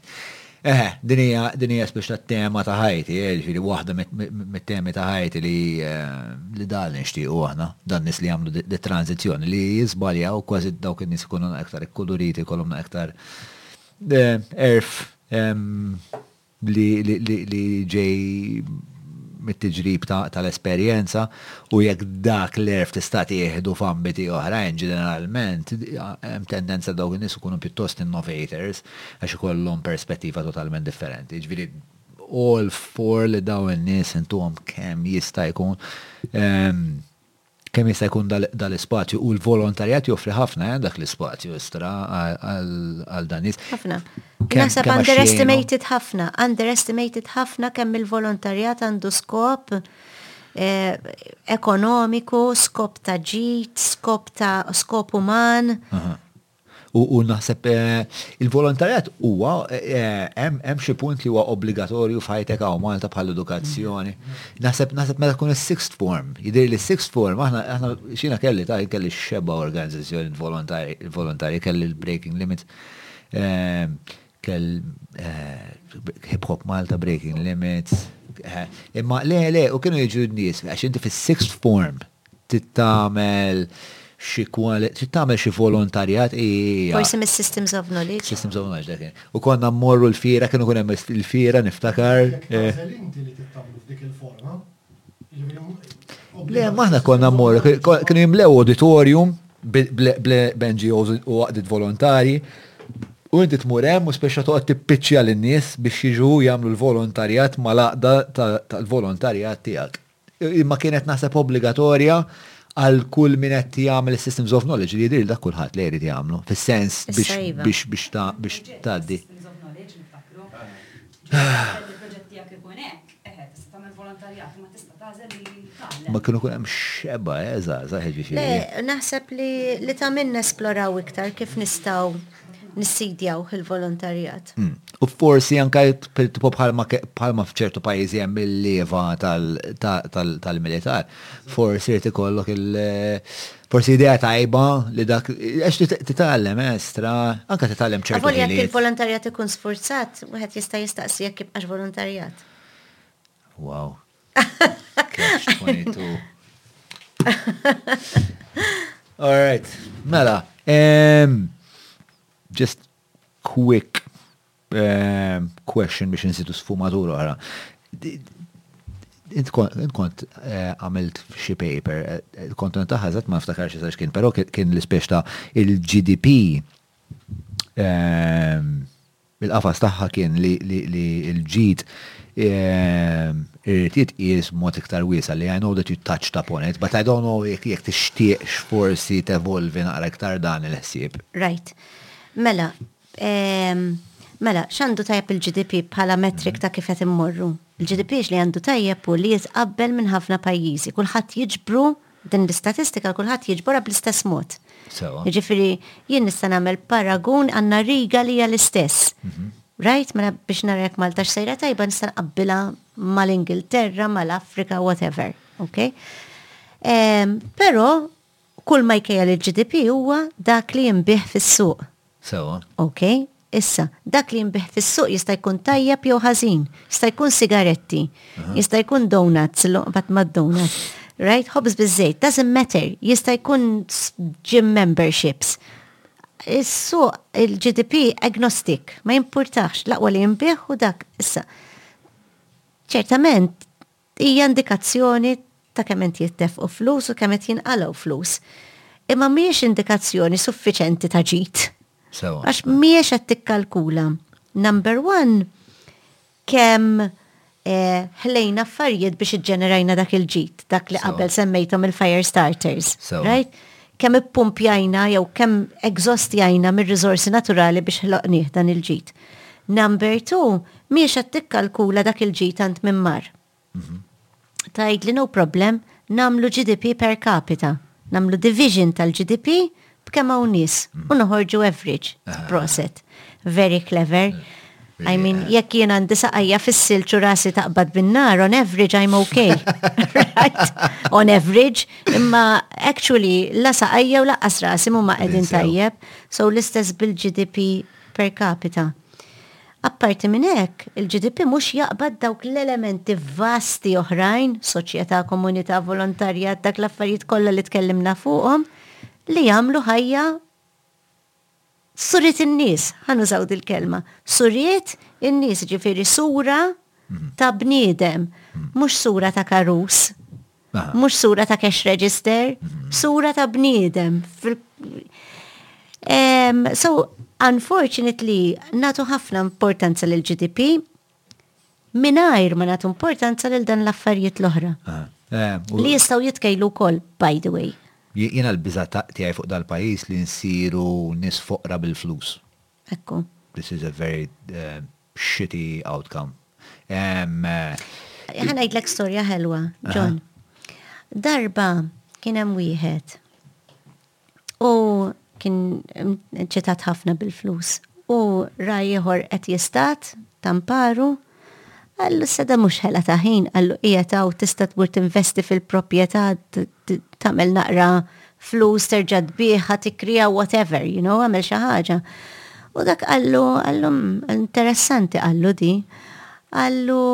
Eh, din hija din hija spiċ ta' tema ta' ħajti, eh, ġifieri waħda mit-temi ta' ħajti li eh, li dan nixtiequ aħna, dan nies li jagħmlu di tranzizzjoni li jiżbaljaw kważi dawk in-nies ikunu iktar ikkuluriti, jkollhom iktar erf li ġej mit-tiġrib tal-esperjenza u jekk dak l-għerf tista' tieħdu f'ambiti oħrajn, ġeneralment hemm tendenza li dawk in-nies ikunu pjuttost innovators għax ikollhom perspettiva totalment differenti. Jiġifieri all for li dawn in-nies intuhom kemm jista' jkun kemm jista' jkun dan l-ispazju u l-volontarjat joffri ħafna dak l-ispazju estra għal dan nies. Ħafna. Naħseb underestimated ħafna, underestimated ħafna kemm il-volontarjat għandu skop eh, ekonomiku, skop ta' ġid, skop ta' skop uman. U naħseb il-volontarjat huwa hemm xi punt li huwa obbligatorju f'ħajtek hawn Malta bħal edukazzjoni. Naħseb naħseb meta tkun is-sixth form, jidher li sixth form aħna aħna xina kelli ta' kelli xeba organizzazzjoni volontarji kelli l-breaking limit. Kell Hip Hop Malta, Breaking Limits. Imma le, le, u kienu jiġu n-nies, għax inti fis-sixth form tittamel xi tittamel xi volontarjat Forsi mis-systems of knowledge. Systems of knowledge, dak. U konna mmorru l-fira, kienu kun hemm il-fira niftakar. Inti li tittamlu f'dik il-forma, Le, maħna konna mor, kienu jimlew auditorium bl-NGOs u għaqdit volontari, u inti tmur hemm u speċa toqgħod tippiċċja lin-nies biex jiġu jagħmlu l-volontarjat mal-għaqda tal-volontarjat tiegħek. Imma kienet naħseb obbligatorja għal kull min qed jagħmel systems of knowledge li jidhir dak kulħadd li jrid jagħmlu, fis-sens biex biex tgħaddi. Eħe, tista' tagħmel volontarjat, imma tista' tagħżel li tagħmel. Ma kienu kun hemm xeba, eh, żgħażagħ jiġifieri. Le, naħseb li li ta' minn nesploraw iktar kif nistgħu nissidjaw il-volontarjat. Hmm. U forsi anka tipo bħalma f'ċertu pajjiżi hemm il-leva tal-militar, forsi rrid ikollok il- Forsi idea tajba li dak, għax titgħallem estra, eh, anka titgħallem ċertu. Għavol jekk il-volontarjat ikun sforzat, wieħed jista' jistaqsi jekk jibqax volontarjat. Wow. All right, mela, just quick Question biex insitu sfumatura oħra. Int kont eh, għamilt xi paper, eh, il-kontent tagħha eżatt ma niftakarx eżatt kien, però kien l-ispiex ta' il-GDP eh, il-qafas tagħha kien li l-ġid irrid jitqies mod iktar wiesa li I know that you touched upon it, but I don't know jekk tixtieqx forsi tevolvi naqra iktar dan il-ħsieb. Right. Mela, Mela, x'għandu tajjeb il-GDP bħala metrik ta' kif qed immorru? Il-GDP x'li għandu tajjeb hu li jitqabbel minn ħafna pajjiżi. Kulħadd jiġbru din l-istatistika kulħadd jiġborha bl-istess mod. Sewwa. Jiġifieri jien nista' nagħmel paragun għandna riga li hija l-istess. Rajt mela biex nara jekk Malta x'sejra tajba nista' nqabbilha mal-Ingilterra, mal-Afrika, whatever. Okay? Però Kull ma jkejjel il-GDP huwa dak li jinbiegħ fis-suq. Sewwa. Ok. Issa, dak li jinbiegħ fis-suq jista' jkun tajjeb jew ħażin. Jista' jkun sigaretti. Jista' jkun donuts, loqbad mad-donuts. Right? Ħobż biż-żejt. Doesn't matter. Jista' jkun gym memberships. Is-suq, il-GDP agnostic. Ma jimpurtax. L-aqwa li jinbiegħ hu dak. Issa, ċertament, Hija indikazzjoni ta' kemm qed jintefqu flus u kemm qed jinqalgħu flus. Imma mhijiex indikazzjoni suffiċenti ta' ġid. Sewwa. Għax mhijiex qed tikkalkula, number one, kemm ħlejna affarijiet biex iġġenerajna dak il-ġid, dak li qabel semmejthom il-fire starters. Sewwa. Right? kemm ippumpjajna jew kemm egżostjajna mir-riżorsi naturali biex ħloqnieh dan il-ġid. Number two, mhiex qed tikkalkula dak il-ġid għand min mar. Tgħidli no problem, nagħmlu GDP per capita, nagħmlu division tal-GDP b'kemm hawn nies u noħorġu average. Proset. Very clever. I mean, jekk jien għandi saqajja fis-silġ u rasi taqbad bin-nar, on average I'm okay. right? On average, imma actually la saqajja u laqqas rasi mumma qegħdin tajjeb, so l-istess bil-GDP per capita. Apparti minn hekk, il-GDP mhux jaqbad dawk l-elementi vasti oħrajn, soċjetà, komunità, volontarja, dak l-affarijiet kollha li tkellimna fuqhom, li jagħmlu ħajja Suriet in-nies, ħa nużaw dil-kelma, suriet in-nies, jiġifieri sura ta' bniedem, mhux sura ta' karus, mhux sura ta' cash register, sura ta' bniedem. So, unfortunately, nagħtu ħafna importanza lill-GDP, Mingħajr ma nagħtu importanza lil dan l-affarijiet l-oħra. Li jistgħu jitkejlu wkoll, by the way. Jiena l-biża' tiegħi fuq dal-pajjiż li nsiru nies foqra bil-flus. Ekku. This is a very shitty outcome. Ħa ngħidlek storja ħelwa, John. Darba kien hemm wieħed U kien ċitat ħafna bil-flus. U raj ieħor qed jistat tamparu, għallu sada mhux ħela ta' ħin, għallu hija taw tista' tmur tinvesti fil-proprjetà tagħmel naqra flus terġa' tbieħha tikkrija whatever, you know, għamel xi ħaġa. U dak qallu, qallu, interessanti qallu di, qallu,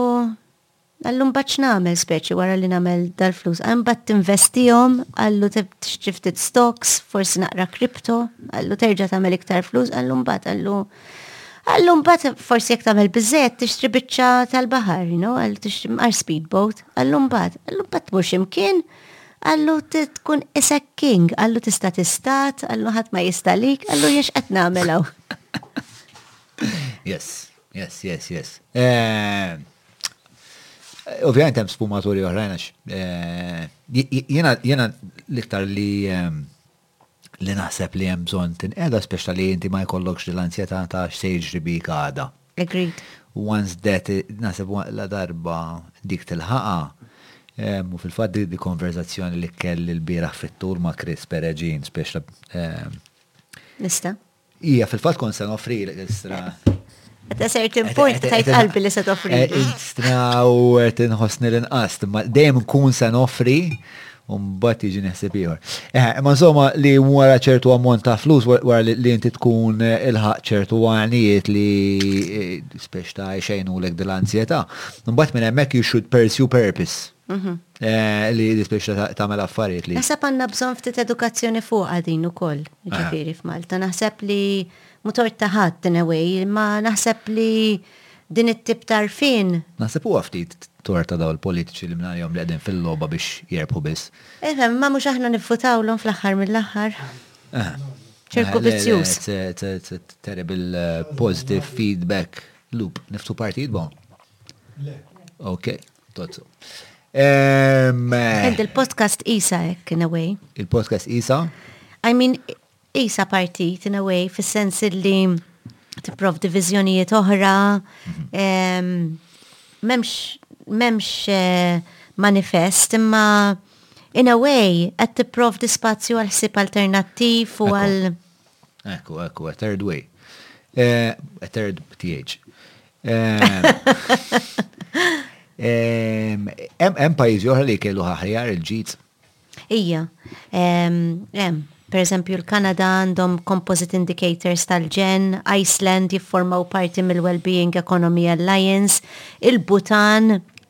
Qallu mbagħad x'nagħmel speċi wara li nagħmel dal-flus? Qal mbagħad tinvestihom, qallu tixtri ftit stocks, forsi naqra crypto, qallu terġa' tagħmel iktar flus, qallu mbagħad, qallu Qallu mbagħad forsi jekk tagħmel biżejjed tixtri biċċa tal-baħar, you know, qallu tixtri mqar speedboat, qallu mbagħad, qallu mbagħad tmur imkien, qallu tkun isek king, qallu tista' tistat, qallu ħadd ma jista' lik, qallu jiex qed nagħmel hawn. Yes. Yes, yes, yes. Ovvijament hemm sfumaturi oħrajn għax jiena l-iktar li li naħseb li hemm bżonn tinqeda speċta li inti ma jkollokx l-ansjetà ta' x'se jiġri bik għada. Agreed. Once that naħseb la darba dik tilħaqa u fil-fatt dik konverzazzjoni li kelli l-bieraħ fit-tul ma' Chris Peregin speċta. Nista'. Ija, fil-fat kon se nofri l-istra. Da certain point tajt qalbi li se toffri. Eh, istra u tinħosni l-inqast, ma dejjem nkun se nofri Umbat jiġi neħseb ieħor. Eh, ma insomma li wara ċertu ammont ta' flus wara li inti tkun eh, il-ħaq ċertu għanijiet li eh, speċ ta' xejn u lek dil-anzjeta. Umbat minn hemmhekk you should pursue purpose. Li tispiċċa tagħmel affarijiet li. Naħseb għandna bżonn ftit edukazzjoni fuqha din ukoll, jiġifieri f'Malta. Naħseb li mhu tort ta' ħadd in a way, imma naħseb li din it-tip ta' għarfien. Naħseb huwa ftit tort ta' dawn il-politiċi li mingħajrhom li qegħdin fil-logħba biex jerbħu biss. Ifhem, imma mhux aħna nivvutawlhom fl-aħħar mill-aħħar. Ċirku vizzjuż. Terrible positive feedback loop. Niftu partijiet b'hawn? Le. Okej. Tozzo. And il-podcast Isa hekk in a way. Il-podcast Isa? I mean, Isa partit in a way, fis-sens li tipprov divizjonijiet oħra, memx memx eh, manifest imma in a way qed tipprovdi spazju għal ħsieb alternattiv u għal Ekku, ekku, a third way. Eh, a third TH. Hemm eh, pajjiżi oħra li kellu ħaħjar il-ġiz. Ija, hemm. Per eżempju, l-Kanada għandhom composite indicators tal-ġen, Iceland jifformaw parti mill-Wellbeing Economy Alliance, il-Butan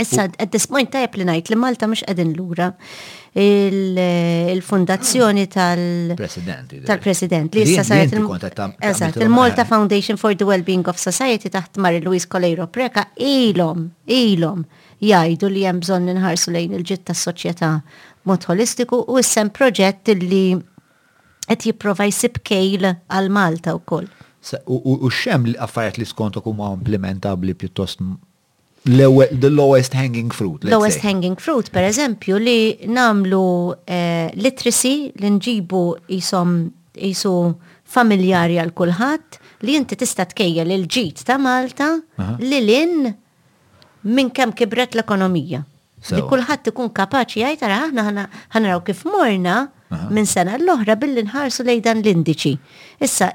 Issa, at this point tajb li najt li Malta mux għedin l-ura il-fondazzjoni tal-President. Tal-President, li issa sajt il-Malta Foundation for the Wellbeing of Society taħt Mari Luis Coleiro Preca ilom, ilom jajdu li jem bżon nħarsu lejn il-ġitt tas soċjetà mod holistiku u issem proġett li qed jipprova jsib kejl għal Malta wkoll. U xem affarijiet li skontok huma implementabbli pjuttost the lowest hanging fruit. Lowest hanging fruit, per eżempju, li namlu eh, literacy li nġibu jisom jisu familjari għal kulħadd li inti tista' tkejjel il-ġid ta' Malta li lin minn kemm kibret l-ekonomija. Li kulħadd ikun kapaċi jgħid ara aħna ħanaraw kif morna minn sena l-oħra billi nħarsu lejn dan l-indiċi. Issa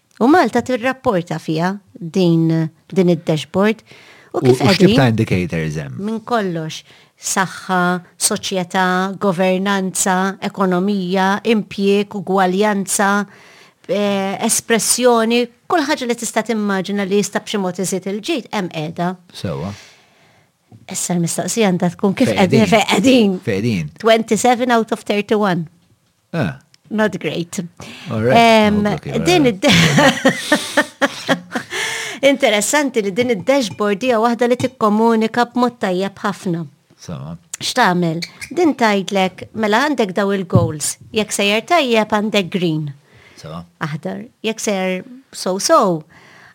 U Malta tirrapporta fiha din din id-dashboard. U kif qed. X'tip ta' indicators hemm? Minn kollox, saħħa, soċjetà, governanza, ekonomija, impjieg, ugwaljanza, espressjoni, kull ħaġa li tista' timmaġina li jista' b'xi mod iżid il-ġid hemm qiegħda. Sewwa. Issa l-mistoqsija għandha tkun kif qegħdin fejn qegħdin. Fejn qegħdin. 27 out of 31. Ah. Not great. Din id Interessanti li din id-dashboard hija waħda li tikkomunika b'mod tajjeb ħafna. Sama. X'tagħmel? Din tgħidlek mela għandek daw il-goals. Jekk sejjer tajjeb għandek green. Sama. Aħdar. Jekk sejjer so-so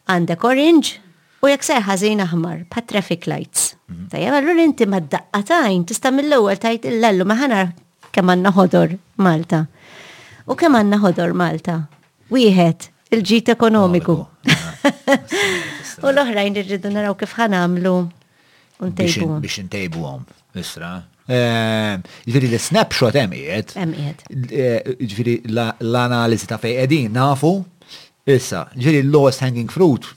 għandek orange U jekk seħħ ħażin aħmar, bħat traffic lights. Tajjeb, allura inti ma daqqa tajn tista' mill-ewwel tajt l-lellu ma ħanar kemm għandna ħodor Malta. U kemm għandna ħodor Malta? Wieħed, il-ġid ekonomiku. U l-oħrajn irridu naraw kif ħanamlu ntejbu. Biex ntejbu għom, isra. Ehm, ġviri l-snapshot hemm qiegħed. Hemm qiegħed. Eh, ġviri l-analiżi ta' fejn qegħdin nafu Issa, ġifieri l-lowest hanging fruit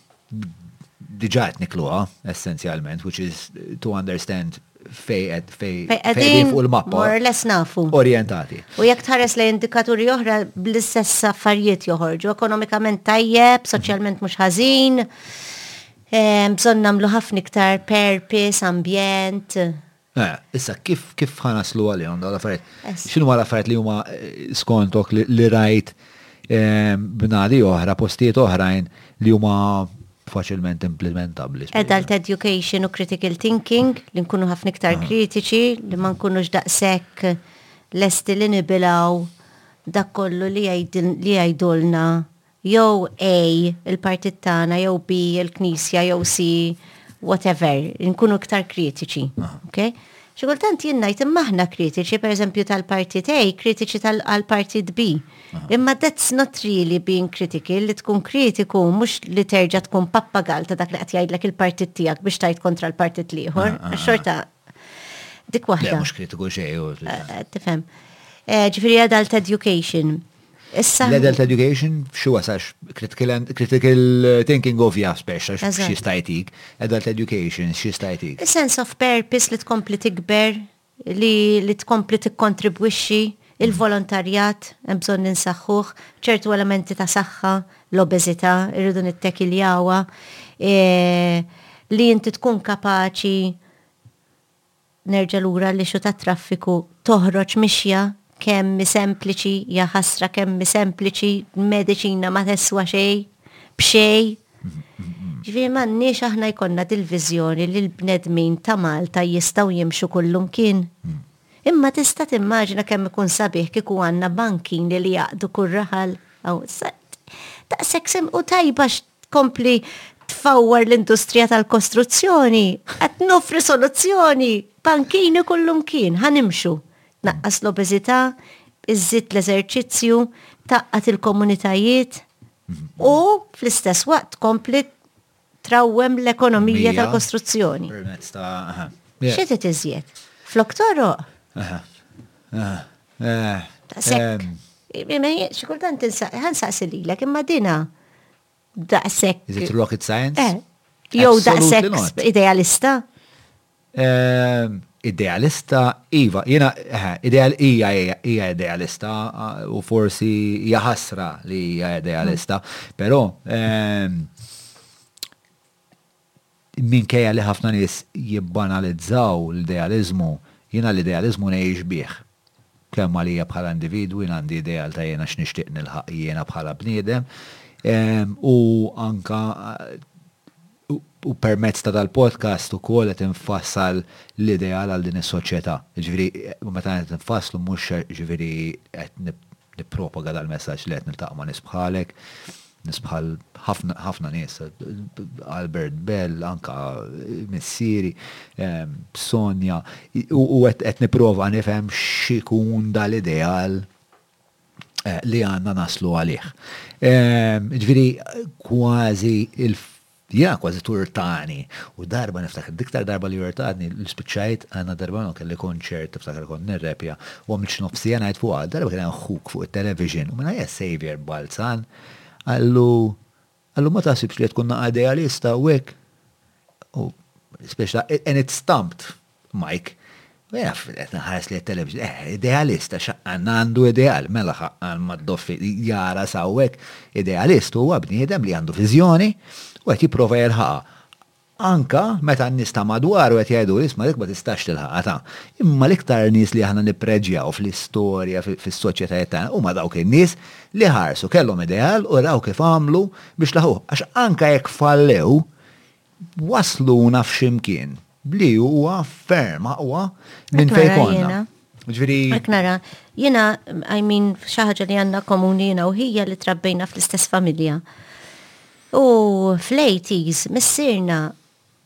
diġà qed nikluha essenzjalment, which is to understand fejn qed fejn qegħdin fuq il-mappa. More or less nafu. Orjentati. U jekk tħares lejn indikaturi oħra bl-istess affarijiet joħorġu, ekonomikament tajjeb, soċjalment mhux ħażin, bżonn nagħmlu ħafna iktar purpose, ambjent. Mela, issa kif kif ħa naslu għalihom dawn l-affarijiet? Yes. X'inhu ma l-affarijiet li huma eh, skontok li, li rajt eh, b'nadi oħra, postijiet oħrajn li huma faċilment implementabbli. Adult education u critical thinking, li nkunu ħafna iktar kritiċi, li ma nkunux daqshekk lesti li nibilaw dak kollu li jgħidin- li jgħidulna jew A, il-partit tagħna, jew B, il-Knisja, jew C, whatever, nkunu iktar kritiċi. Okay? Xi kultant jien ngħid imma aħna kritiċi, pereżempju tal-partit A, kritiċi tal-partit B. Imma that's not really being critical, li tkun kritiku mhux li terġa' tkun pappagal ta' dak li qed jgħidlek il-partit tiegħek biex tgħid kontra l-partit l-ieħor. Xorta dik waħda. Mhux kritiku xejn. Eh, eh, tifhem. Eh, ġifieri adult education. Issa. L-adult education, xi wasax, critical thinking of jaspex, għax xi stajtik, adult education, xi stajtik. Sense of purpose li tkompli tikber, li tkompli tikkontribwixxi, il-volontarjat, bżon ninsaxħuħ, ċertu elementi ta' saħħa, l-obezita, irridu nittekiljawa, e, li jinti tkun kapaċi Nerġa' lura l-issue tat-traffiku toħroġ mixja, kemm hi sempliċi, jaħasra kemm hi sempliċi, mediċina ma teswa xejn, b'xejn. Ġifieri m'għandniex aħna jkollna dil-viżjoni li l-bnedmin ta' Malta jistgħu jimxu kullumkien. Imma tista' timmaġina kemm ikun sabiħ kieku għandna bankini li jgħaqqdu kull raħal? Daqshekk sem u tajba tkompli tfawwar l-industrija tal-kostruzzjoni, qed nofri soluzzjoni, pankini kullum kien, ħanimxu. Naqqas l-obeżità, iżid l-eżerċizzju, taqqat il-komunitajiet u fl-istess waqt tkompli trawwem l-ekonomija tal-kostruzzjoni. Xi trid iżjed? Flok toroq? Daqshekk. Xi kultant ħansaqsi lilek imma dina daqshekk. Is it rocket science? Eh. Jew daqshekk idealista? Idealista, iva, jiena ideal hija hija idealista u forsi hija ħasra li hija idealista, però Minkejja li ħafna nies jibbanalizzaw l-idealiżmu, jiena l-idealiżmu ngħix bih. Kemm għalija bħala individwu, jien għandi ideal ta' jiena x'nixtieq nilħaq jiena bħala bniedem, u anke u permezz ta' dal-podcast ukoll qed infassal l-ideal għal din is-soċjetà. Jiġifieri meta ngħid qed infasslu mhux jiġifieri qed nippropaga dal-messaġġ, le qed niltaqa' ma' nies bħalek Nies bħal ħafna ħafna nies, Albert Bell, anka missieri, Sonja, u qed nipprova nifhem x'ikun dal-ideal eh, li għandna naslu għalih. Ġifieri kważi il Jah, kważi turtani. U darba niftakar, l-iktar darba li urtatni, li spiċċajt, għandna darba hawn kelli konċert, niftakar kont nirrepja, u għamilt xi nofsija ngħid fuqha, darba kien hawn ħuk fuq it-television u minn Hagia Saviour Balzan qallu, qallu ma taħsibx li qed tkun naqa' idealista hawnhekk? U spiċċajt, and it stumped. Mike, U jaf, qed nħares lejn it-television, eh, idealist, għax haqqan għandu ideal, mela haqqan mad-doffi jara s'hawnhekk, idealist huwa bniedem li għandu viżjoni u qed jipprova jilħaqha. Anke meta n-nies ta' madwaru qed jgħidulu, isma' dik ma tistax tilħaqha ta'. Imma l-iktar nies li aħna nippreġjaw fl-istorja, fis-soċjetajiet tagħna, huma dawk in-nies li ħarsu, kellhom ideal u raw kif għamlu biex laħquh. Għax anke jekk fallew, wassluna f'xi mkien. Bli huwa ferm aqwa minn fejn konna. Ġviri. Għak nara, jena, I mean, xaħġa li għanna komuni jena uħija li trabbejna fl-istess familja. U fl-80s, missirna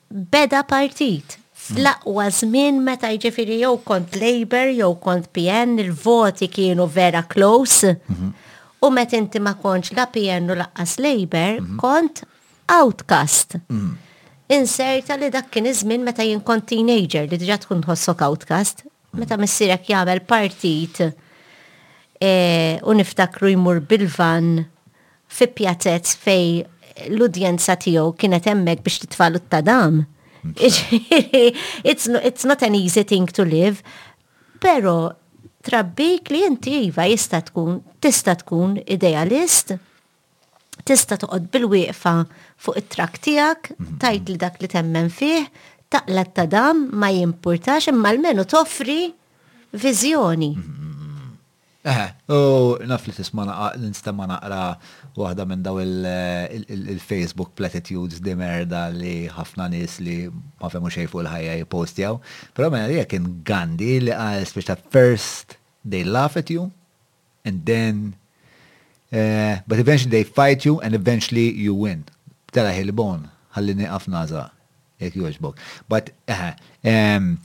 beda partit. Fl-aqwa żmien meta jġifiri jew kont Labour, jew kont PN, il-voti kienu vera close. Mhm. U met inti ma konċ la PN u laqqas Labour, mhm. kont Outcast. Inserta li dak kien iż-żmien meta jien kont teenager li diġà tkun tħossok outcast. Meta missierek jagħmel partit eh, u niftakru jmur bil-van fi pjazez fej l-udjenza tiegħu kienet hemmhekk biex titfalu t-tadam. it's, it's not an easy thing to live, pero trabbik li inti iva jista' tkun, tista' tkun idealist, tista' toqgħod bil-wieqfa fuq it-trakk tiegħek, tgħid li dak li temmen fih, taqla' t-tadam ma jimpurtax imma almenu toffri viżjoni. Eħe, u naf li tisma' nistema' naqra waħda minn daw il-Facebook platitudes di merda li ħafna nies li ma fehmu xejn fuq il-ħajja jippostjaw. Però mela jekk kien Gandhi li qal spiċċat first they laugh at you, and then eh, but eventually they fight you and eventually you win. Tela ħilbon, ħalli nieqaf nażaq, jekk jogħġbok. But, eh, ehm,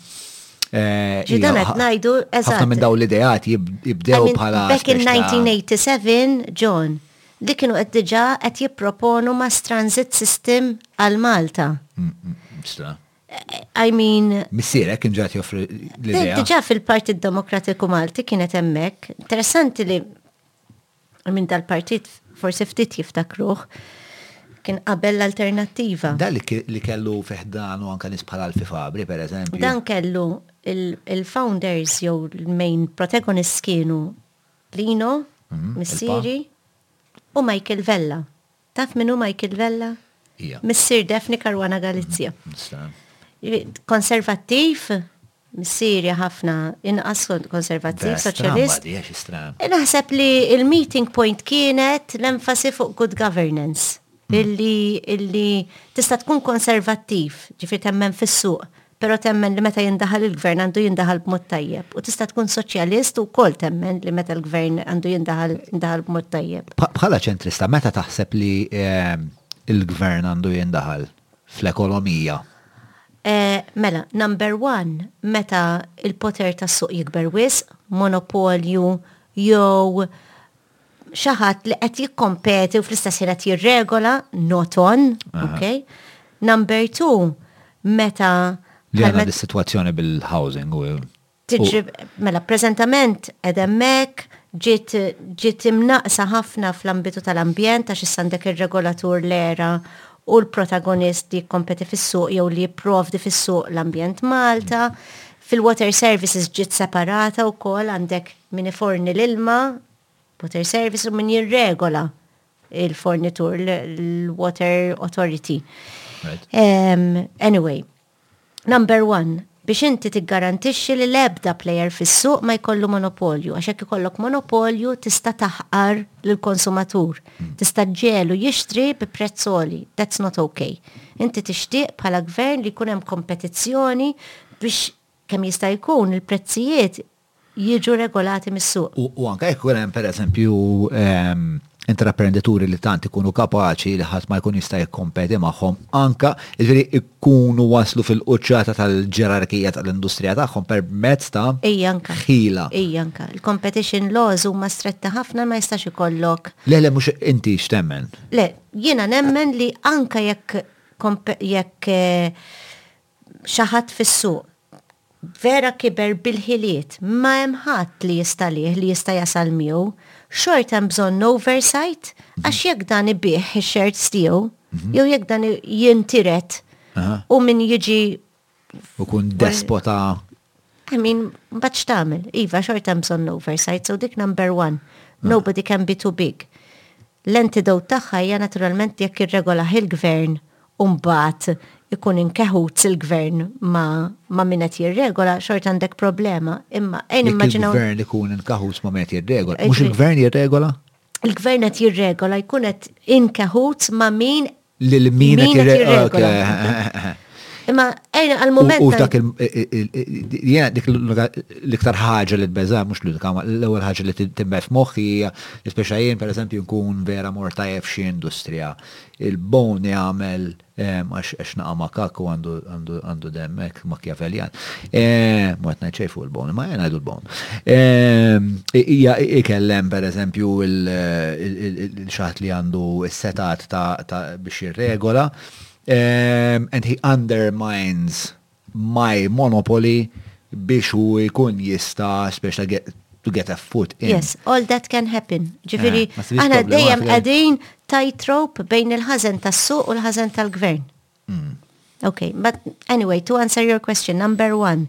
eh, Ġi dan hija- qed ngħidu ħafna eżatt. minn dawn l-ideat jib- I jibdew mean, bħala. Back in speċi ta- 1987, John, li kienu qed diġà qed jipproponu mass transit system għal Malta. Mm, mm, Stra. I mean. Missierek kien ġat joffri l-idea. Diġa fil-Partit Demokratiku Malti kienet hemmhekk. Interessanti li minn dal-partit forsi ftit jiftakruh kien qabel l-alternattiva. Dan li kellu fiħdan u anka nisbħal Alfi Fabri, per eżempju. Dan kellu il-founders jew il-main protagonists kienu Lino, mhm, Missiri u Michael Vella. Taf min hu Michael Vella? Ija. Missier Daphne Caruana Galizia. Konservattiv, missieri ħafna inqas konservattiv, soċjalist. E naħseb li il-meeting point kienet l-enfasi fuq good governance. Hmm. Illi, illi tista' tkun konservattiv, ġifir temmen fis-suq, Pero temmen li meta jindaħal il-gvern għandu jindaħal b'mod tajjeb. U tista' tkun soċjalist u kol temmen li meta l-gvern għandu jindaħal jindaħal b'mod tajjeb. Bħala ċentrista, meta taħseb li eh, il-gvern għandu jindaħal fl-ekonomija? Eh, mela, number one, meta il-poter tas-suq jikber wisq, monopolju, jew xi ħadd li qed jikkompeti u fl-istess ħin qed jirregola not on, ok? Number two, meta Li għandna dis-sitwazzjoni bil-housing u tiġi mela preżentament edemmek ġiet ġiet imnaqsa ħafna fl-ambitu tal-ambjent għax issa għandek ir-regolatur l-era u l-protagonist li jikkompeti fis-suq jew li jipprovdi fis-suq l-ambjent Malta. Fil-water services ġiet separata wkoll għandek min iforni l-ilma, water service, u min jirregola il-fornitur, l-water authority. Anyway, number one, biex inti tiggarantixxi li l-ebda player fis-suq ma jkollu monopolju, għax hekk ikollok monopolju tista' taħqar lill-konsumatur, hmm. tista' ġelu jixtri bi prezz għoli, that's not okay. Inti tixtieq bħala gvern li jkun hemm kompetizzjoni biex kemm jista' jkun il-prezzijiet jiġu regolati mis-suq. U anke jekk ikun hemm pereżempju intraprendituri li tant ikunu kapaċi li ħadd ma jkun jista' jikkompeti magħhom anke jiġri jkunu waslu fil-quċċata tal-ġerarkija tal-industrija tagħhom permezz ta' Ejja anke. Ħila. Ejja anke. Il-competition laws huma stretti ħafna ma jistax ikollok. Le le mhux inti x'temmen? Le, jiena nemmen li anke jekk jekk xi ħadd fis-suq vera kiber bil-ħiliet, ma hemm ħadd li jista' għalih li jista' jasal miegħu, xorta hemm bżonn oversight għax jekk dan ibigħ ix-shares tiegħu jew jekk dan jintiret u min jiġi. U jkun despota I mean, mbagħad x'tagħmel? Iva, xorta hemm bżonn oversight, so dik number one. Nobody can be too big. L-antidote tagħha hija naturalment jekk irregolah il-gvern u mbagħad ikun inkeħut il-gvern ma, ma min qed jirregola, xorta għandek problema. Imma ejn immaġinaw. Il-gvern ikun inkeħut ma min qed jirregola. Mhux il-gvern jirregola? Il-gvern qed jirregola jkun qed inkeħut ma min Lil min qed jirregola. Imma ejna għal moment. U dak jiena dik l-iktar ħaġa li tbeża mhux l-unika, l-ewwel ħaġa li timbgħet f'moħħi hija speċa jien pereżempju nkun vera mor tajjeb f'xi industrija. Il-bon jagħmel għax naqa' makak u għandu demmek makjaveljan. Ma qed ngħid xejn fuq il-bon, imma jien ngħidu l-bon. Ehm, Ija ikellem per eżempju il-xaħt li għandu s-setat ta' biex jirregola, ehm, and he undermines my monopoly biex u jkun jista spiex ta' to get a foot in. Yes, all that can happen. Ġifiri, eh, għana dejjem għadin tightrope bejn il-ħazen tas-suq u l-ħazen tal-gvern. Hmm. Ok, but anyway, to answer your question, number one,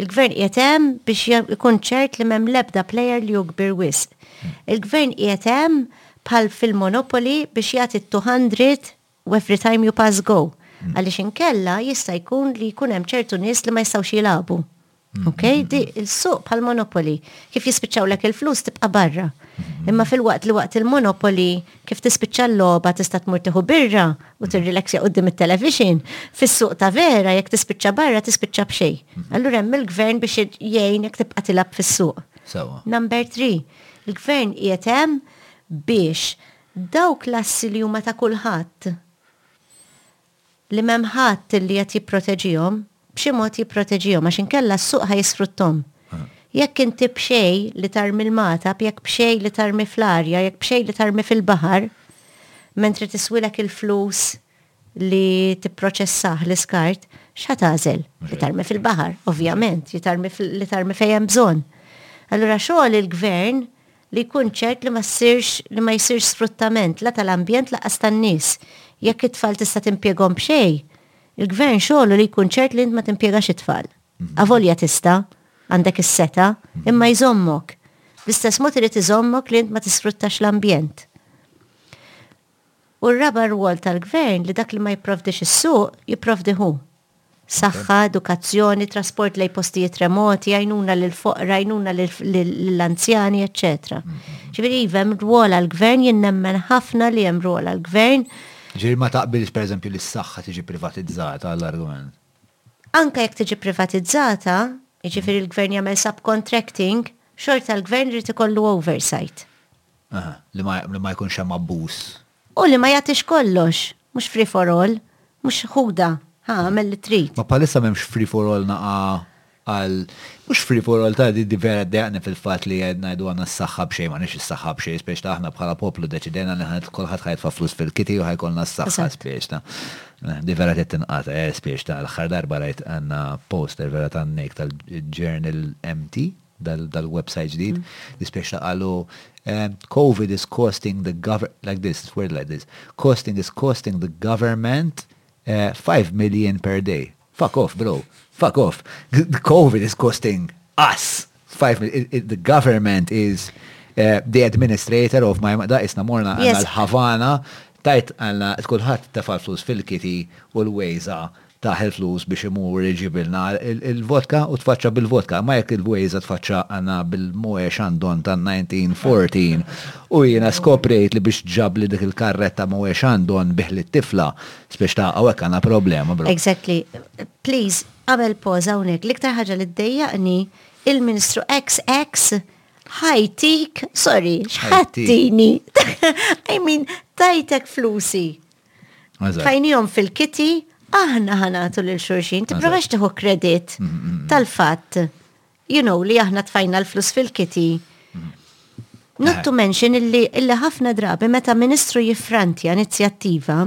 il-gvern jietem biex jkun ċert li mem lebda player li jukbir wisq. Hmm. Il-gvern jietem bħal fil-monopoli biex jagħti 200 u every time you pass go. Hmm. Għaliex inkella jista' jkun li jkun hemm ċertu nies li ma jistgħux jilagħbu. Mm. Ok, di il-suq bħal monopoli. Kif jispiċċaw lek il-flus tibqa barra. Mm-hmm. Imma fil-waqt li waqt il-monopoli, kif tispiċċa l-loba tista' tmur tieħu birra u tirrilaxja qudiem it-television, fis-suq ta' vera jekk tispiċċa barra tispiċċa b'xej. Mm-hmm. Allura hemm il-gvern biex jgħin jekk tibqa' tilab fis-suq. Number 3, il-gvern qiegħed hemm biex dawk l-assi li huma ta' kulħadd li m'hemm ħadd li qed jipproteġihom, b'xi mod jipproteġihom għax inkella s-suq ħa jisfrutthom. Jekk inti b'xejn li tarmi l-magħtab, jekk b'xejn li tarmi fl-arja, jekk b'xejn li tarmi fil-baħar, mentri tiswilek il-flus li tipproċessah l-iskart, x'ħa tagħżel? Li tarmi fil-baħar, ovvjament, li tarmi fejn hemm bżonn. Allura xogħol il-Gvern li jkun ċert li ma ssirx li ma jsirx sfruttament la tal-ambjent lanqas tan-nies. Jekk it-tfal tista' timpjegahom b'xejn, il-gvern xogħlu li jkun ċert li int ma timpjegax it-tfal. Avolja tista', għandek is-setgħa, imma jżommok. Bl-istess mod irid iżommok li int ma tisfruttax l-ambjent. U r-raba' rwol tal-gvern li dak li ma jipprovdix is-suq, jipprovdih hu. Saħħa, edukazzjoni, trasport lejn postijiet remoti, għajnuna lill-foqra, għajnuna lill-anzjani, eċċetera. Ġifieri iva, hemm rwol għall-gvern, jien nemmen ħafna li hemm rwol għall-gvern. Ġifieri ma taqbilx, pereżempju, li s-saħħa tiġi privatizzata għall-argument? Anke jekk tiġi privatizzata, jiġifieri l-gvern jagħmel subcontracting, xorta l-gvern irid ikollu oversight. Li ma, li ma jkunx hemm abbuż. Hu li ma jagħtix kollox, mhux free for all, mhux ħudha, ha, agħmel li trid. Ma bħalissa m'hemmx free for all naqa' għal, mhux free for all, ta' di, di vera ddejjaqni fil-fatt li qed ngħidu għandna s-saħħa b'xejn, m'għandniex is-saħħa b'xejn, spiex ta' aħna bħala poplu ddeċidejna li ħa, kulħadd ħa jitfa' flus fil-kitty u ħa jkollna s-saħħa, spiex ta'. Di vera trid tinqata', eh, spiex ta', l-aħħar darba rajt għandna poster vera tan-nejk tal-ġurnal empty. dal-website ġdid, l-ispjeċta qalu COVID is costing the government, like this, it's worded like this, costing is costing the government 5 million per day. Fuck off, bro. Fuck off. COVID is costing us 5 million. The government is uh, the administrator of my... Da isna morna għanna l-Havana, tajt għanna kullħat tefal flus fil-kiti u l-wejza tah il-flus biex imur iġibilna il-vodka u tfaċċa bil-vodka, imma jekk il-Waze tfaċċa għandna bil-Moët Chandon tan-1914 u jiena skoprejt li biex ġabli dik il-karretta Moët Chandon bih lit-tifla, spiċċ ta' hawnhekk għandna problema bro. Exactly. Please, agħmel pause hawnhekk. L-iktar ħaġa li ddejjaqni, il-Ministru xx ħa jtik, sorry, x'ħa tini? I mean, tajtek flusi. Fajnijom fil-kiti, aħna ħanatu lil xurxin, tipprovax tiħu kredit mm, mm, mm. tal-fatt, you know, li aħna tfajna l-flus fil-kiti. Not to mention illi ħafna drabi meta ministru jiffrantja inizjattiva,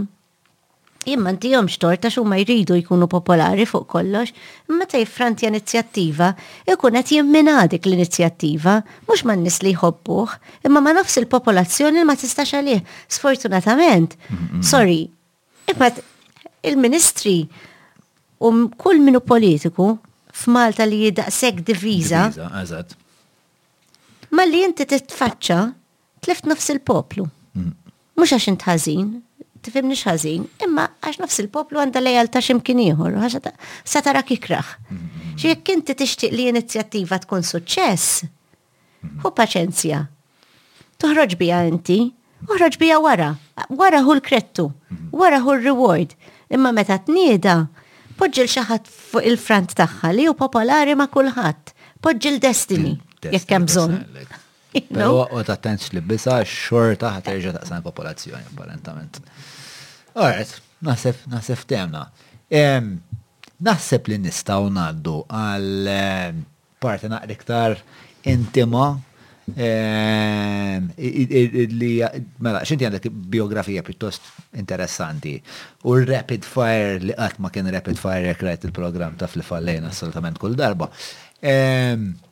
jimma ntijom xtor ta' xumma jridu jkunu popolari fuq kollox, meta jiffrantja inizjattiva, ikun qed jimminadik l-inizjattiva mhux man-nies li jħobbuh, imma ma' nofs il-popolazzjoni li ma tistax għalih. Sfortunatament, sorry, imma il-ministri u kull minu politiku f'Malta li jidaqsek diviża. Ma li inti titfaċċa tlift nofs il-poplu. Mhux għax int ħażin, tifhimniex ħażin, imma għax nofs il-poplu għandha lejaltà x'imkien ieħor, sa tarak ikrah. Xi jekk inti tixtieq li inizjattiva tkun suċċess, hu paċenzja. Toħroġ biha inti, oħroġ biha wara, wara hu l-krettu, wara hu r-reward, imma meta tnieda, poġġi xi ħadd fuq il-front tagħha li hu popolari ma' kulħadd, poġġi l-destiny jekk hemm bżonn. Pero u ta' tens li bisa xorta ħaterġa ta' san popolazzjoni apparentament. Alright, naħseb, naħseb temna. Naħseb li nistaw naddu għal eh, parti naqri iktar intima eh, li mela xinti għandek biografija pjuttost interessanti u rapid fire li qatt ma kien rapid fire jekk rajt il-programm taf li fallejna assolutament kull darba.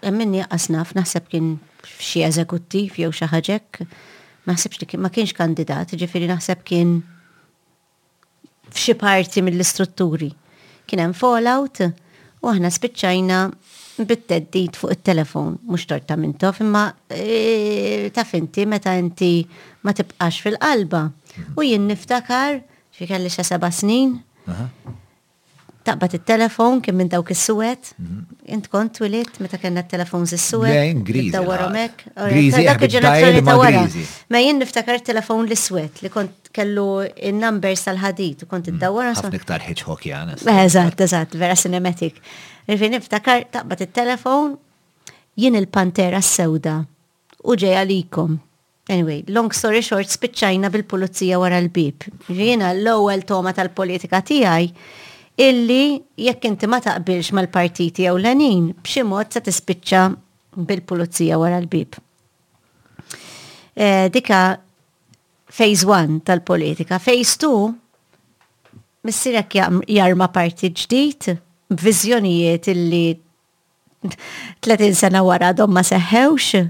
Hemm min jgħaqqas naf, naħseb kien f'xi eżekuttiv jew xi ħaġa hekk. Ma naħsibx li kien, ma kienx kandidat, jiġifieri naħseb kien f'xi parti mill-istrutturi. Kien hemm fallout u aħna spiċċajna bit-theddid fuq it-telefon, mhux tort ta' min taf, imma taf inti meta inti ma tibqax fil-qalba. U jien niftakar, xi kelli xi seba' snin, Taqbad it-telefon kien minn dawk is-suwed. Mhm. Int kont twilit meta kellna t-telefons is-suwed. Le, Ingliżi. Dawwarhom hekk. Griżi. Dak il-ġenerazzjoni ta' wara. Ma jien niftakar telefon l-iswed li kont kellu in-numbers tal-ħadid u kont mhm. iddawwar. Ħafna iktar ħiġħok jana. Eżatt, eżatt, vera cinematic. Irfi niftakar taqbad it-telefon jien il-pantera s-sewda u ġej għalikom. Anyway, long story short, spiċċajna bil-pulizija wara l-bib. Ġina, l-ewwel toma tal-politika tiegħi illi jekk inti ma taqbilx mal-partiti jew l-għanin, b'xi mod se tispiċċa bil-pulizija wara l-bib. Eh, dika phase 1 tal-politika. Phase 2, missirek jarma parti ġdid, b'viżjonijiet illi 30 sena wara dom ma seħħewx,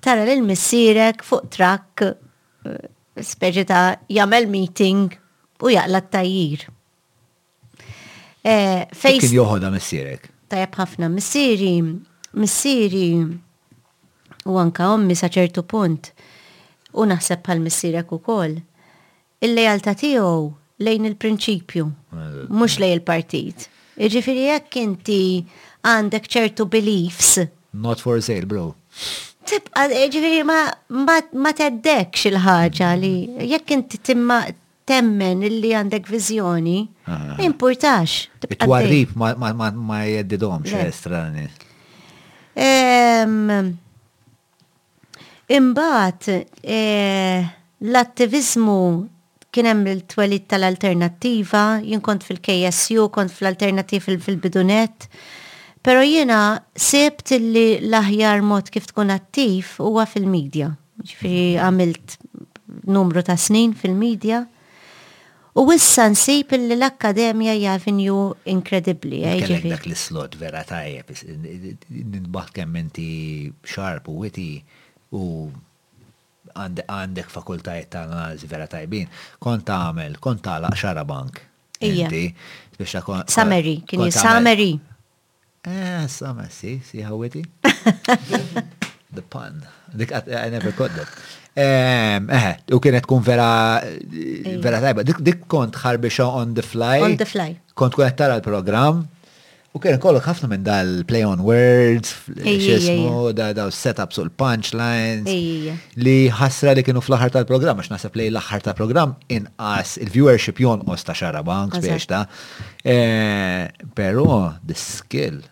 tara lil missierek fuq trakk eh, speċi ta' jagħmel meeting u jaqla t-tajjir. Eh, fejn kien joħodha missierek? Tajab ħafna missieri, missieri u anka ommi sa ċertu punt u naħseb bħal missierek ukoll. Il-lealtà tiegħu lejn il-prinċipju, mhux lejn il-partit. Jiġifieri jekk inti għandek ċertu beliefs. Not for sale, bro. Tibqa', jiġifieri ma theddekx il-ħaġa li jekk inti temmen illi għandek viżjoni, ma jimpurtax. It-twarrib ma jeddidhomx estrani. Imbagħad l-attiviżmu kien hemm il-twelid tal-alternattiva, jien kont fil-KSU, kont fl-alternattiv fil-bidu nett, però jiena sibt li l-aħjar mod kif tkun attiv huwa fil-media. Jiġifieri għamilt numru ta' snin fil-media. U issa nsib illi l-Akkademja hija avenue inkredibbli, eh, jiġifieri. Kellek dak l-islot vera tajjeb, nintbaħt kemm inti sharp u witty u għandek fakultajiet ta' analiżi vera tajbin. Kont tagħmel, kont tagħlaq xarabank. Ija. Inti. Summary, kien summary. Eh, summer, see, see how witty? The pun. Dik I never caught that. Ehm, eh, u kienet kun vera eh, vera tajba. Dik dik kont ħarbixa on the fly. On the fly. Kont kun tara l-programm. U kien kollok ħafna minn dal-play on words, xismu, da da setups u l-punchlines. Li ħasra li kienu fl-aħħar tal-programm, għax nasab li l-aħħar tal-programm inqas il-viewership jonqos ta' xaraba, biex ta' Eh, pero, the skill.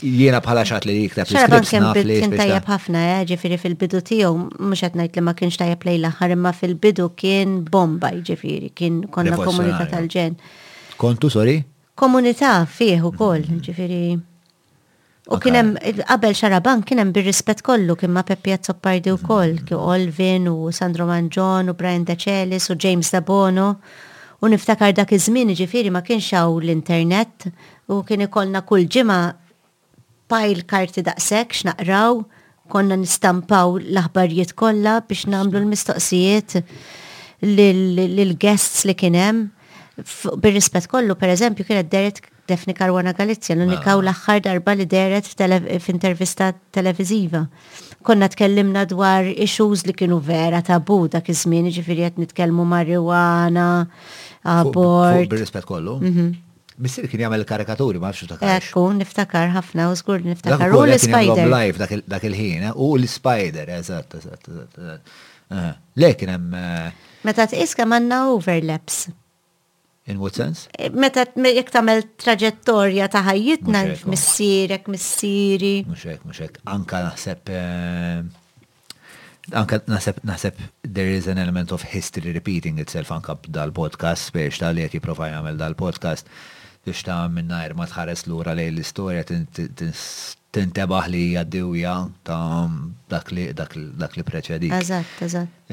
Jiena bħala xat li jikteb l-scripts naf li. Kien tajjeb ħafna, eh, ġifiri fil-bidu tiegħu, mhux qed ngħid li ma kienx tajjeb lejn l-aħħar, imma fil-bidu kien bomba, ġifiri, kien konna komunità tal-ġen. Kontu, sorry? Komunità fih ukoll, ġifiri. U kien hemm qabel xaraban kien hemm bir-rispett kollu kien ma' Peppi Azzopardi wkoll, kien Olvin u Sandro Manġon u Brian Decelis u James Dabono. U niftakar dak iż-żmien ġifieri ma kienx hawn l-internet u kien ikollna kull ġimgħa pile karti daqshekk x'naqraw Konna nistampaw l-aħbarijiet kollha biex nagħmlu l-mistoqsijiet lill-guests li kien hemm. Bir-rispett kollu, pereżempju, kienet deret Daphne Caruana Galizja, l-unika u l-aħħar darba li deret f'intervista televiżiva. Konna tkellimna dwar issues li kienu vera tabu dak iż-żmien, jiġifieri qed nitkellmu marijuana, abort. Bir-rispett kollu. Missir kien jagħmel karikaturi, ma nafx niftakar. Ekku, niftakar ħafna u żgur niftakar. U l-Spider. Live dak il-ħin, eh? u l-Spider, eżatt, eżatt, eżatt. Eh, le kien hemm. Eh, Meta tqis kemm għandna overlaps. In what sense? Eh, meta jek tamel traġettorja ta' ħajjitna missirek, missiri. Muxek, muxek. Anka naħseb eh, Anke naħseb naħseb there is an element of history repeating itself anke b'dal-podcast spiex ta' li qed jipprova jagħmel dal-podcast biex ta' mingħajr ma tħares lura lejn l-istorja tintebaħ li hija d-diewja ta' dak li dak li preċedik. Eżatt, eżatt.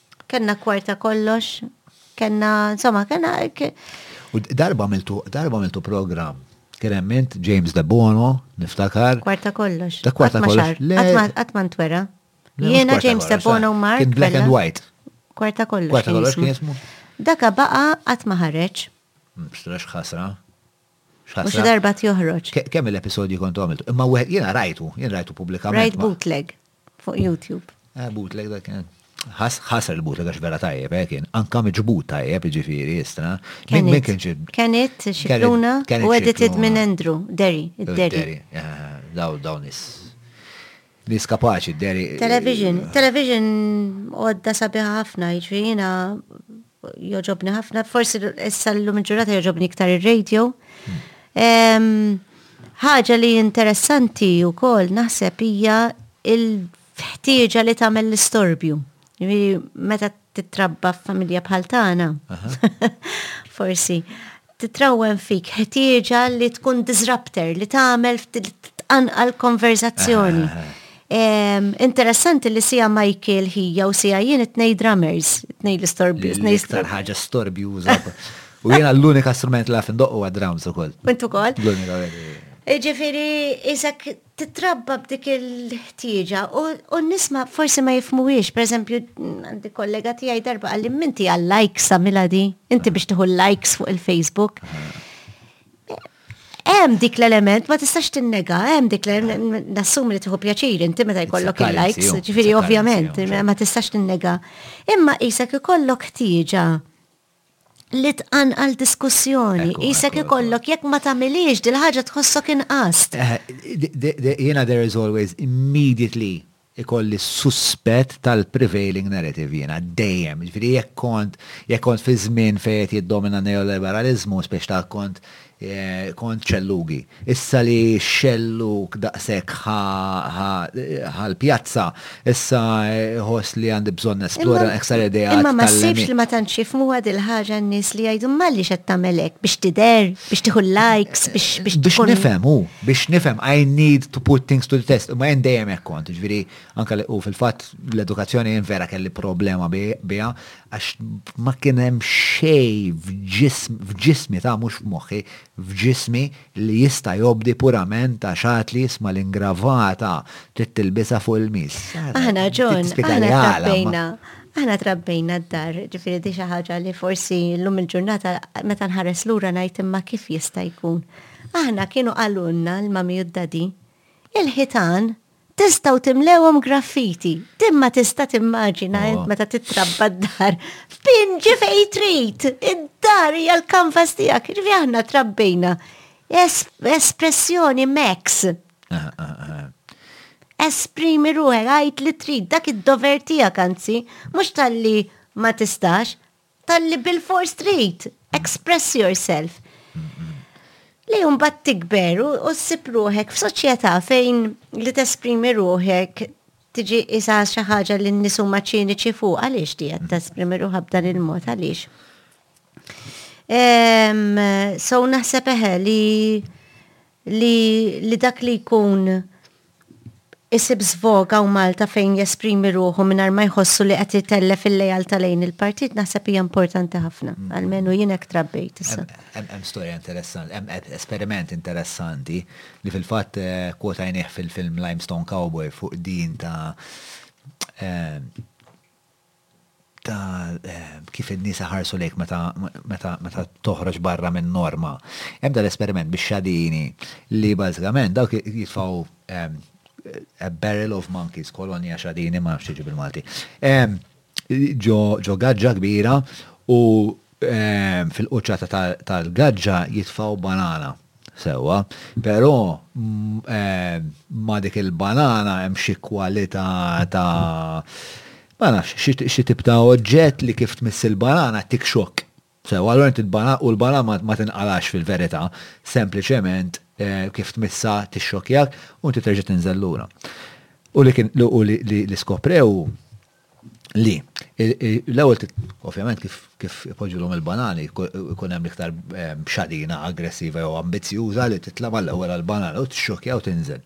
Kenna kwarta kollox, kenna, insomma, kenna. U darba miltu, darba miltu program. Kien hemm int James De Bono, niftakar. Kwarta kollox. Ta' kwarta kollox. Qatt ma ntwera. Jiena James De Bono Mark. Kien black and white. Kwarta kollox. Kwarta kollox kien jismu. Daka baqa qatt ma ħareġ. Mm, Strax ħasra. Mux darba joħroġ. Kemm l-episodji kontu għamiltu? Imma jiena rajtu, jiena rajtu publikament. Rajt bootleg. fuq YouTube. Eh, bootleg dak kien. Ħasar il-bootleg għax vera tajjeb, eh, kien. Anka miġbut tajjeb, ġifiri, jistra. Min kien ġib? Kenit, xikluna, u edited minn Andrew, Derry, id-Derry. Daw, daw nis. Nis kapaċi, Derry. Television, television għodda sabiħa ħafna, ġifiri, jina Jogħġobni ħafna, forsi issa llum il-ġurnata jogħġobni iktar ir-radio. Ħaġa li interessanti wkoll naħseb hija il-ħtieġa li tagħmel l-istorbju. Meta titrabba f'familja bħal tagħna. Forsi. titrawwem fik ħtieġa li tkun disruptor, li tagħmel tqanqal konverzazzjoni. Interessanti li sija Michael ħija u sija jien it-nej drummers, it-nej l-istorbju. L-iktar ħaġa storbjuża. U jiena l-unika strument li għaf ndoqqu għad drums u koll. Mintu koll. L-unika. Ġifiri, jizak titrabba b'dik il-ħtieġa u n-nisma forsi ma jifmuhiex, per eżempju, għandi kollega tiegħi darba għalli minti għal-likes għamilha di, inti biex tieħu likes fuq il-Facebook. Hemm dik l-element, ma tistax tinnega, hemm dik l-element, nassum li tieħu pjaċir inti meta jkollok il-likes, ġifieri ovvjament, ma tistax tinnega. Imma qisek ikollok ħtieġa li tqanqal diskussjoni. Qisek ikollok jekk ma tagħmilhiex dil-ħaġa tħossok inqast. Jiena there is always immediately ikolli suspett tal-prevailing narrative jiena, dejjem. Jiġifieri jekk kont, jekk kont fi żmien fejn qed jiddomina n-neoliberaliżmu, speċta kont Kont xellugi. Issa li xellug daqshekk ħa l-pjazza, issa iħoss li għandi bżonn nesplora iktar ideat tal-. Imma ma ssibx li ma tantx jifhmuha dil-ħaġa n-nies li jgħidu m'għaliex qed tagħmel hekk, biex tidher, biex tieħu l-likes, biex tkun. Biex nifhem, hu, biex nifhem, I need to put things to the test, imma jien dejjem hekk kont, jiġifieri anke u fil-fatt l-edukazzjoni jien vera kelli problema biha, Għax ma kien hemm xejn f'ġismi, ta' mhux f'moħħi, f'ġismi li jista' jobdi purament għax għad li jisma' l-ingravata trid tilbisha fuq il-miss. Aħna John, aħna trabbejna, aħna trabbejna d-dar, ġifieri di xi ħaġa li forsi llum il-ġurnata meta nħares lura ngħid imma kif jista' jkun. Aħna kienu qalulna l-mami u d-dadi, il-ħitan tistgħu timlewhom graffiti. Din ma tista' timmaġina oh. int meta titrabba d-dar. Pinġi fej trid, id-dar hija l-kanvas tiegħek. Ġifi aħna trabbejna. Espressjoni Max. Ah, ah, ah, Esprimi ruħek, għajt li trid, dak id-dover tiegħek anzi, mhux tal-li ma tistax, Talli bil-fors trid, express yourself. Li jumbat tikber u ssib ruħek f'soċjetà fejn li tesprimi ruħek tiġi isa xi ħaġa li n-nisu maċiniċi fuq għaliex di qed tesprimi ruħha b'dan il-mod għaliex. So naħseb eħe li li li dak li jkun isib żvog hawn Malta fejn jesprimi ruħu mingħajr ma jħossu li qed itellef il-lealtà lejn il-partit naħseb hija importanti ħafna. Almenu jien hekk trabbejt issa. Hemm storja interessanti, hemm esperiment interessanti li fil-fatt kwotajnieh fil-film Limestone Cowboy fuq din ta' ta' kif in-nies iħarsu lejk meta toħroġ barra min-norma. Hemm dal-esperiment bix-xadini li bażikament dawk jitfgħu a barrel of monkeys, kolonja xadini, ma nafx xi jiġi bil-Malti, ġo gaġġa kbira u fil-quċċata tal-gaġġa jitfgħu banana. Sewwa, però ma' dik il-banana hemm xi kwalità ta' ma nafx, xi tip ta' oġġett li kif tmiss il-banana tik xokk. Sewwa, allura inti u l-banana ma tinqalax fil-verità, sempliċement kif tmissha tixxokkjak u inti terġa' tinżel lura. U li kien u li skoprew hu li l-ewwel ovvjament kif kif ipoġġulhom il-banani jkun hemm iktar ehm, xadina aggressiva jew ambizzjuża li titla' mal-ewwel għall-banana u tixxokja u tinżel.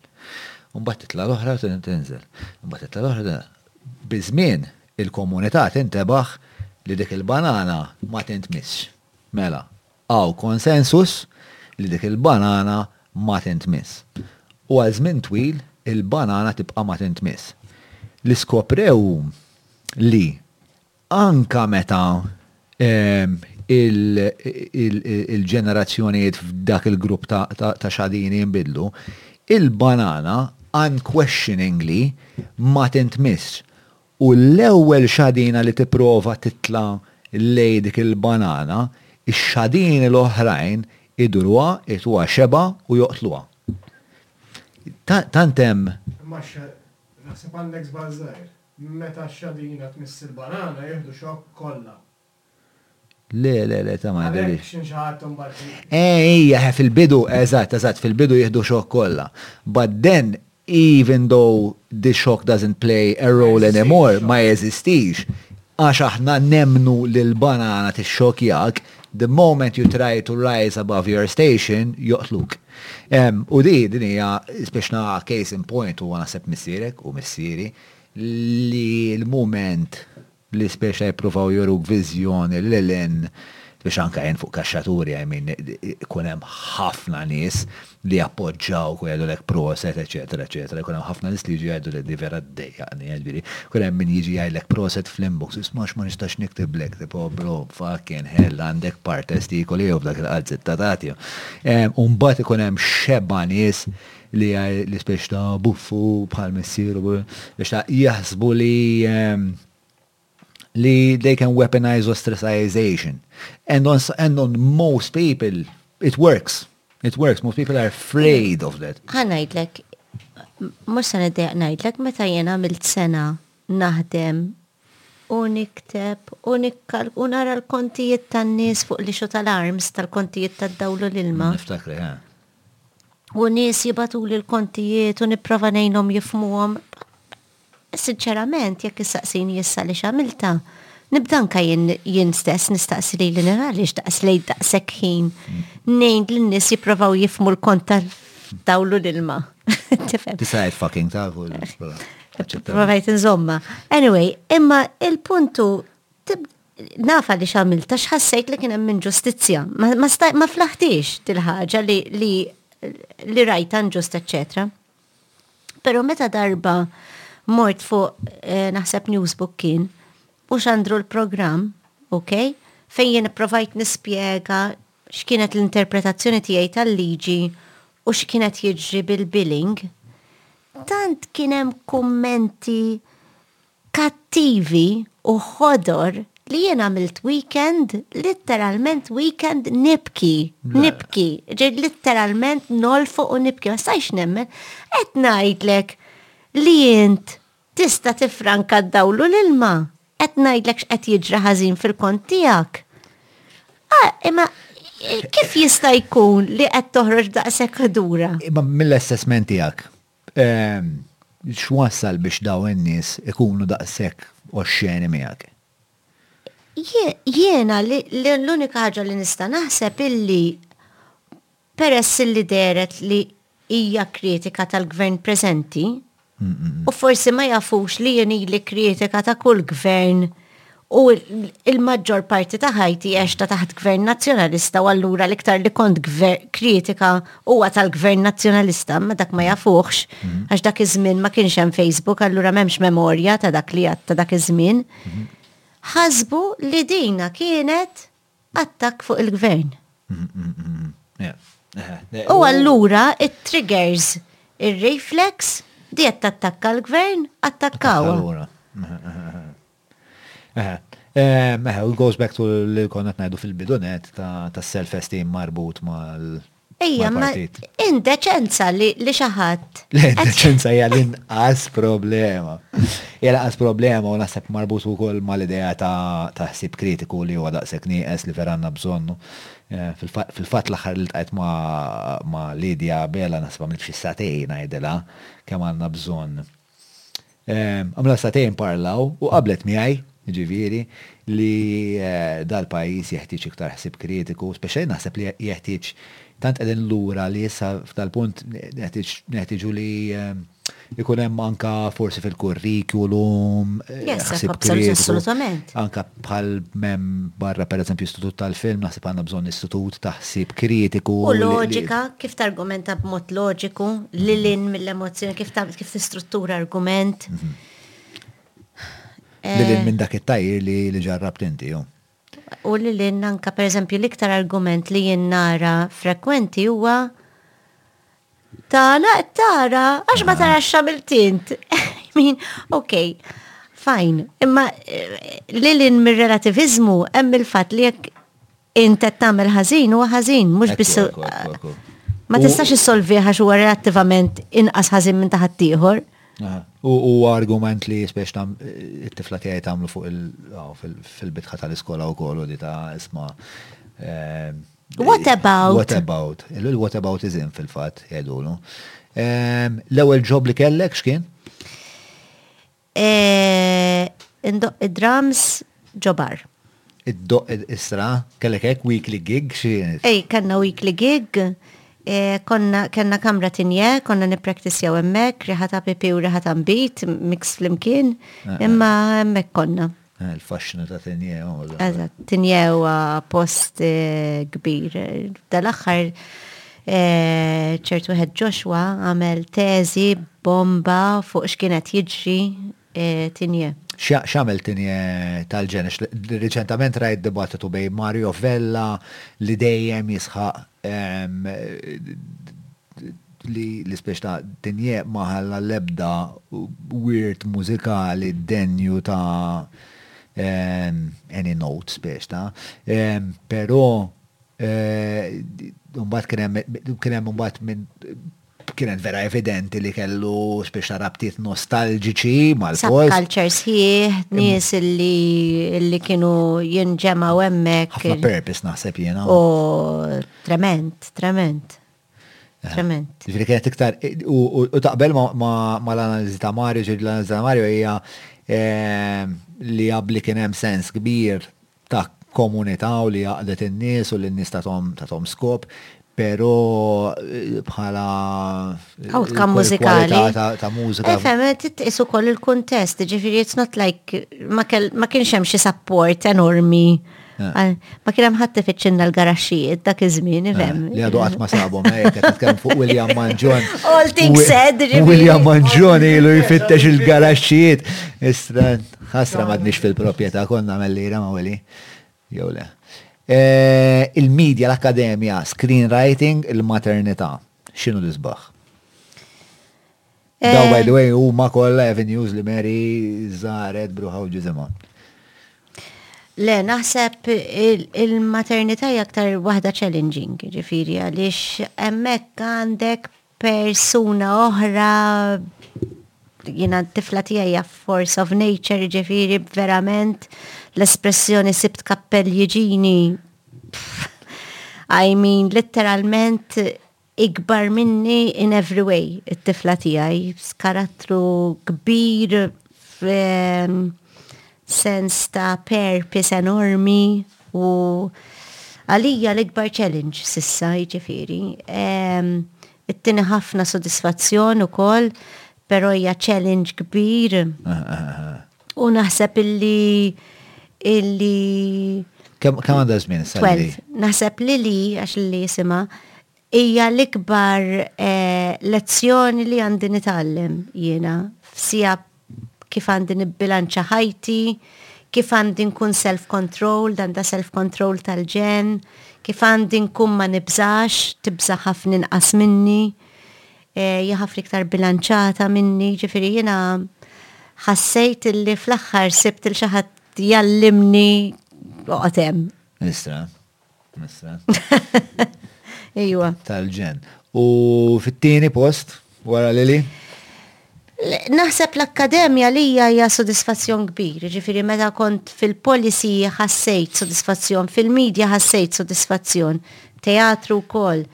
Mbagħad titla' l-oħra u tinżel. Mbagħad titla' l-oħra biż-żmien il-komunità tintebaħ li dik il-banana ma tintmissx. Mela, Hawn konsensus li dik il-banana ma tintmiss. U għal żmien twil il-banana tibqa' ma tintmiss. Li skoprew hu li anke meta il-ġenerazzjonijiet f'dak il-grupp ta' xadini jinbidlu, il-banana unquestioningly ma tintmissx. U l-ewwel xadina li tipprova titla' lejn dik il-banana, ix-xadini l-oħrajn idhruha, ituha xebgħa u joqtluha. Ta, tant hemm. Imma x, naħseb għandek żball żgħir. Meta x-xadina tmiss il-banana jieħdu xokk kollha. Le, le, le, ta' ma jidhirlix. Għalhekk x'inhi xi ħadd imbagħad li. Eh, hija, eh, fil-bidu, eżatt, eżatt, fil-bidu jieħdu shock kollha. But then, even though this shock doesn't play a role anymore, ma jeżistix, għax aħna nemmnu li l-banana tixxokkjak, the moment you try to rise above your station, joqtluk. U di, din hija, spiċċna case in point, huwa naħseb missierek u missieri, li l-mument, li spiss jippruvaw juru viżjoni lil hinn biex anke jien fuq kaxxaturi I mean ikun hemm ħafna nies li jappoġġawk u jgħidulek proset eċċetera eċċetera jkun hemm ħafna nies li jiġu jgħidulek di vera ddejjaqni jiġifieri jkun hemm min jiġi jgħidlek proset fl-inbox isma' għax ma nistax niktiblek tipo bro fucking hell għandek par testikoli jew f'dak il-qalzitta tagħti u mbagħad ikun hemm xebgħa nies li hija l-ispiex ta' buffu bħal missier u biex ta' jaħsbu li ehm, li they can weaponize ostracization. And on, and on most people, it works. It works, most people are afraid of that. Għanajdlek, mux sa' niddejq najdlek, meta jen għamilt sena naħdem u nikteb u nikkal u nara l-kontijiet tan-nies fuq li xo tal-arms tal-kontijiet tad-dawlu l-ilma. Niftakri, ha. u nies jibgħatuli l-kontijiet u nipprova ngħinhom jifhmuhom. Sinċerament, jekk issaqsini issa li x'għamilta, nibda anke jien jien stess nistaqsi lili nil għaliex daqslejt daqshekk ħin ngħin lin-nies jipprovaw jifhmu l-kont tal-dawlu l-ilma. Tifhem? Tista' fucking tafu. Provajt nżomma. Anyway, imma il-puntu Nafa li xamil ta' xħassajt li kienem minn ġustizja. Ma flaħtix dil-ħagġa li li rajta nġust, etc. Pero meta darba mort fuq eh, naħseb newsbook kien, u xandru l-program, ok, fejn provajt nispiega x'kienet l-interpretazzjoni tiegħi tal-liġi u x'kienet jiġri bil-billing, tant kien hemm kummenti kattivi u ħodor li jien għamilt weekend, litteralment weekend nibki, nibki, ġej litteralment nolfu u nibki, ma sajx nemmen, qed ngħidlek li jint tista tifranka d-dawlu l-ilma, qed ngħidlek x'qed jiġra ħażin fil-kont tiegħek. Ah, imma kif jista' jkun li qed toħroġ daqshekk ħdura? Imma mill-assessment tiegħek, X'wassal biex dawn in-nies ikunu daqshekk oxxeni miegħek? Jiena l-unika ħaġa li nista' naħseb illi peress illi dehret li hija kritika tal-Gvern preżenti, u forsi ma jafux li jien ili kritika ta' kull Gvern u il-maġġor parti ta' ħajti għexta taħt gvern nazzjonalista u allura l-iktar li kont kritika huwa tal-gvern nazzjonalista ma dak ma jafuħx mhm. għax dak iż-żmien ma kienx hemm Facebook allura m'hemmx memorja ta' dak li għadd ta' dak iż-żmien. Mhm. Ħasbu li dina kienet attak fuq il-gvern. Mhm, u allura it-triggers ir-reflex di qed tattakka l-gvern attakkaw. Eħe. Ehm, eħe, u it goes back to li konna qed ngħidu fil-bidu nett tas-self-esteem marbut mal Ejja, ma indeċenza li xi ħadd. Le, indeċenza hija l-inqas problema. Hija l-inqas problema u naħseb marbut ukoll mal-idea ta' ħsieb kritiku li huwa daqshekk nieqes li vera għandna bżonnu. Eh, fil-fatt l-aħħar li tqajt ma' Lydia Bela naħseb għamilt xi satej ngħidilha kemm għandna bżonn Ehm, għamla satejn parlaw u qablet miegħi, ġifieri, li eh, dal-pajjiż jeħtieġ iktar ħsib kritiku, speċjali naħseb li jeħtieġ tant qegħdin lura li issa f'dal-punt neħtieġu li ehm, ikun hemm anka forsi fil-kurrikulum, eh, ħsib kritiku. Assolutament. Anka Bħal m'hemm barra pereżempju istitut tal-film, naħseb għandna bżonn istitut ta' ħsieb kritiku. U loġika, kif targumenta b'mod loġiku, lil hinn mill-emozzjoni, kif tistruttura argument. Lil hinn minn dak it-tajjir li ġarrabt inti, jo. U lil hinn anke pereżempju l-iktar argument li jien nara frekwenti huwa Tala, tara, għax ma tarax xamilt int. Min, ok, fajn. Imma eh, li l-in mir-relativizmu hemm il-fat li jekk int qed tagħmel ħażin huwa ħażin, mhux biss. Ma tistax issolvi għax huwa relattivament inqas ħażin minn taħat ieħor. U huwa argument li spiex tam eh, it-tifla tiegħi tagħmlu fuq fil-bitħa tal-iskola wkoll u li ta' isma' eh, What about? What about? Il-what about is in fil-fat, jgħidulu. Ehm, l-ewel ġob li kellek xkien? Eh, Indoq id-drums ġobar. Id-doq isra, kellek ek weekly gig xie? Ej, kanna weekly gig. Eh, konna kanna kamra tinje, konna nipraktis jew emmek, riħata pipi u riħata mbit, mix flimkien, eh, imma emmek konna. Eh, il-faxxina ta' Tinjew. Eżatt, Tinjew post eh, kbir. Dal-aħħar eh, ċertu wieħed Joshua għamel teżi bomba fuq x'kienet jiġri Tinjew. X'għamel Tinje tal-ġenex? Riċentament rajt dibattitu bej Mario Vella li dejjem jisħaq li l-ispejjeż ta' Tigne ma ħalla l-ebda wirt mużikali denju ta' any note, spejjeż ta'. Però imbagħad kien hemm imbagħad minn Kienet vera evidenti li kellu spiċċa rabtiet nostalġiċi mal-post. Subculture sħiħ, nies li kienu jinġemaw hemmhekk. Ħafna purpose naħseb jiena. U trement, trement. Eh, trement. Ġifieri kienet iktar u taqbel ma l-analiżi ta' Mario, ġifieri l-analiżi ta' Mario hija eh, li għabli kien hemm sens kbir ta' komunità u li għaqqdet in-nies u li n-nies tathom tathom skop, però bħala Outcome mużikali. kwalità ta' ta' mużika. Efhem, titqies ukoll il-kuntest, jiġifieri it's not like ma kell- ma kienx hemm xi support enormi. Għal- Ma kien hemm ħadd ifittxilna l-garaxxijiet dak iż-żmien, ifhem. Li għadu qatt ma sabhom, eh, jekk qed titkellem fuq William Mangion. All things said, jiġifieri. William Mangion ilu jfittex il-garaxxijiet. Issa. Ħasra m'għadniex fil-proprjetà, kont nagħmel lira ma' Willy. Jew le. Il-medja, l-akkademja, screenwriting, il-maternità. X'inhu l-isbaħ? Daw, by the way, huma kollha avenues li Mary żaret bruħa u ġisimha. Le, naħseb il-maternità hija aktar waħda challenging, ġifieri għaliex hemmhekk għandek persuna oħra jina tifla tijajja force of nature ġifiri verament l-espressjoni sibt kappell jiġini I mean literalment ikbar minni in every way it-tifla tijaj karattru kbir sens ta' purpose enormi u għalija l-ikbar challenge sissa jiġifieri. Ehm, Ittini ħafna sodisfazzjon ukoll, però hija challenge kbir. U naħseb illi illi Kemm għandha żmien? 12. Naħseb li li għax li jisima' Hija l-ikbar lezzjoni li għandi nitgħallem jiena f'siegħa kif għandi nibbilanċa ħajti, kif għandi nkun self-controlled, għandha self-control tal-ġenn, kif għandi nkun ma nibżax, tibża' ħafna inqas minni, hija ħafna iktar bilanċata minni, jiġifieri jiena ħassejt illi fl-aħħar sibt 'il xi ħadd jgħallimni oqgħod hemm. Istra'. Iwa. Tal-ġen. U fit-tieni post, wara Lili? Naħseb l-Akkademja li hija sodisfazzjon kbir, ġifiri meta kont fil-policy ħassejt sodisfazzjon, fil-medja ħassejt sodisfazzjon, teatru wkoll.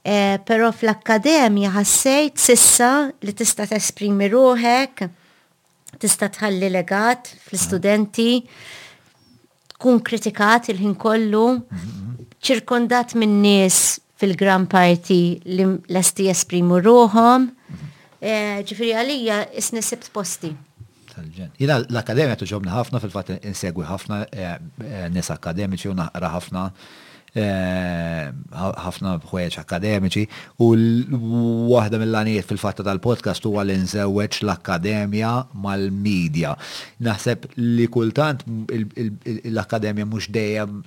Eh, però fl-Akkademja ħassejt sissa li tista' tesprimi ruħek, tista' tħalli legat fl-istudenti, tkun kritikat il-ħin kollu, ċirkondat minn nies fil-gran parti li l-esti jesprimu ruħom, eh, ġifiri għalija isni sibt posti. Jina l-Akademija tuġobni ħafna fil-fat insegwi ħafna eh, eh, nis akademiċi u naqra ħafna ħafna ħwejjeġ akkademiċi u waħda mill-għanijiet fil-fatta tal-podcast huwa li nżewweġ l-akkademja mal-medja. Naħseb li kultant l-akkademja mhux dejjem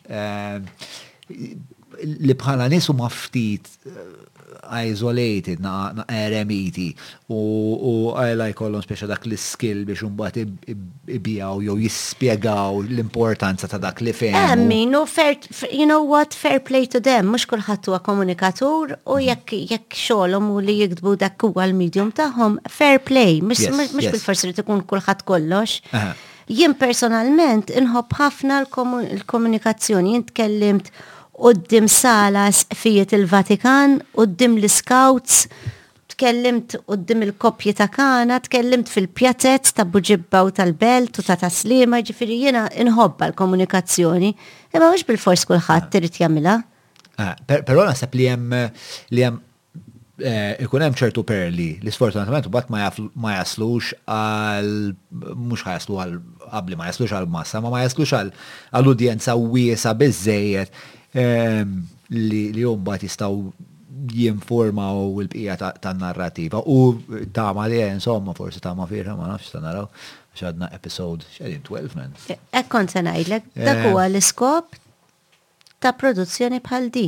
li bħala nies huma ftit isolated, na eremiti, u ela jkollhom speċa dak l-iskill biex imbagħad ibiegħu jew jispjegaw l-importanza ta' dak li fehmu. Hemm min hu fair, you know what, fair play to them, mhux kulħadd huwa komunikatur u jekk jekk xogħolhom hu li jiktbu dak huwa l-medium tagħhom, fair play, mhux mhux bil-fors irid ikun kulħadd kollox. Jien personalment inħobb ħafna l-komunikazzjoni, jien tkellimt quddiem sala Isqfijiet il-Vatikan, quddiem l-Iscouts, tkellimt quddiem il-koppji ta' Kana, tkellimt fil-pjazez ta' Buġibba u tal-Belt u ta' Tas-Sliema, jiġifieri jiena nħobbha l-komunikazzjoni, imma mhux bilfors kulħadd irid jagħmilha. Però naħseb li hemm ikun hemm ċertu perli li sfortunatament mbagħad ma jaf ma jaslux għal mhux ħajaslu għal qabli ma jaslux għal massa, ma ma jaslux għal udjenza wiesa biżejjed ehm, li li mbagħad jistgħu jinformaw il-bqija tan-narrativa u tama li insomma forsi tama firħa ma nafx ta' naraw xadna episode xedin 12 men. Ekkont se ngħidlek, dak eh. huwa l-iskop ta' produzzjoni bħal di.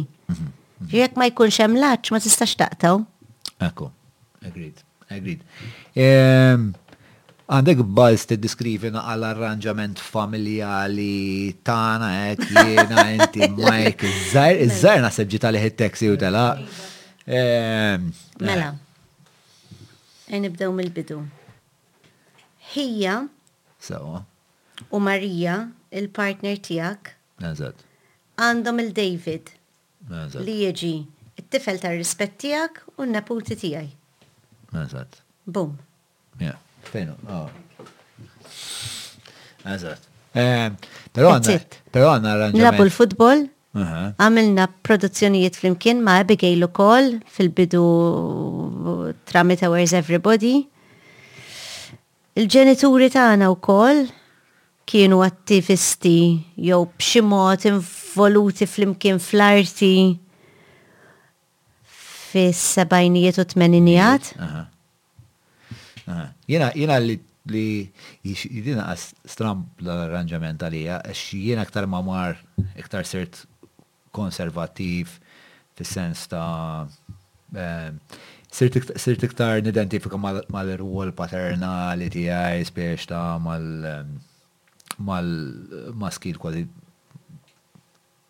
Jekk ma jkunx hemm laċ ma tistax taqtaw. Ekku, agreed, agreed. Ehm, Għandek balz tiddiskrivi naqal arranġament familjali tana hekk jiena inti Mike iż-żgħir, iż-żgħir naħseb ġiet għalih it-taxi u tela. Ehm, mela. Eh. Ej nibdew mill-bidu. Hija. Sewwa. U Marija, il-partner tiegħek. Eżatt. Għandhom il-David. Eżatt. Li jiġi t-tifel tar-rispett tiegħek u n-neputi tiegħi. Eżatt. Boom. Yeah. Fejn hu? Hawn. Eżatt. Ehm, però għandna. Però għandna arranġament. Nilagħbu l-futbol, Għamilna produzzjonijiet flimkien ma' Abigail ukoll fil-bidu tramite Where's Everybody. Il-ġenituri tagħna wkoll kienu attivisti jew b'xi mod involuti flimkien fl-arti fis-sebgħinijiet u t-tmeninijat. Jiena jiena li li jiena qas stramb dan l-arranġament għalija għax jiena iktar ma mar iktar sirt konservattiv fis-sens ta' sirt iktar nidentifika mal-irwol paternali tiegħi spiex ta' mal-maskil kważi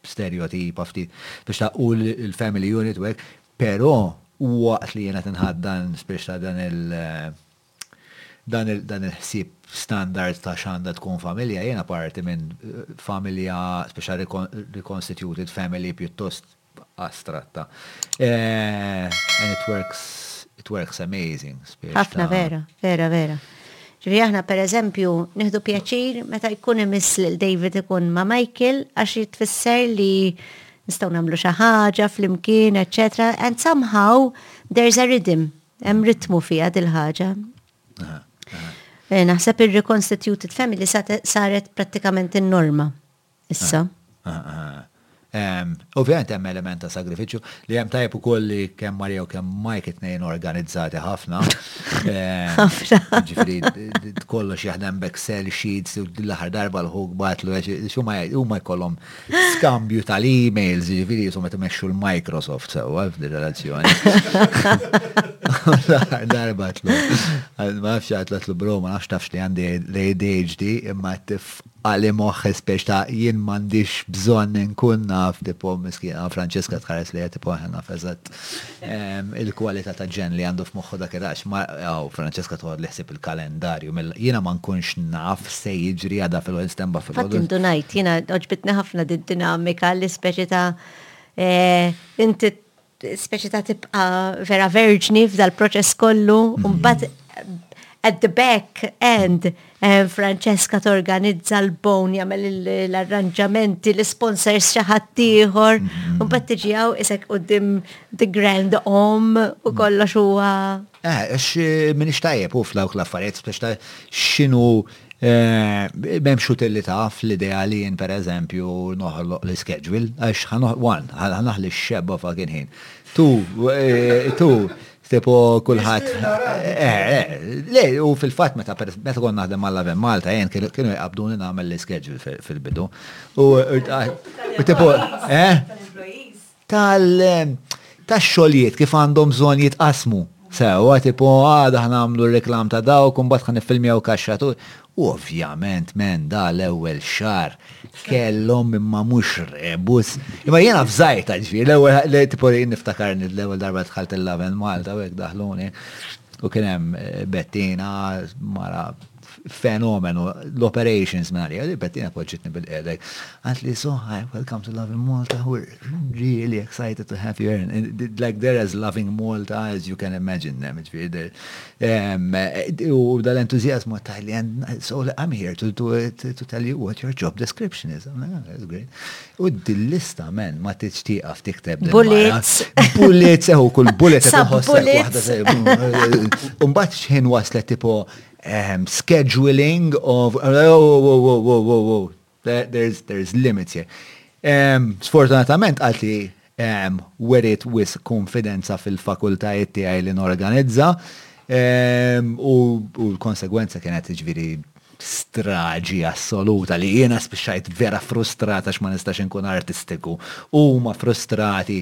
b'sterjotipa ftit, biex ta' u l-family unit u hekk, però waqt li jien qed inħadd dan spiss ta' dan il- dan il- dan il-ħsieb standard ta' x'għandha tkun familja, jiena parti minn familja spiss ta' rikon- reconstituted family pjuttost astratta. And it works, it works amazing spiss ta'. Ħafna vera, vera vera. Ġifieri aħna pereżempju nieħdu pjaċir meta jkun imiss lil David ikun ma' Michael għax tfisser li nistgħu nagħmlu xi ħaġa flimkien, eċċetera, and somehow there's a rhythm, hemm ritmu fiha dil-ħaġa. Eh, naħseb ir-reconstituted family saret prattikament in-norma. issa. Ovvjament hemm element ta' sagrifiċċju li hemm tajjeb ukoll li kemm Marija u kemm Mike it-tnejn organizzati ħafna. Ħafna. Ġifieri kollox jaħdem b'Excel sheets u l-aħħar darba l-ħuk batlu għax huma huma jkollhom skambju tal-emails ġifieri jisom qed imexxu l-Microsoft sewwa f'din relazzjoni. L-aħħar darba tlu. Ma nafx għatlu tlu bro ma nafx tafx li għandi l-ADHD imma tifq Qali moħħ espeċ ta' jien m'għandix bżonn inkun naf tipo miskina Francesca tħares lejha tipo aħna naf eżatt il-kwalità ta' ġenn li għandu f'moħħu dak ir-raġel ma hawn Francesca toħodli ħsieb il-kalendarju mill jiena ma nkunx naf x'se jiġri għada filgħodu stemba filgħodu. Infatti ndunajt jiena għoġbitni ħafna din dinamika li speċi ta' inti speċi ta' tibqa vera verġni f'dal proċess kollu, mhm. un bat at the back end eh, Francesca torganizza l-bon jagħmel l-arranġamenti, l-sponsors xi ħadd ieħor, mhm. u mbagħad tiġi hawn isek qudiem the grand om u kollox huwa. Eh, għax eh, minix tajjeb u flawk l-affarijiet, biex ta' xinu M'hemmx utilità fl-idea li jien pereżempju noħloq l-ischedule għax ħa noħ-, one, ħa naħli x-xebba fucking ħin. Two, two, tipo kulħadd, le, u fil-fatt meta kont naħdem għal Love in Malta jien kienu jqabbduni nagħmel l-ischedule fil-bidu. U tipo, eh? tal-xogħlijiet kif għandhom bżonn jitqasmu. Sewwa tipo għada ħna għamlu r-reklam ta' dawk u mbagħad ħa niffilmjaw kaxxa tu. U ovvjament men da l-ewwel xar kellhom imma mhux rebus. Imma jiena fżajt ġifieri l-ewwel tipo niftakarni l-ewwel darba dħalt il-Laven Malta u hekk daħluni. U kien hemm Bettina mara fenomenu, l-operations minn għalija, li bettina poġġitni bil-qeda. Għant li, so hi, welcome to Loving Malta, we're really excited to have you here. Like there is Loving Malta as you can imagine, u dal-entuzjazmu ta' li so I'm here to, to, to tell you what your job description is. That's great. U dil-lista men ma tiċtiqa f'tikteb. Bullets. Bullets, eħu kull bullet. Bullets. Umbat xħin waslet tipo um, scheduling of oh, oh, oh, oh, oh, oh, oh. there's there's limits here. Um, sfortunatament għalt li um, werit wis konfidenza fil-fakultajiet tiegħi li norganizza um, u, u l-konsegwenza kienet ġviri straġi assoluta li jiena spiċċajt vera frustrata x'ma nistax inkun artistiku. Huma frustrati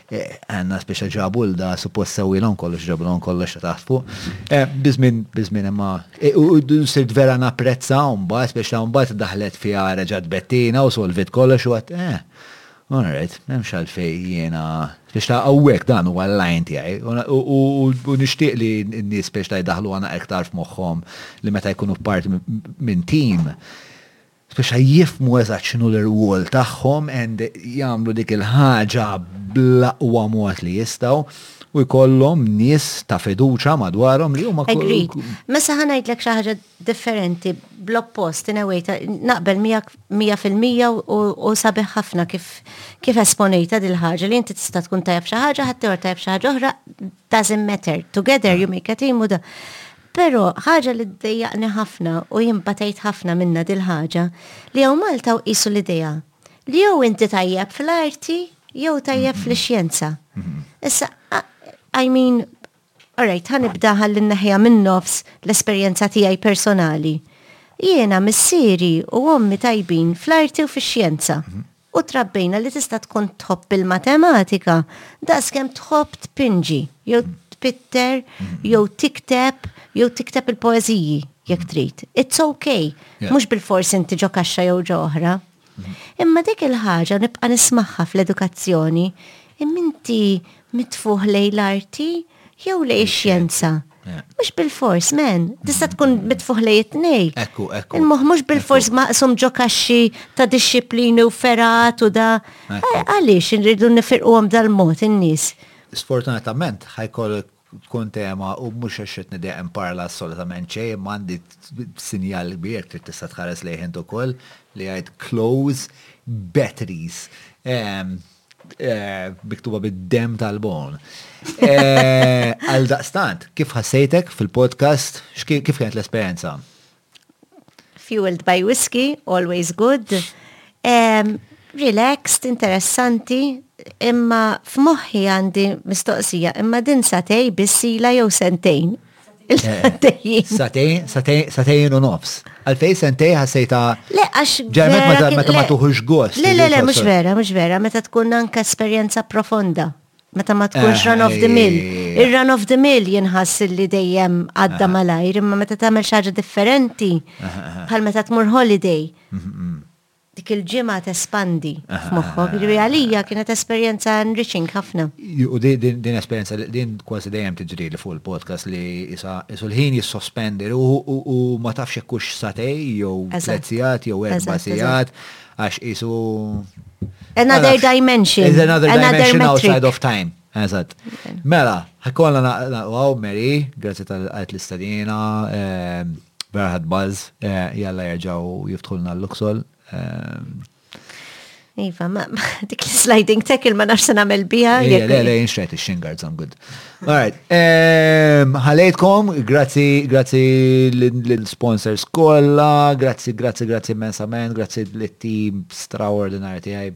Għandna speċjal ġabulda, suppost sewwielhom kollox, ġabulhom kollox ta' taħt fuq. Biżmien, biżmien imma sirt vera napprezza mbagħad speċjal mbagħad daħlet fiha reġgħet Bettina u solvit kollox u għedt, eh, all right, m'hemmx għalfejn jiena, speċjal hawnhekk dan huwa l-line tiegħi u nixtieq li n-nies speċjal jdaħħluha naqra iktar f'moħħhom li meta jkunu parti minn team, Spiċċa jifhmu eżatt x'inhu l-irwol tagħhom and jagħmlu dik il-ħaġa bl-aqwa mod li jistgħu u jkollhom nies ta' fiduċja madwarhom li huma kol. Agreed. Mesa ħa ngħidlek xi ħaġa differenti bl-oppost in a way naqbel miegħek 100% u sabiħ ħafna kif kif esponejta dil ħaġa li inti tista' tkun tajjeb xi ħaġa ħadd tajjeb xi ħaġa oħra doesn't matter. Together you make a team u da. Pero, ħaġa li ddejjaqni ħafna u jien batejt ħafna minnha dil-ħaġa, li hawn Malta u qisu l-idea, li jew inti tajjeb fl-arti jew tajjeb fl-ixjenza. Issa, I mean, alright, ħa nibda ħalli nneħħiha min-nofs l-esperjenza tiegħi personali. Jiena missieri u ommi tajbin fl-arti u fix-xjenza. U trabbejna li tista' tkun tħobb il-matematika daqskemm tħobb tpinġi, jew tpitter, jew tikteb, jew tikteb il-poeżiji jekk trid. It's okay, mhux bil-fors inti ġo kaxxa jew ġo oħra. Imma dik il-ħaġa nibqa' nismagħha fl-edukazzjoni, imma inti mitfugħ lejn l-arti, jew lej ix-xjenza. Mhux bil-fors, men, tista' tkun mm. mitfuħ lej it-tnej. Ekku, ekku. Il-moħħ mhux bil-fors maqsum ġo kaxxi ta' disċiplini u ferat u da. Għaliex irridu nifirquhom dal-mod in-nies. Sfortunatament ħajkol tkun tema u mhux għax qed nidejjem parla assolutament xejn m'għandi sinjal kbir trid tista' tħares lejħin ukoll li għid close batteries. Ehm, Eh, miktuba bid-dem tal-bon. Eh, għal daqstant, kif ħassejtek fil-podcast, kif kienet l-esperienza? Fueled by whiskey, always good. Um, relaxed, interessanti, imma f'moħħi għandi mistoqsija, imma din satej bissila jew sentejn. Satej, satej, satej u nofs. Għalfej sentej ħassejta. Le, għax. Ġermet meta ma tuħux gost. Le, le, le, mux vera, mux vera, meta tkun anka esperienza profonda. Meta ma tkunx eh, run of the mill. Eh. Ir-run of the mill jinħass li dejjem għadda eh. malajr, imma meta tagħmel xaġa differenti, bħal meta tmur holiday. Mm-hmm. Dik il-ġimgħa tespandi f'moħħok, jiġifieri għalija kienet esperjenza enriching ħafna. U din esperjenza, din kważi dejjem tiġrili fuq il-podcast li qisha qisu l-ħin jissospendi ruħu u ma tafx jekk hux sagħtej jew tliet sigħat jew erba' sigħat għax qisu. Another dimension. Another dimension outside of time. Eżatt. Mela, ħakolla naqgħu Mary, grazzi tal-qajt l-istadina, ehm, vera ħad buzz, eh, jalla jerġgħu jiftħulna l-luksol. Ehm. Iva, ma dik sliding tackle ma nafx se nagħmel biha. Le, le, le, inxrejt ix-xingard sam good. Alright, ehm, ħalejtkom, grazzi, grazzi l-sponsors kollha, grazzi, grazzi, grazzi immensament, grazzi l-team straordinarju tiegħi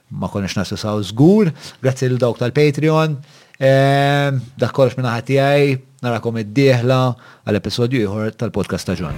Ma konniex naslu saw żgur, grazzi lil dawk tal-Patreon. Dak kollox minn ħadd tiegħi, narakom id-dieħla għal episodju ieħor tal-podcast ta' John.